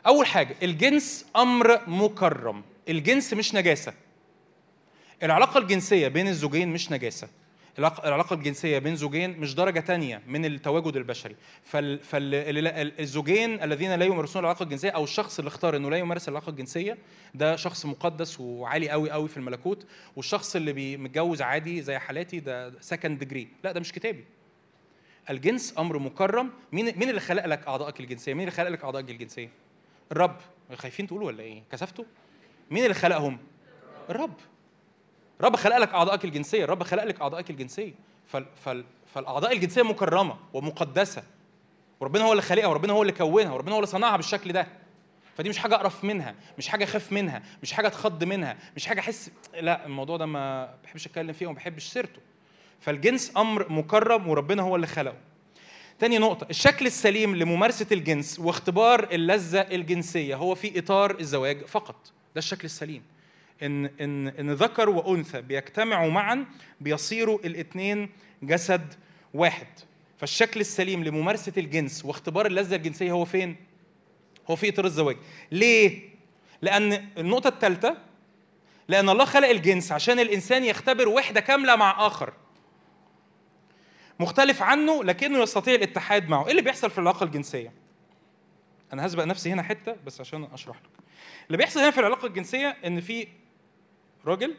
أول حاجة الجنس أمر مكرم. الجنس مش نجاسة. العلاقة الجنسية بين الزوجين مش نجاسة. العلاقة الجنسية بين زوجين مش درجة تانية من التواجد البشري. فال فالزوجين الذين لا يمارسون العلاقة الجنسية أو الشخص اللي اختار إنه لا يمارس العلاقة الجنسية ده شخص مقدس وعالي قوي قوي في الملكوت والشخص اللي متجوز عادي زي حالاتي ده second degree لا ده مش كتابي. الجنس أمر مكرم. مين مين اللي خلق لك أعضائك الجنسية؟ مين اللي خلق لك أعضائك الجنسية؟ الرب خايفين تقولوا ولا إيه؟ كسفتوا؟ مين اللي خلقهم؟ الرب الرب خلق لك أعضائك الجنسية. الرب خلق لك أعضائك الجنسية. فال فال فالأعضاء الجنسية مكرمة ومقدسة. وربنا هو اللي خالقها وربنا هو اللي كونها وربنا هو اللي صنعها بالشكل ده. فدي مش حاجة أقرف منها مش حاجة أخاف منها مش حاجة اتخض منها مش حاجة احس لا الموضوع ده ما بحبش أتكلم فيه وما بحبش سيرته. فالجنس أمر مكرم وربنا هو اللي خلقه. تاني نقطة الشكل السليم لممارسة الجنس واختبار اللذة الجنسية هو في إطار الزواج فقط. ده الشكل السليم. إن إن إن ذكر وأنثى بيجتمعوا معا بيصيروا الاثنين جسد واحد. فالشكل السليم لممارسة الجنس واختبار اللذة الجنسية هو فين؟ هو في إطار الزواج. ليه؟ لأن النقطة الثالثة لأن الله خلق الجنس عشان الإنسان يختبر وحدة كاملة مع آخر. مختلف عنه لكنه يستطيع الاتحاد معه. إيه اللي بيحصل في العلاقة الجنسية؟ أنا هسبق نفسي هنا حتة بس عشان أشرح لك. اللي بيحصل هنا في العلاقة الجنسية إن في راجل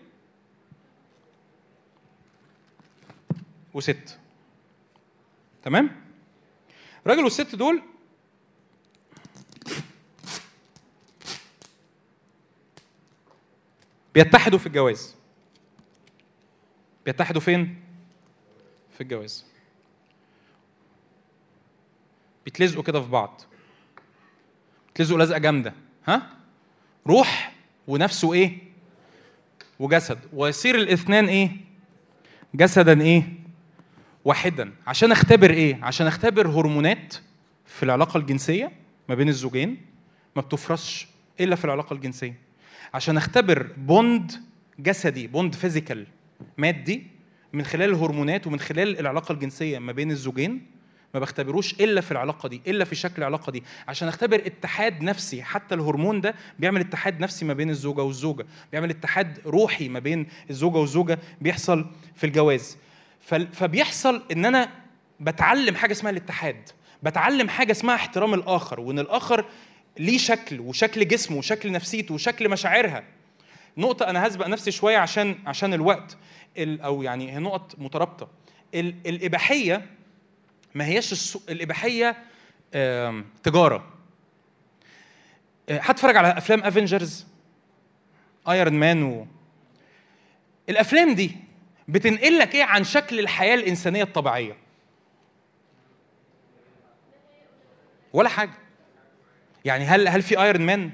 وست. تمام؟ الراجل والست دول بيتحدوا في الجواز. بيتحدوا فين؟ في الجواز. بيتلزقوا كده في بعض. بيتلزقوا لزقة جامدة. ها؟ روح ونفسه إيه؟ وجسد. ويصير الاثنان إيه؟ جسدا إيه؟ واحدا. عشان أختبر إيه؟ عشان أختبر هرمونات في العلاقة الجنسية ما بين الزوجين ما بتفرزش إلا في العلاقة الجنسية. عشان أختبر bond جسدي bond physical مادي من خلال الهرمونات ومن خلال العلاقة الجنسية ما بين الزوجين ما بختبروش إلا في العلاقة دي إلا في شكل العلاقة دي. عشان أختبر اتحاد نفسي حتى الهرمون ده بيعمل اتحاد نفسي ما بين الزوجة والزوجة بيعمل اتحاد روحي ما بين الزوجة والزوجة بيحصل في الجواز. فبيحصل إن أنا بتعلم حاجة اسمها الاتحاد بتعلم حاجة اسمها احترام الآخر وإن الآخر ليه شكل وشكل جسمه وشكل نفسيته وشكل مشاعرها. نقطة أنا هسبق نفسي شوية عشان عشان الوقت. أو يعني هي نقط مترابطة. ال- الإباحية ما هياش آم، تجارة. آه، هتفرج على أفلام Avengers Iron Man و... الأفلام دي بتنقل لك إيه عن شكل الحياة الإنسانية الطبيعية؟ ولا حاجة. يعني هل هل في Iron Man؟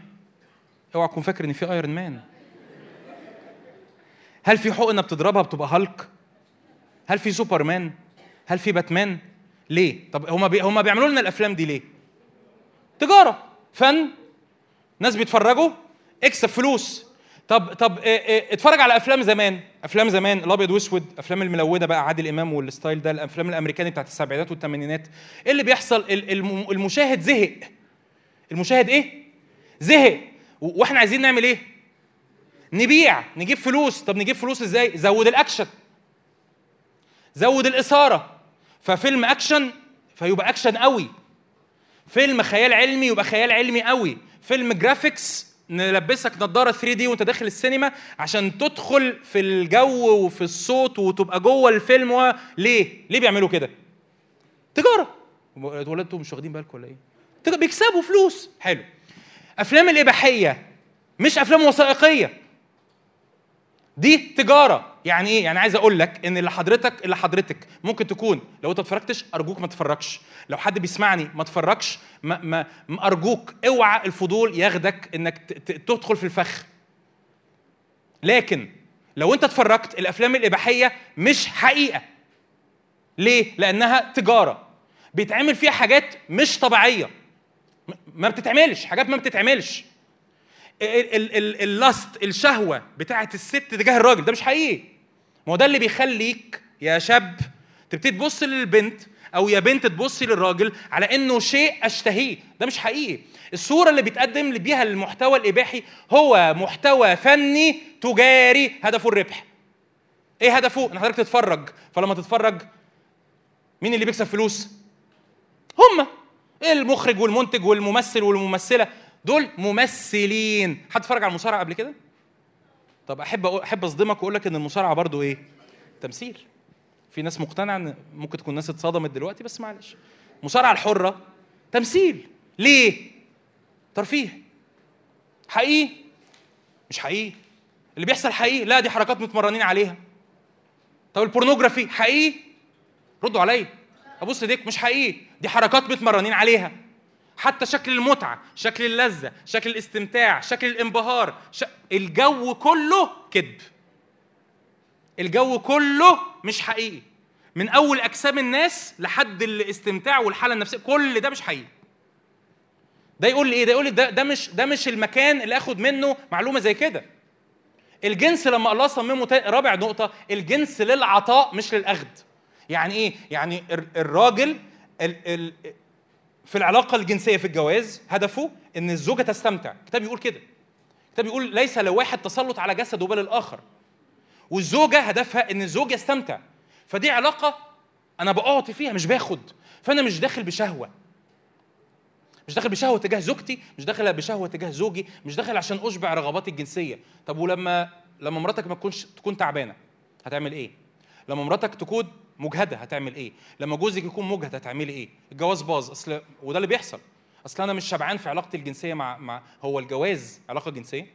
اوعى تكون فاكر إن في Iron Man هل في حقنة بتضربها بتبقى هالك؟ هل في سوبرمان؟ هل في باتمان؟ ليه؟ طب هما بي... هما بيعملوا لنا الأفلام دي ليه؟ تجارة فن ناس بيتفرجوا اكسب فلوس طب طب إيه إيه اتفرج على أفلام زمان أفلام زمان الأبيض وأسود أفلام الملونة بقى عادل إمام وال style ده الأفلام الأمريكاني بتاعت السبعينات والثمانينات إيه اللي بيحصل ال- الم- المشاهد زهق المشاهد إيه زهق وإحنا عايزين نعمل إيه نبيع نجيب فلوس. طب نجيب فلوس إزاي؟ زود الأكشن. زود الإثارة. ففيلم أكشن فيبقى أكشن قوي. فيلم خيال علمي يبقى خيال علمي قوي. فيلم graphics نلبسك نظاره 3D وأنت داخل السينما عشان تدخل في الجو وفي الصوت وتبقى جوه الفيلم و... ليه؟ ليه بيعملوا كده؟ تجارة. ولا أنتوا مش واخدين بالكم ولا إيه؟ بيكسبوا فلوس. حلو. أفلام الإباحية مش أفلام وثائقية. دي تجارة. يعني إيه؟ يعني عايز أقول لك إن اللي حضرتك اللي حضرتك ممكن تكون لو أنت اتفرجتش أرجوك ما تتفرجش. لو حد بيسمعني ما تتفرجش ما, ما, أرجوك اوعى الفضول ياخدك إنك تدخل في الفخ. لكن لو أنت اتفرجت الأفلام الإباحية مش حقيقة. ليه؟ لأنها تجارة. بيتعمل فيها حاجات مش طبيعية. ما بتتعملش. حاجات ما بتتعملش. اللاست الشهوة بتاعت الست تجاه الراجل ده مش حقيقي. ما هو ده اللي بيخليك يا شاب تبتدي تبص للبنت أو يا بنت تبصي للراجل على إنه شيء أشتهيه. ده مش حقيقي. الصورة اللي بيتقدم بيها المحتوى الإباحي هو محتوى فني تجاري هدفه الربح. إيه هدفه؟ إن حضرتك تتفرج. فلما تتفرج مين اللي بيكسب فلوس؟ هما المخرج والمنتج والممثل والممثلة. دول ممثلين. حد اتفرج على المصارعة قبل كده؟ طب أحب أحب أصدمك وأقول لك إن المصارعة برضو إيه؟ تمثيل. في ناس مقتنعة إن ممكن تكون ناس اتصدمت دلوقتي بس معلش. المصارعة الحرة تمثيل. ليه؟ ترفيه. حقيقي؟ مش حقيقي. اللي بيحصل حقيقي لا دي حركات متمرنين عليها. طب البورنوجرافي حقيقي؟ ردوا عليا. أبص إيديك مش حقيقي. دي حركات متمرنين عليها. حتى شكل المتعة شكل اللذة شكل الاستمتاع شكل الانبهار ش... الجو كله كذب. الجو كله مش حقيقي. من أول أجسام الناس لحد الاستمتاع والحالة النفسية كل ده مش حقيقي. ده يقول لي إيه؟ ده يقول لي ده ده مش ده مش المكان اللي آخد منه معلومة زي كده. الجنس لما الله صممه رابع نقطة الجنس للعطاء مش للأخذ. يعني إيه؟ يعني الر- الراجل ال ال في العلاقة الجنسية في الجواز هدفه إن الزوجة تستمتع. الكتاب يقول كده. الكتاب يقول ليس لواحد تسلط على جسده بل الآخر. والزوجة هدفها إن الزوج يستمتع. فدي علاقة أنا بأعطي فيها مش باخد. فأنا مش داخل بشهوة. مش داخل بشهوة تجاه زوجتي مش داخل بشهوة تجاه زوجي مش داخل عشان أشبع رغباتي الجنسية. طب ولما لما مراتك ما تكونش تكون تعبانة هتعمل إيه؟ لما مراتك تكون مجهدة هتعمل إيه؟ لما جوزك يكون مجهد هتعملي إيه؟ الجواز باظ. أصل وده اللي بيحصل. أصل أنا مش شبعان في علاقتي الجنسية مع مع هو الجواز علاقة جنسية؟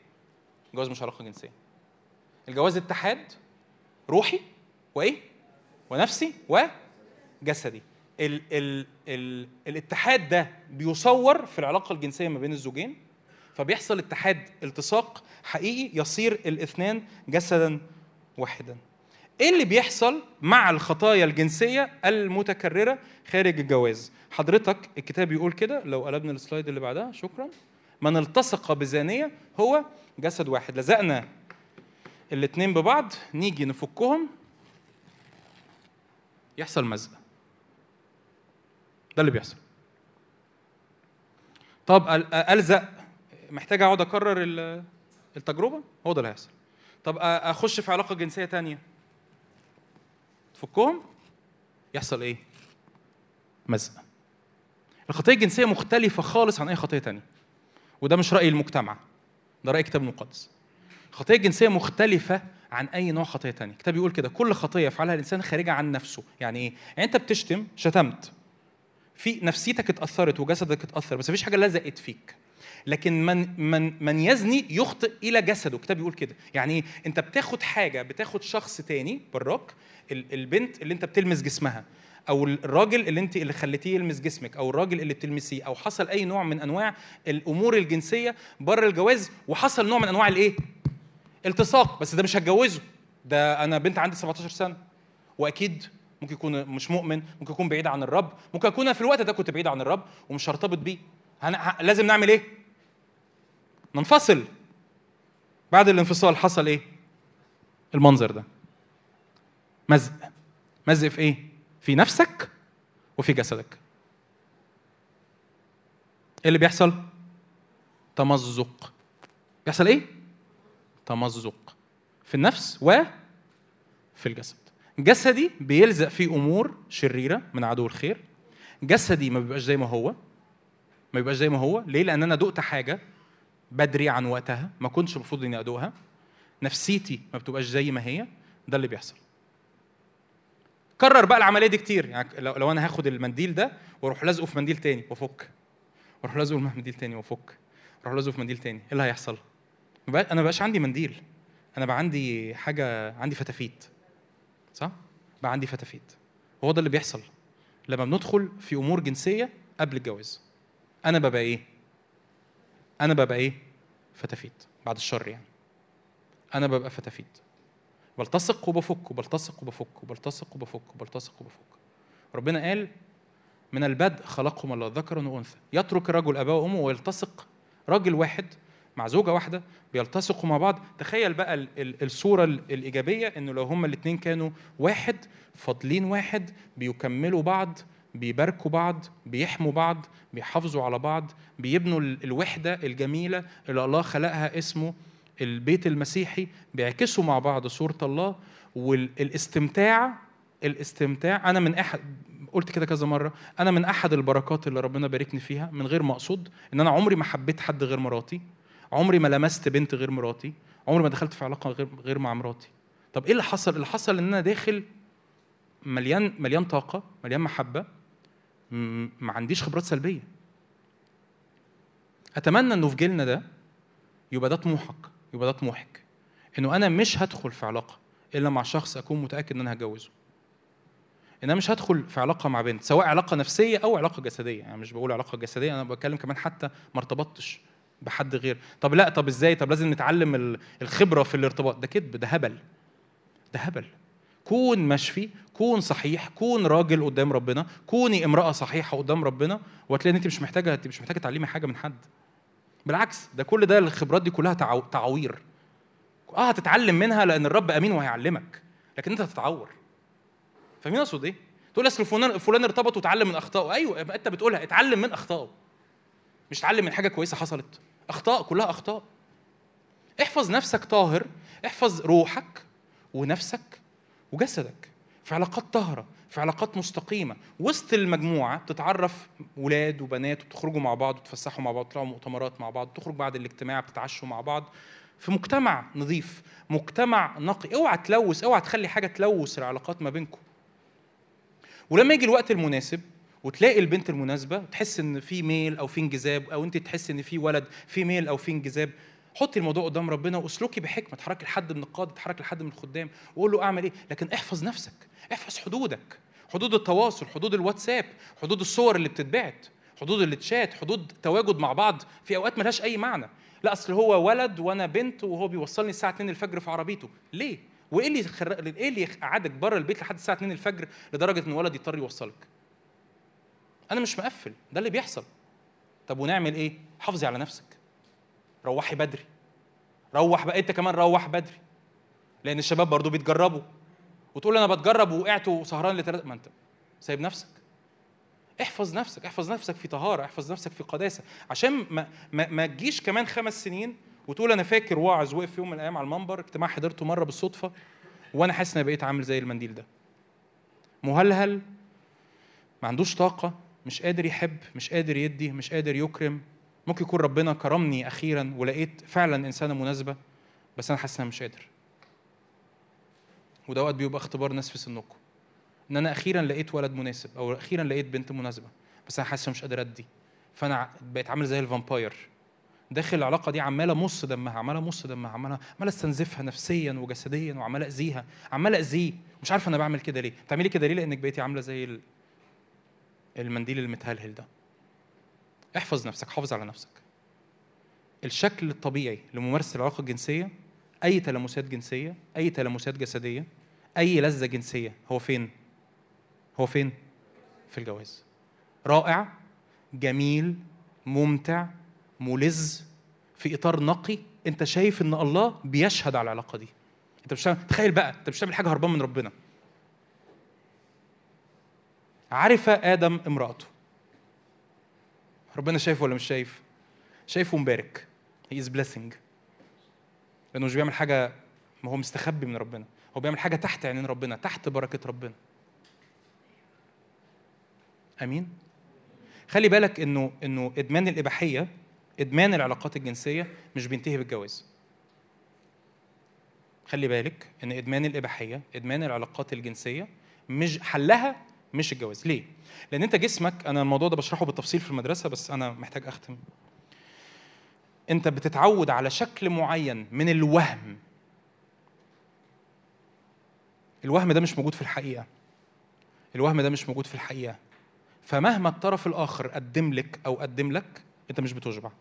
الجواز مش علاقة جنسية. الجواز اتحاد روحي وإيه؟ ونفسي وجسدي. ال ال ال الاتحاد ده بيصور في العلاقة الجنسية ما بين الزوجين فبيحصل اتحاد التصاق حقيقي يصير الاثنان جسدا واحدا. إيه اللي بيحصل مع الخطايا الجنسية المتكررة خارج الجواز؟ حضرتك الكتاب يقول كده لو قلبنا السلايد اللي بعدها شكرا. من التصق بزانية هو جسد واحد. لزقنا الاتنين ببعض نيجي نفكهم. يحصل مزق. ده اللي بيحصل. طب ألزق. محتاج أقعد أكرر ال- التجربة؟ هو ده اللي هيحصل. طب أخش في علاقة جنسية تانية؟ تفكهم يحصل إيه؟ مزق. الخطية الجنسية مختلفة خالص عن أي خطية تانية وده مش رأي المجتمع ده رأي الكتاب المقدس. الخطية الجنسية مختلفة عن أي نوع خطية تانية الكتاب بيقول كده كل خطية يفعلها الإنسان خارجة عن نفسه. يعني إيه؟ يعني أنت بتشتم شتمت في نفسيتك اتأثرت وجسدك اتأثر بس مفيش حاجة لزقت فيك. لكن من من من يزني يخطئ إلى جسده. الكتاب بيقول كده. يعني إيه؟ أنت بتاخد حاجة بتاخد شخص تاني براك ال- البنت اللي أنت بتلمس جسمها أو الراجل اللي أنت اللي خليتيه يلمس جسمك أو الراجل اللي بتلمسيه أو حصل أي نوع من أنواع الأمور الجنسية بره الجواز وحصل نوع من أنواع الإيه؟ التصاق بس ده مش هتجوزه. ده أنا بنت عندي 17 سنة. وأكيد ممكن يكون مش مؤمن ممكن يكون بعيد عن الرب ممكن أكون في الوقت ده كنت بعيد عن الرب ومش هرتبط بيه. لازم نعمل إيه؟ ننفصل. بعد الانفصال حصل إيه؟ المنظر ده. مزق. مزق في إيه؟ في نفسك وفي جسدك. إيه اللي بيحصل؟ تمزق. بيحصل إيه؟ تمزق. في النفس وفي الجسد. جسدي بيلزق فيه أمور شريرة من عدو الخير. جسدي ما بيبقاش زي ما هو. ما بيبقاش زي ما هو. ليه؟ لأن أنا دقت حاجة بدري عن وقتها ما كنتش المفروض إني أدوقها. نفسيتي ما بتبقاش زي ما هي. ده اللي بيحصل. كرر بقى العملية دي كتير. يعني لو, أنا هاخد المنديل ده وأروح لازقه في منديل تاني وأفك. وأروح لازقه في منديل تاني وأفك. وأروح لازقه في منديل تاني. إيه اللي هيحصل؟ أنا ما بقاش عندي منديل. أنا بقى عندي حاجة عندي فتافيت. صح؟ بقى عندي فتافيت. هو ده اللي بيحصل. لما بندخل في أمور جنسية قبل الجواز. أنا ببقى إيه؟ أنا ببقى إيه؟ فتافيت بعد الشر يعني. أنا ببقى فتافيت. بلتصق وبفك وبلتصق وبفك وبلتصق وبفك وبلتصق وبفك. ربنا قال من البدء خلقهم الله ذكرا وانثى يترك الرجل أباه وأمه ويلتصق راجل واحد مع زوجة واحدة بيلتصقوا مع بعض. تخيل بقى ال- ال- الصورة ال- الإيجابية إنه لو هما الاثنين كانوا واحد فاضلين واحد بيكملوا بعض بيباركوا بعض بيحموا بعض بيحافظوا على بعض بيبنوا ال- الوحدة الجميلة اللي الله خلقها اسمه البيت المسيحي بيعكسوا مع بعض صورة الله. والاستمتاع الاستمتاع أنا من احد قلت كده كذا مرة أنا من أحد البركات اللي ربنا باركني فيها من غير ما أقصد إن أنا عمري ما حبيت حد غير مراتي عمري ما لمست بنت غير مراتي عمري ما دخلت في علاقة غير غير مع مراتي. طب إيه اللي حصل؟ اللي حصل إن أنا داخل مليان مليان طاقة مليان محبة م- ما عنديش خبرات سلبية. أتمنى إنه في جيلنا ده يبقى ده طموحك يبقى ده طموحك. إنه أنا مش هدخل في علاقة إلا مع شخص أكون متأكد إن أنا هتجوزه. إن أنا مش هدخل في علاقة مع بنت سواء علاقة نفسية أو علاقة جسدية. يعني مش بقول علاقة جسدية أنا بتكلم كمان حتى ما ارتبطتش بحد غير. طب لا طب إزاي؟ طب لازم نتعلم ال- الخبرة في الارتباط. ده كذب ده هبل. ده هبل. كون مشفي كون صحيح كون راجل قدام ربنا كوني امرأة صحيحة قدام ربنا وهتلاقي إن أنت مش محتاجة أنت مش محتاجة تعلمي حاجة من حد. بالعكس ده كل ده الخبرات دي كلها تعو... تعوير. آه هتتعلم منها لأن الرب أمين وهيعلمك لكن أنت هتتعور. فاهمين أقصد إيه؟ تقول أصل فلان فلان ارتبط وتعلم من أخطائه. أيوه أنت بتقولها اتعلم من أخطائه. مش اتعلم من حاجة كويسة حصلت. أخطاء كلها أخطاء. احفظ نفسك طاهر احفظ روحك ونفسك وجسدك في علاقات طاهرة في علاقات مستقيمة وسط المجموعة بتتعرف ولاد وبنات وبتخرجوا مع بعض وتفسحوا مع بعض تطلعوا مؤتمرات مع بعض تخرج بعد الاجتماع بتتعشوا مع بعض. في مجتمع نظيف مجتمع نقي اوعى تلوث اوعى تخلي حاجة تلوث العلاقات ما بينكم. ولما يجي الوقت المناسب وتلاقي البنت المناسبة تحس إن في ميل أو في انجذاب أو أنت تحس إن في ولد في ميل أو في انجذاب حطي الموضوع قدام ربنا واسلكي بحكمة اتحركي لحد من القاده اتحركي لحد من الخدام وقول له اعمل إيه؟ لكن احفظ نفسك احفظ حدودك. حدود التواصل حدود الواتساب حدود الصور اللي بتتبعت حدود التشات حدود تواجد مع بعض في اوقات ملهاش اي معنى. لا اصل هو ولد وأنا بنت وهو بيوصلني الساعة 2 الفجر في عربيته. ليه؟ وايه اللي خر... إيه اللي قعدك بره البيت لحد الساعة 2 الفجر لدرجة ان ولد يضطر يوصلك؟ أنا مش مقفل ده اللي بيحصل. طب ونعمل إيه؟ حافظي على نفسك. روحي بدري. روح بقى انت كمان روح بدري. لأن الشباب برضو بيتجربوا. وتقول أنا بتجرب وقعت وسهران لثلاث ما انت سايب نفسك. احفظ نفسك احفظ نفسك في طهارة احفظ نفسك في قداسة. عشان ما ما, ما تجيش كمان خمس سنين وتقول أنا فاكر واعظ وقف في يوم من الأيام على المنبر اجتماع حضرته مرة بالصدفة وأنا حاسس ان أنا بقيت عامل زي المنديل ده. مهلهل ما عندوش طاقة مش قادر يحب مش قادر يدي مش قادر يكرم. ممكن يكون ربنا كرمني أخيرا ولقيت فعلا إنسانة مناسبة بس أنا حاسس إن مش قادر. وده وقت بيبقى اختبار ناس في سنكم. إن أنا أخيرا لقيت ولد مناسب أو أخيرا لقيت بنت مناسبة بس أنا حاسس مش قادر أدي. فأنا بقيت عامل زي الفامباير. داخل العلاقة دي عمالة مص دمها عمالة مص دمها عمالة عمالة أستنزفها نفسيا وجسديا وعمالة أذيها. عمالة أذيه. مش عارفه أنا بعمل كده ليه. بتعملي كده ليه؟ لأنك بقيتي عاملة زي ال- المنديل المتهلهل ده. احفظ نفسك حافظ على نفسك. الشكل الطبيعي لممارسة العلاقة الجنسية أي تلامسات جنسية أي تلامسات جسدية أي لذة جنسية هو فين؟ هو فين؟ في الجواز. رائع جميل ممتع ملذ في إطار نقي. أنت شايف إن الله بيشهد على العلاقة دي. أنت مش تخيل بقى أنت مش بتعمل حاجة هربان من ربنا. عرف آدم امرأته؟ ربنا شايفه ولا مش شايف؟ شايفه مبارك هي از blessing. لأنه مش بيعمل حاجة ما هو مستخبي من ربنا. هو بيعمل حاجة تحت عينين ربنا تحت بركة ربنا. آمين؟ خلي بالك إنه إنه إدمان الإباحية إدمان العلاقات الجنسية مش بينتهي بالجواز. خلي بالك إن إدمان الإباحية إدمان العلاقات الجنسية مش حلها مش الجواز. ليه؟ لأن أنت جسمك أنا الموضوع ده بشرحه بالتفصيل في المدرسة بس أنا محتاج أختم. أنت بتتعود على شكل معين من الوهم. الوهم ده مش موجود في الحقيقة. الوهم ده مش موجود في الحقيقة. فمهما الطرف الآخر قدم لك أو قدم لك أنت مش بتشبع.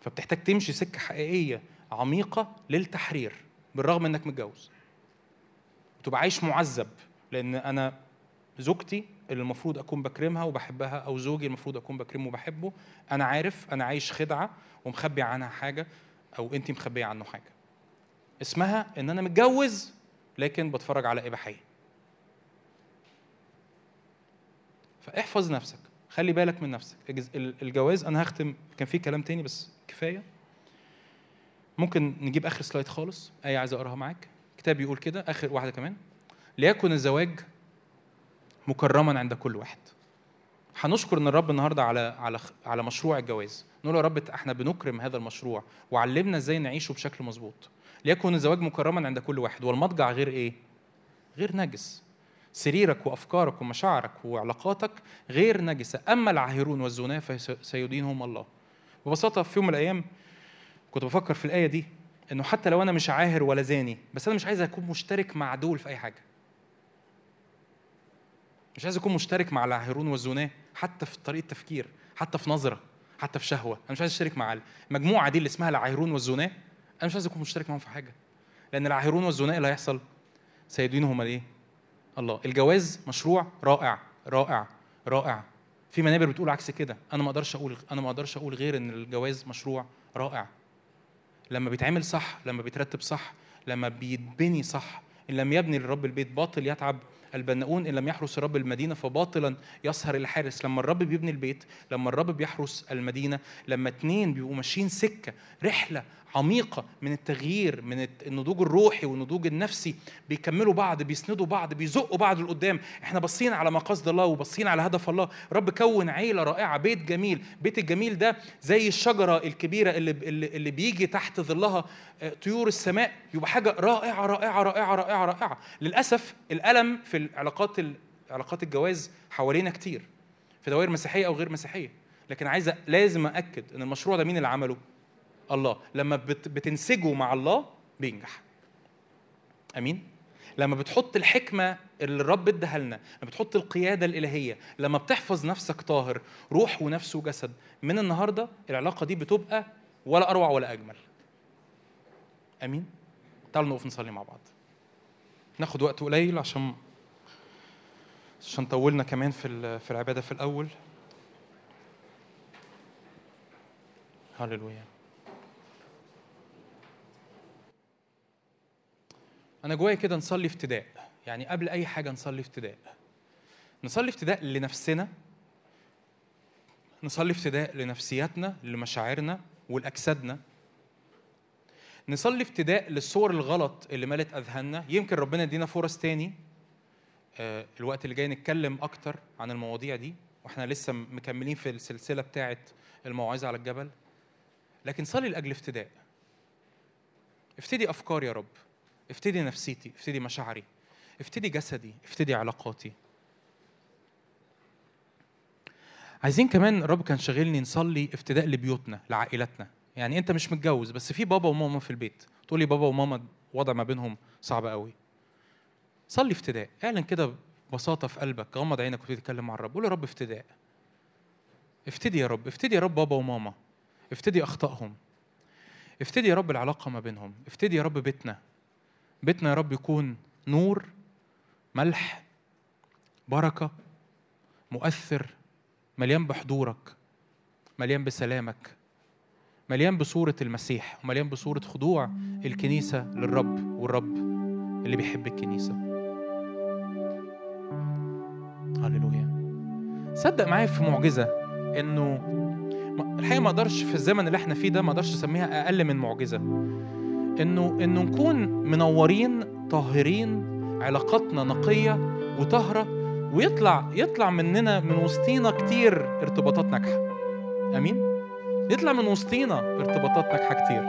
فبتحتاج تمشي سكة حقيقية عميقة للتحرير بالرغم إنك متجوز. وتبقى عايش معذب لأن أنا زوجتي اللي المفروض أكون بكرمها وبحبها أو زوجي المفروض أكون بكرمه وبحبه أنا عارف أنا عايش خدعة ومخبي عنها حاجة أو انت مخبية عنه حاجة. اسمها إن أنا متجوز لكن بتفرج على إباحية. فاحفظ نفسك خلي بالك من نفسك. الجواز أنا هختم كان في كلام تاني بس كفاية. ممكن نجيب آخر سلايد خالص؟ إيه عايز أقراها معاك؟ كتاب بيقول كده آخر واحدة كمان. ليكن الزواج مكرما عند كل واحد. هنشكر إن الرب النهارده على على على مشروع الجواز. نقول يا رب إحنا بنكرم هذا المشروع وعلمنا إزاي نعيشه بشكل مظبوط. ليكن الزواج مكرما عند كل واحد. والمضجع غير إيه؟ غير نجس. سريرك وأفكارك ومشاعرك وعلاقاتك غير نجسة. أما العاهرون والزنا فسيدينهم الله. ببساطة في يوم من الأيام كنت بفكر في الآية دي إنه حتى لو أنا مش عاهر ولا زاني بس أنا مش عايز أكون مشترك مع دول في أي حاجة. مش عايز أكون مشترك مع العاهرون والزناة حتى في طريقة تفكير حتى في نظرة حتى في شهوة. أنا مش عايز أشترك مع المجموعة دي اللي اسمها العاهرون والزناة أنا مش عايز أكون مشترك معاهم في حاجة. لأن العاهرون والزناة اللي هيحصل سيدينهم الإيه؟ الله. الجواز مشروع رائع رائع رائع. في منابر بتقول عكس كده. أنا ما أقدرش أقول أنا ما أقدرش أقول غير إن الجواز مشروع رائع. لما بيتعمل صح لما بيترتب صح لما بيتبني صح إن لم يبني للرب البيت باطل يتعب البناؤون إن لم يحرس الرب المدينة فباطلا يسهر الحارس. لما الرب بيبني البيت لما الرب بيحرس المدينة لما اتنين بيبقوا ماشيين سكة رحلة عميقة من التغيير من النضوج الروحي والنضوج النفسي. بيكملوا بعض بيسندوا بعض بيزقوا بعض لقدام. إحنا باصين على مقاصد الله وباصين على هدف الله. رب كون عيلة رائعة بيت جميل. بيت الجميل ده زي الشجرة الكبيرة اللي اللي, بيجي تحت ظلها آه، طيور السماء. يبقى حاجة رائعة رائعة رائعة رائعة رائعة. للأسف الألم في العلاقات ال- علاقات الجواز حوالينا كتير. في دوائر مسيحية أو غير مسيحية. لكن عايز لازم أأكد إن المشروع ده مين اللي عمله؟ الله. لما بت بتنسجه مع الله بينجح. آمين. لما بتحط الحكمة اللي الرب اداها لنا لما بتحط القيادة الإلهية لما بتحفظ نفسك طاهر روح ونفس وجسد من النهارده العلاقة دي بتبقى ولا أروع ولا أجمل. آمين. تعالوا نقف نصلي مع بعض. ناخد وقت قليل عشان عشان طولنا كمان في في العبادة في الأول. هللويا. أنا جوايا كده نصلي افتداء. يعني قبل أي حاجة نصلي افتداء. نصلي افتداء لنفسنا نصلي افتداء لنفسياتنا لمشاعرنا ولأجسادنا. نصلي افتداء للصور الغلط اللي ملت أذهاننا. يمكن ربنا يدينا فرص تاني آه، الوقت اللي جاي نتكلم أكتر عن المواضيع دي وإحنا لسه مكملين في السلسلة بتاعة الموعظة على الجبل. لكن صلي لأجل افتداء. افتدي أفكار يا رب. افتدي نفسيتي افتدي مشاعري افتدي جسدي افتدي علاقاتي. عايزين كمان الرب كان شاغلني نصلي افتداء لبيوتنا لعائلاتنا. يعني انت مش متجوز بس في بابا وماما في البيت. تقولي بابا وماما وضع ما بينهم صعب قوي. صلي افتداء. اعلن كده ببساطة في قلبك غمض عينك وتبتدي تتكلم مع الرب. قول يا رب افتداء. افتدي يا رب. افتدي يا رب بابا وماما. افتدي أخطائهم. افتدي يا رب العلاقة ما بينهم. افتدي يا رب بيتنا. بيتنا يا رب يكون نور ملح بركة مؤثر مليان بحضورك مليان بسلامك مليان بصورة المسيح ومليان بصورة خضوع الكنيسة للرب والرب اللي بيحب الكنيسة. هللويا. صدق معايا في معجزة إنه الحقيقة ما أقدرش في الزمن اللي إحنا فيه ده ما أقدرش أسميها أقل من معجزة. انه إنه نكون منورين طاهرين علاقاتنا نقية وطاهرة ويطلع يطلع مننا من وسطينا كتير ارتباطات ناجحة. آمين؟ يطلع من وسطينا ارتباطات ناجحة كتير.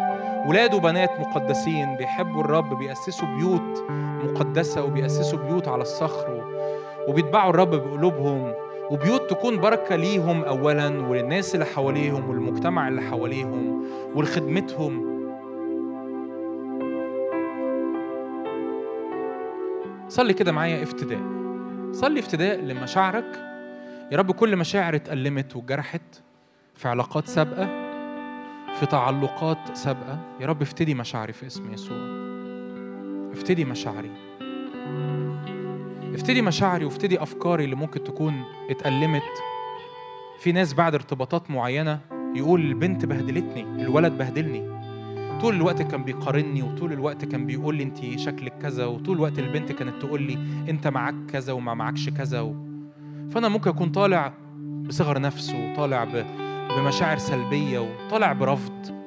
ولاد وبنات مقدسين بيحبوا الرب بيأسسوا بيوت مقدسة وبيأسسوا بيوت على الصخر وبيتبعوا الرب بقلوبهم وبيوت تكون بركة ليهم أولا وللناس اللي حواليهم والمجتمع اللي حواليهم ولخدمتهم صلي كده معايا افتداء. صلي افتداء لمشاعرك. يا رب كل مشاعر اتألمت واتجرحت في علاقات سابقة في تعلقات سابقة. يا رب افتدي مشاعري في اسم يسوع. افتدي مشاعري. افتدي مشاعري وافتدي أفكاري اللي ممكن تكون اتألمت. في ناس بعد ارتباطات معينة يقول البنت بهدلتني الولد بهدلني. طول الوقت كان بيقارني وطول الوقت كان بيقول لي انت شكلك كذا وطول الوقت البنت كانت تقول لي انت معاك كذا وما معكش كذا و... فأنا ممكن أكون طالع بصغر نفس وطالع ب... بمشاعر سلبية وطالع برفض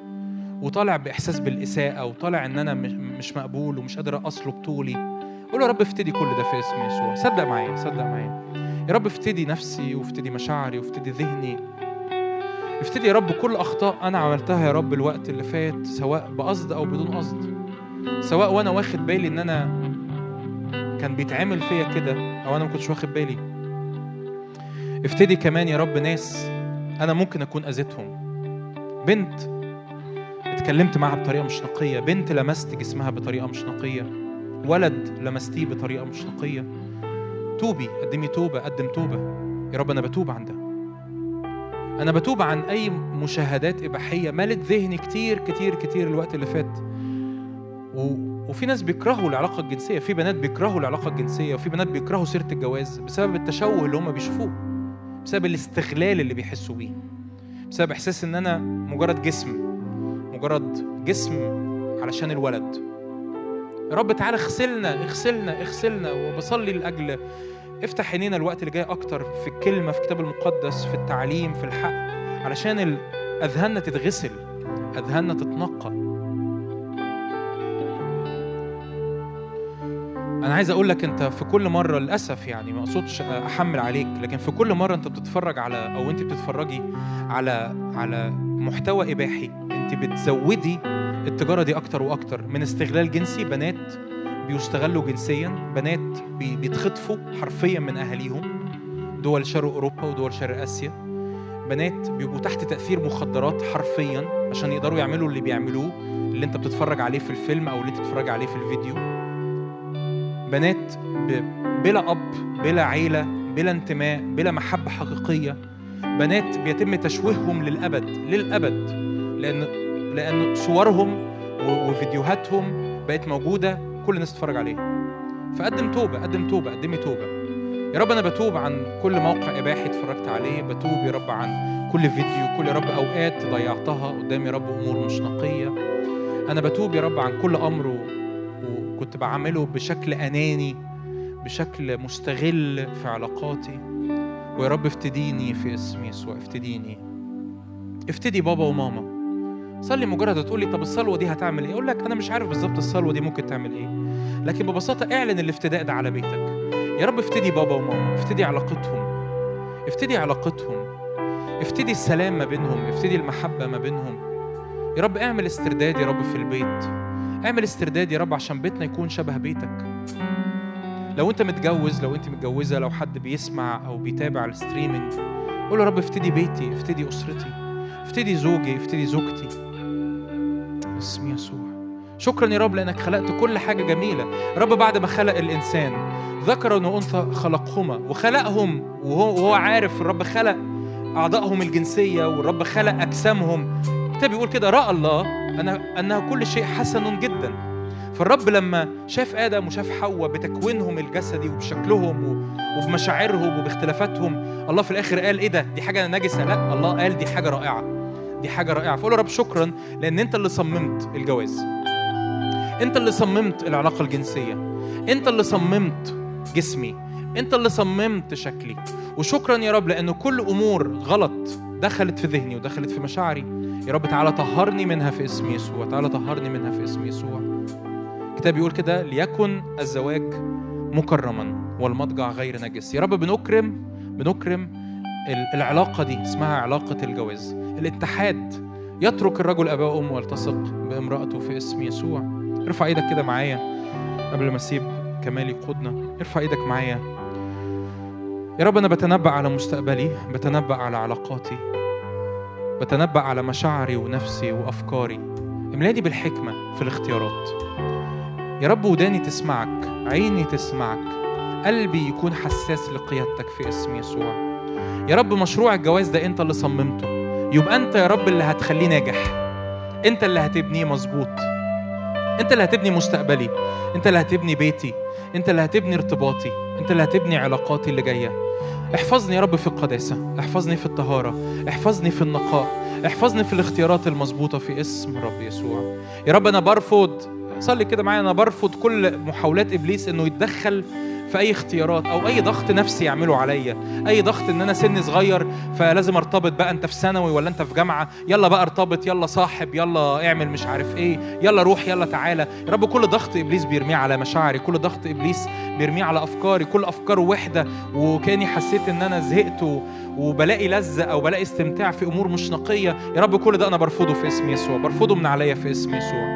وطالع بإحساس بالإساءة وطالع إن أنا مش- مقبول ومش قادر اصلب طولي. قول يا رب افتدي كل ده في اسم يسوع صدق معايا صدق معايا. يا رب افتدي نفسي وافتدي مشاعري وافتدي ذهني. افتدي يا رب كل أخطاء أنا عملتها يا رب الوقت اللي فات سواء بقصد أو بدون قصد. سواء وأنا واخد بالي إن أنا كان بيتعمل فيا كده أو أنا ما كنتش واخد بالي. افتدي كمان يا رب ناس أنا ممكن أكون أذيتهم. بنت اتكلمت معاها بطريقة مش نقية. بنت لمست جسمها بطريقة مش نقية. ولد لمستيه بطريقة مش نقية. توبي قدمي توبة قدم توبة. يا رب أنا بتوب عن أنا بتوب عن أي مشاهدات إباحية مالت ذهني كتير كتير كتير الوقت اللي فات. و... وفي ناس بيكرهوا العلاقة الجنسية في بنات بيكرهوا العلاقة الجنسية وفي بنات بيكرهوا سيرة الجواز بسبب التشوه اللي هم بيشوفوه بسبب الاستغلال اللي بيحسوا بيه بسبب إحساس إن أنا مجرد جسم مجرد جسم علشان الولد. يا رب تعالى اغسلنا اغسلنا اغسلنا وبصلي لأجل افتح عينينا الوقت اللي جاي أكتر في الكلمة في الكتاب المقدس في التعليم في الحق علشان أذهاننا تتغسل أذهاننا تتنقى أنا عايز أقول لك أنت في كل مرة للأسف يعني ما أقصدش أحمل عليك لكن في كل مرة أنت بتتفرج على أو أنت بتتفرجي على على محتوى إباحي أنت بتزودي التجارة دي أكتر وأكتر من استغلال جنسي بنات بيستغلوا جنسيا. بنات بي- بيتخطفوا حرفيا من أهاليهم. دول شرق أوروبا ودول شرق آسيا. بنات بيبقوا تحت تأثير مخدرات حرفيا عشان يقدروا يعملوا اللي بيعملوه اللي انت بتتفرج عليه في الفيلم أو اللي انت بتتفرج عليه في الفيديو. بنات. بلا أب بلا عيلة بلا انتماء بلا محبة حقيقية. بنات بيتم تشويههم للأبد للأبد. لأن لأن صورهم وفيديوهاتهم بقت موجودة. كل الناس تتفرج عليها فقدم توبة قدم توبة قدمي توبة. يا رب أنا بتوب عن كل موقع إباحي اتفرجت عليه بتوب يا رب عن كل فيديو كل يا رب أوقات ضيعتها قدام يا رب أمور مش نقية. أنا بتوب يا رب عن كل أمر وكنت بعمله بشكل أناني بشكل مستغل في علاقاتي. ويا رب افتديني في اسم يسوع افتديني. افتدي بابا وماما. صلي مجرد تقول لي طب الصلوة دي هتعمل إيه؟ أقول لك أنا مش عارف بالظبط الصلوة دي ممكن تعمل إيه. لكن ببساطة اعلن الافتداء ده على بيتك. يا رب افتدي بابا وماما افتدي علاقتهم افتدي علاقتهم افتدي السلام ما بينهم افتدي المحبة ما بينهم. يا رب اعمل استرداد يا رب في البيت. اعمل استرداد يا رب عشان بيتنا يكون شبه بيتك. لو أنت متجوز لو أنت متجوزة لو حد بيسمع أو بيتابع ال streaming قول يا رب افتدي بيتي افتدي أسرتي افتدي زوجي افتدي زوجتي. اسم يسوع. شكرا يا رب لأنك خلقت كل حاجة جميلة. رب بعد ما خلق الإنسان ذكر وانثى خلقهما وخلقهم وهو, عارف الرب خلق أعضائهم الجنسية والرب خلق أجسامهم. الكتاب بيقول كده رأى الله أن انها كل شيء حسن جدا. فالرب لما شاف آدم وشاف حواء بتكوينهم الجسدي وبشكلهم وبمشاعرهم وباختلافاتهم الله في الآخر قال إيه ده؟ دي حاجة نجسة. لا الله قال دي حاجة رائعة. دي حاجة رائعة. فقول يا رب شكرا لأن أنت اللي صممت الجواز. أنت اللي صممت العلاقة الجنسية. أنت اللي صممت جسمي. أنت اللي صممت شكلي. وشكرا يا رب لأن كل أمور غلط دخلت في ذهني ودخلت في مشاعري. يا رب تعالى طهرني منها في اسم يسوع. تعالى طهرني منها في اسم يسوع. الكتاب بيقول كده ليكن الزواج مكرما والمضجع غير نجس. يا رب بنكرم بنكرم العلاقة دي اسمها علاقة الجواز. الاتحاد يترك الرجل أباه وأمه ويلتصق بامرأته في اسم يسوع. ارفع إيدك كده معايا قبل ما أسيب كمال يقودنا. ارفع إيدك معايا. يا رب أنا بتنبأ على مستقبلي بتنبأ على علاقاتي بتنبأ على مشاعري ونفسي وأفكاري. املأني بالحكمة في الاختيارات. يا رب وداني تسمعك عيني تسمعك قلبي يكون حساس لقيادتك في اسم يسوع. يا رب مشروع الجواز ده انت اللي صممته. يبقى انت يا رب اللي هتخليه ناجح. انت اللي هتبنيه مظبوط. انت اللي هتبني مستقبلي. انت اللي هتبني بيتي. انت اللي هتبني ارتباطي. انت اللي هتبني علاقاتي اللي جاية. احفظني يا رب في القداسة. احفظني في الطهارة. احفظني في النقاء. احفظني في الاختيارات المظبوطة في اسم رب يسوع. يا رب أنا برفض صلي كده معايا أنا برفض كل محاولات إبليس إنه يتدخل في أي اختيارات أو أي ضغط نفسي يعمله عليا أي ضغط إن أنا سني صغير فلازم أرتبط بقى أنت في ثانوي ولا أنت في جامعة يلا بقى ارتبط يلا صاحب يلا اعمل مش عارف إيه يلا روح يلا تعالى. يا رب كل ضغط إبليس بيرميه على مشاعري كل ضغط إبليس بيرميه على أفكاري كل افكار وحدة. وكأني حسيت إن أنا زهقت وبلاقي لذة أو بلاقي استمتاع في أمور مش نقية. يا رب كل ده أنا برفضه في اسم يسوع برفضه من عليا في اسم يسوع.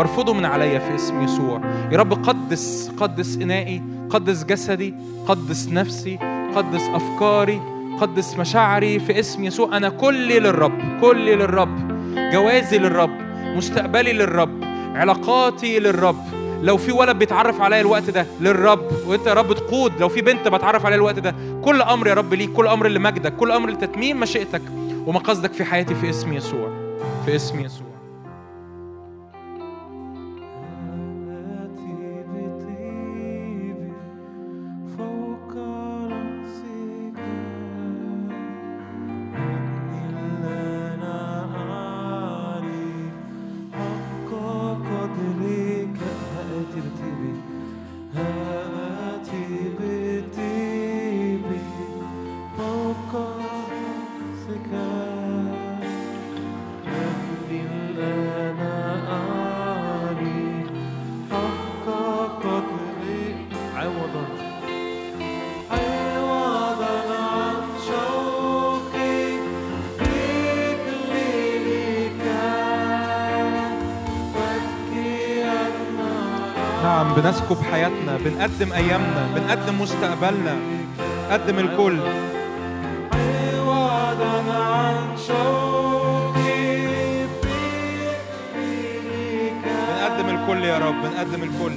برفضه من عليا في اسم يسوع. يا رب قدس قدس إنائي قدس جسدي قدس نفسي قدس أفكاري قدس مشاعري في اسم يسوع. أنا كلي للرب كلي للرب جوازي للرب مستقبلي للرب علاقاتي للرب. لو في ولد بيتعرف عليا الوقت ده للرب. وانت يا رب تقود. لو في بنت بتعرف عليها الوقت ده كل أمر يا رب ليك كل أمر لمجدك كل أمر لتتميم مشيئتك ومقاصدك في حياتي في اسم يسوع في اسم يسوع. بنقدم أيامنا بنقدم مستقبلنا. قدم الكل. بنقدم الكل يا رب بنقدم الكل.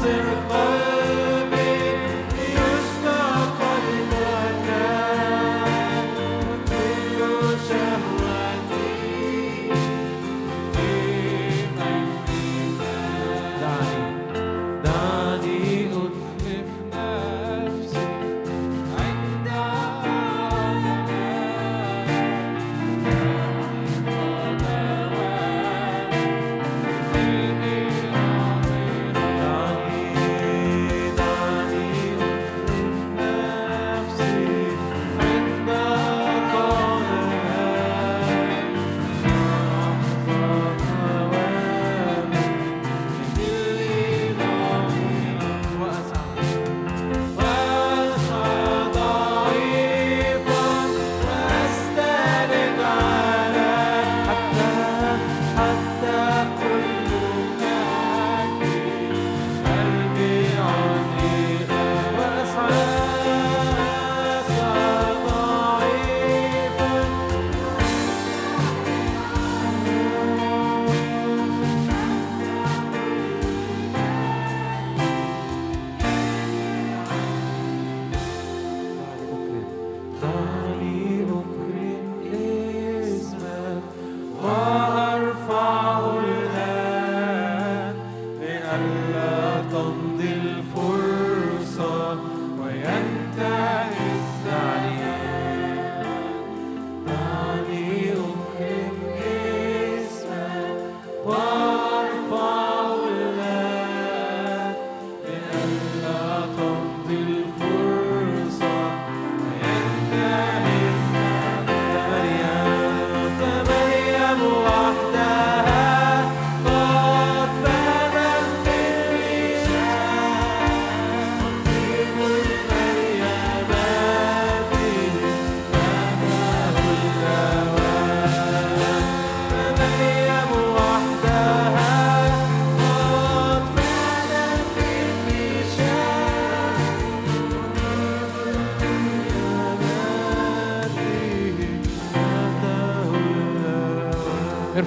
Blessed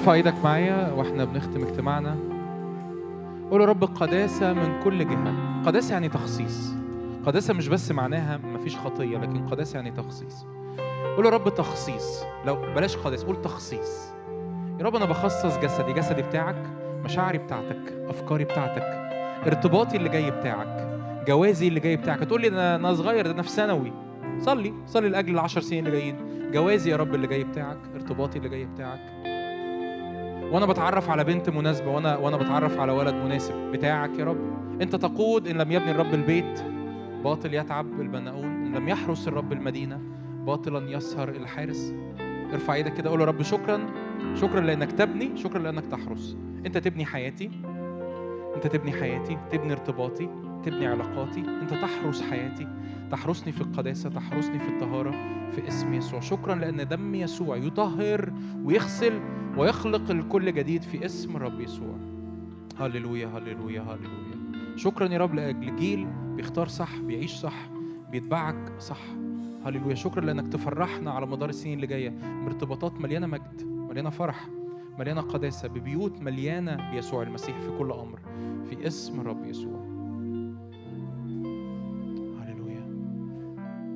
ارفع إيدك معايا وإحنا بنختم اجتماعنا؟ قول يا رب قداسة من كل جهة. قداسة يعني تخصيص. قداسة مش بس معناها مفيش خطية لكن قداسة يعني تخصيص. قول يا رب تخصيص. لو بلاش قداسة قول تخصيص. يا رب أنا بخصص جسدي. جسدي بتاعك مشاعري بتاعتك أفكاري بتاعتك ارتباطي اللي جاي بتاعك جوازي اللي جاي بتاعك. هتقول لي ده أنا صغير ده أنا في ثانوي. صلي. صلي لأجل العشر سنين اللي جايين. جوازي يا رب اللي جاي بتاعك ارتباطي اللي جاي بتاعك. وأنا بتعرف على بنت مناسبة وأنا وأنا بتعرف على ولد مناسب. بتاعك يا رب. انت تقود ان لم يبني الرب البيت باطل يتعب البناؤون. إن لم يحرس الرب المدينة باطلا يسهر الحارس. ارفع إيدك كده قول يا رب شكرا. شكرا لأنك تبني شكرا لأنك تحرس. انت تبني حياتي انت تبني حياتي تبني ارتباطي تبني علاقاتي. انت تحرس حياتي. تحرسني في القداسة تحرسني في الطهارة في اسم يسوع. شكرا لأن دم يسوع يطهر ويغسل ويخلق الكل جديد في اسم الرب يسوع. هللويا هللويا هللويا. شكرا يا رب لأجل جيل بيختار صح بيعيش صح بيتبعك صح. هللويا. شكرا لأنك تفرحنا على مدار السنين اللي جاية بارتباطات مليانة مجد مليانة فرح مليانة قداسة ببيوت مليانة بيسوع المسيح في كل أمر. في اسم الرب يسوع.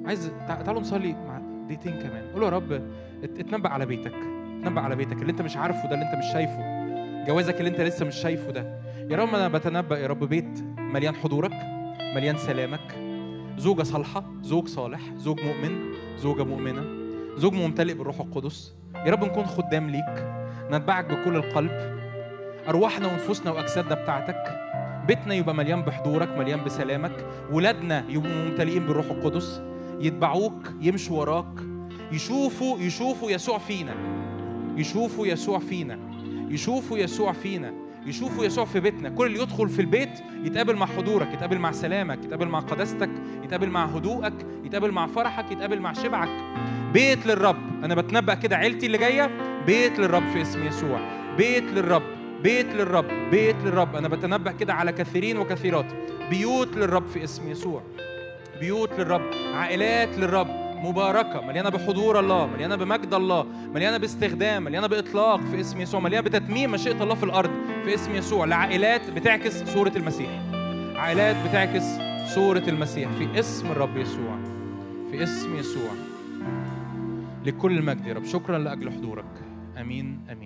عايز تع- تعالوا نصلي مع دقيقتين كمان. قول يا رب ات- اتنبأ على بيتك. اتنبأ على بيتك اللي انت مش عارفه ده اللي انت مش شايفه. جوازك اللي انت لسه مش شايفه ده. يا رب أنا بتنبأ يا رب بيت مليان حضورك مليان سلامك. زوجة صالحة زوج صالح زوج مؤمن زوجة مؤمنة زوج ممتلئ بالروح القدس. يا رب نكون خدام ليك نتبعك بكل القلب. أرواحنا ونفوسنا وأجسادنا بتاعتك. بيتنا يبقى مليان بحضورك مليان بسلامك. ولادنا يبقوا ممتلئين بالروح القدس. يتبعوك يمشوا وراك. يشوفوا يشوفوا يسوع فينا. يشوفوا يسوع فينا. يشوفوا يسوع فينا. يشوفوا يسوع في بيتنا. كل اللي يدخل في البيت يتقابل مع حضورك يتقابل مع سلامك يتقابل مع قداستك يتقابل مع هدوءك يتقابل مع فرحك يتقابل مع شبعك. بيت للرب. أنا بتنبأ كده عيلتي اللي جاية. بيت للرب في اسم يسوع. بيت للرب. بيت للرب. بيت للرب. أنا بتنبأ كده على كثيرين وكثيرات. بيوت للرب في اسم يسوع. بيوت للرب عائلات للرب مباركة مليانة بحضور الله مليانة بمجد الله مليانة باستخدام مليانة بإطلاق في اسم يسوع مليانة بتتميم مشيئة الله في الأرض في اسم يسوع. لعائلات بتعكس صورة المسيح. عائلات بتعكس صورة المسيح في اسم الرب يسوع في اسم يسوع. لكل المجد يا رب. شكرا لأجل حضورك. أمين أمين.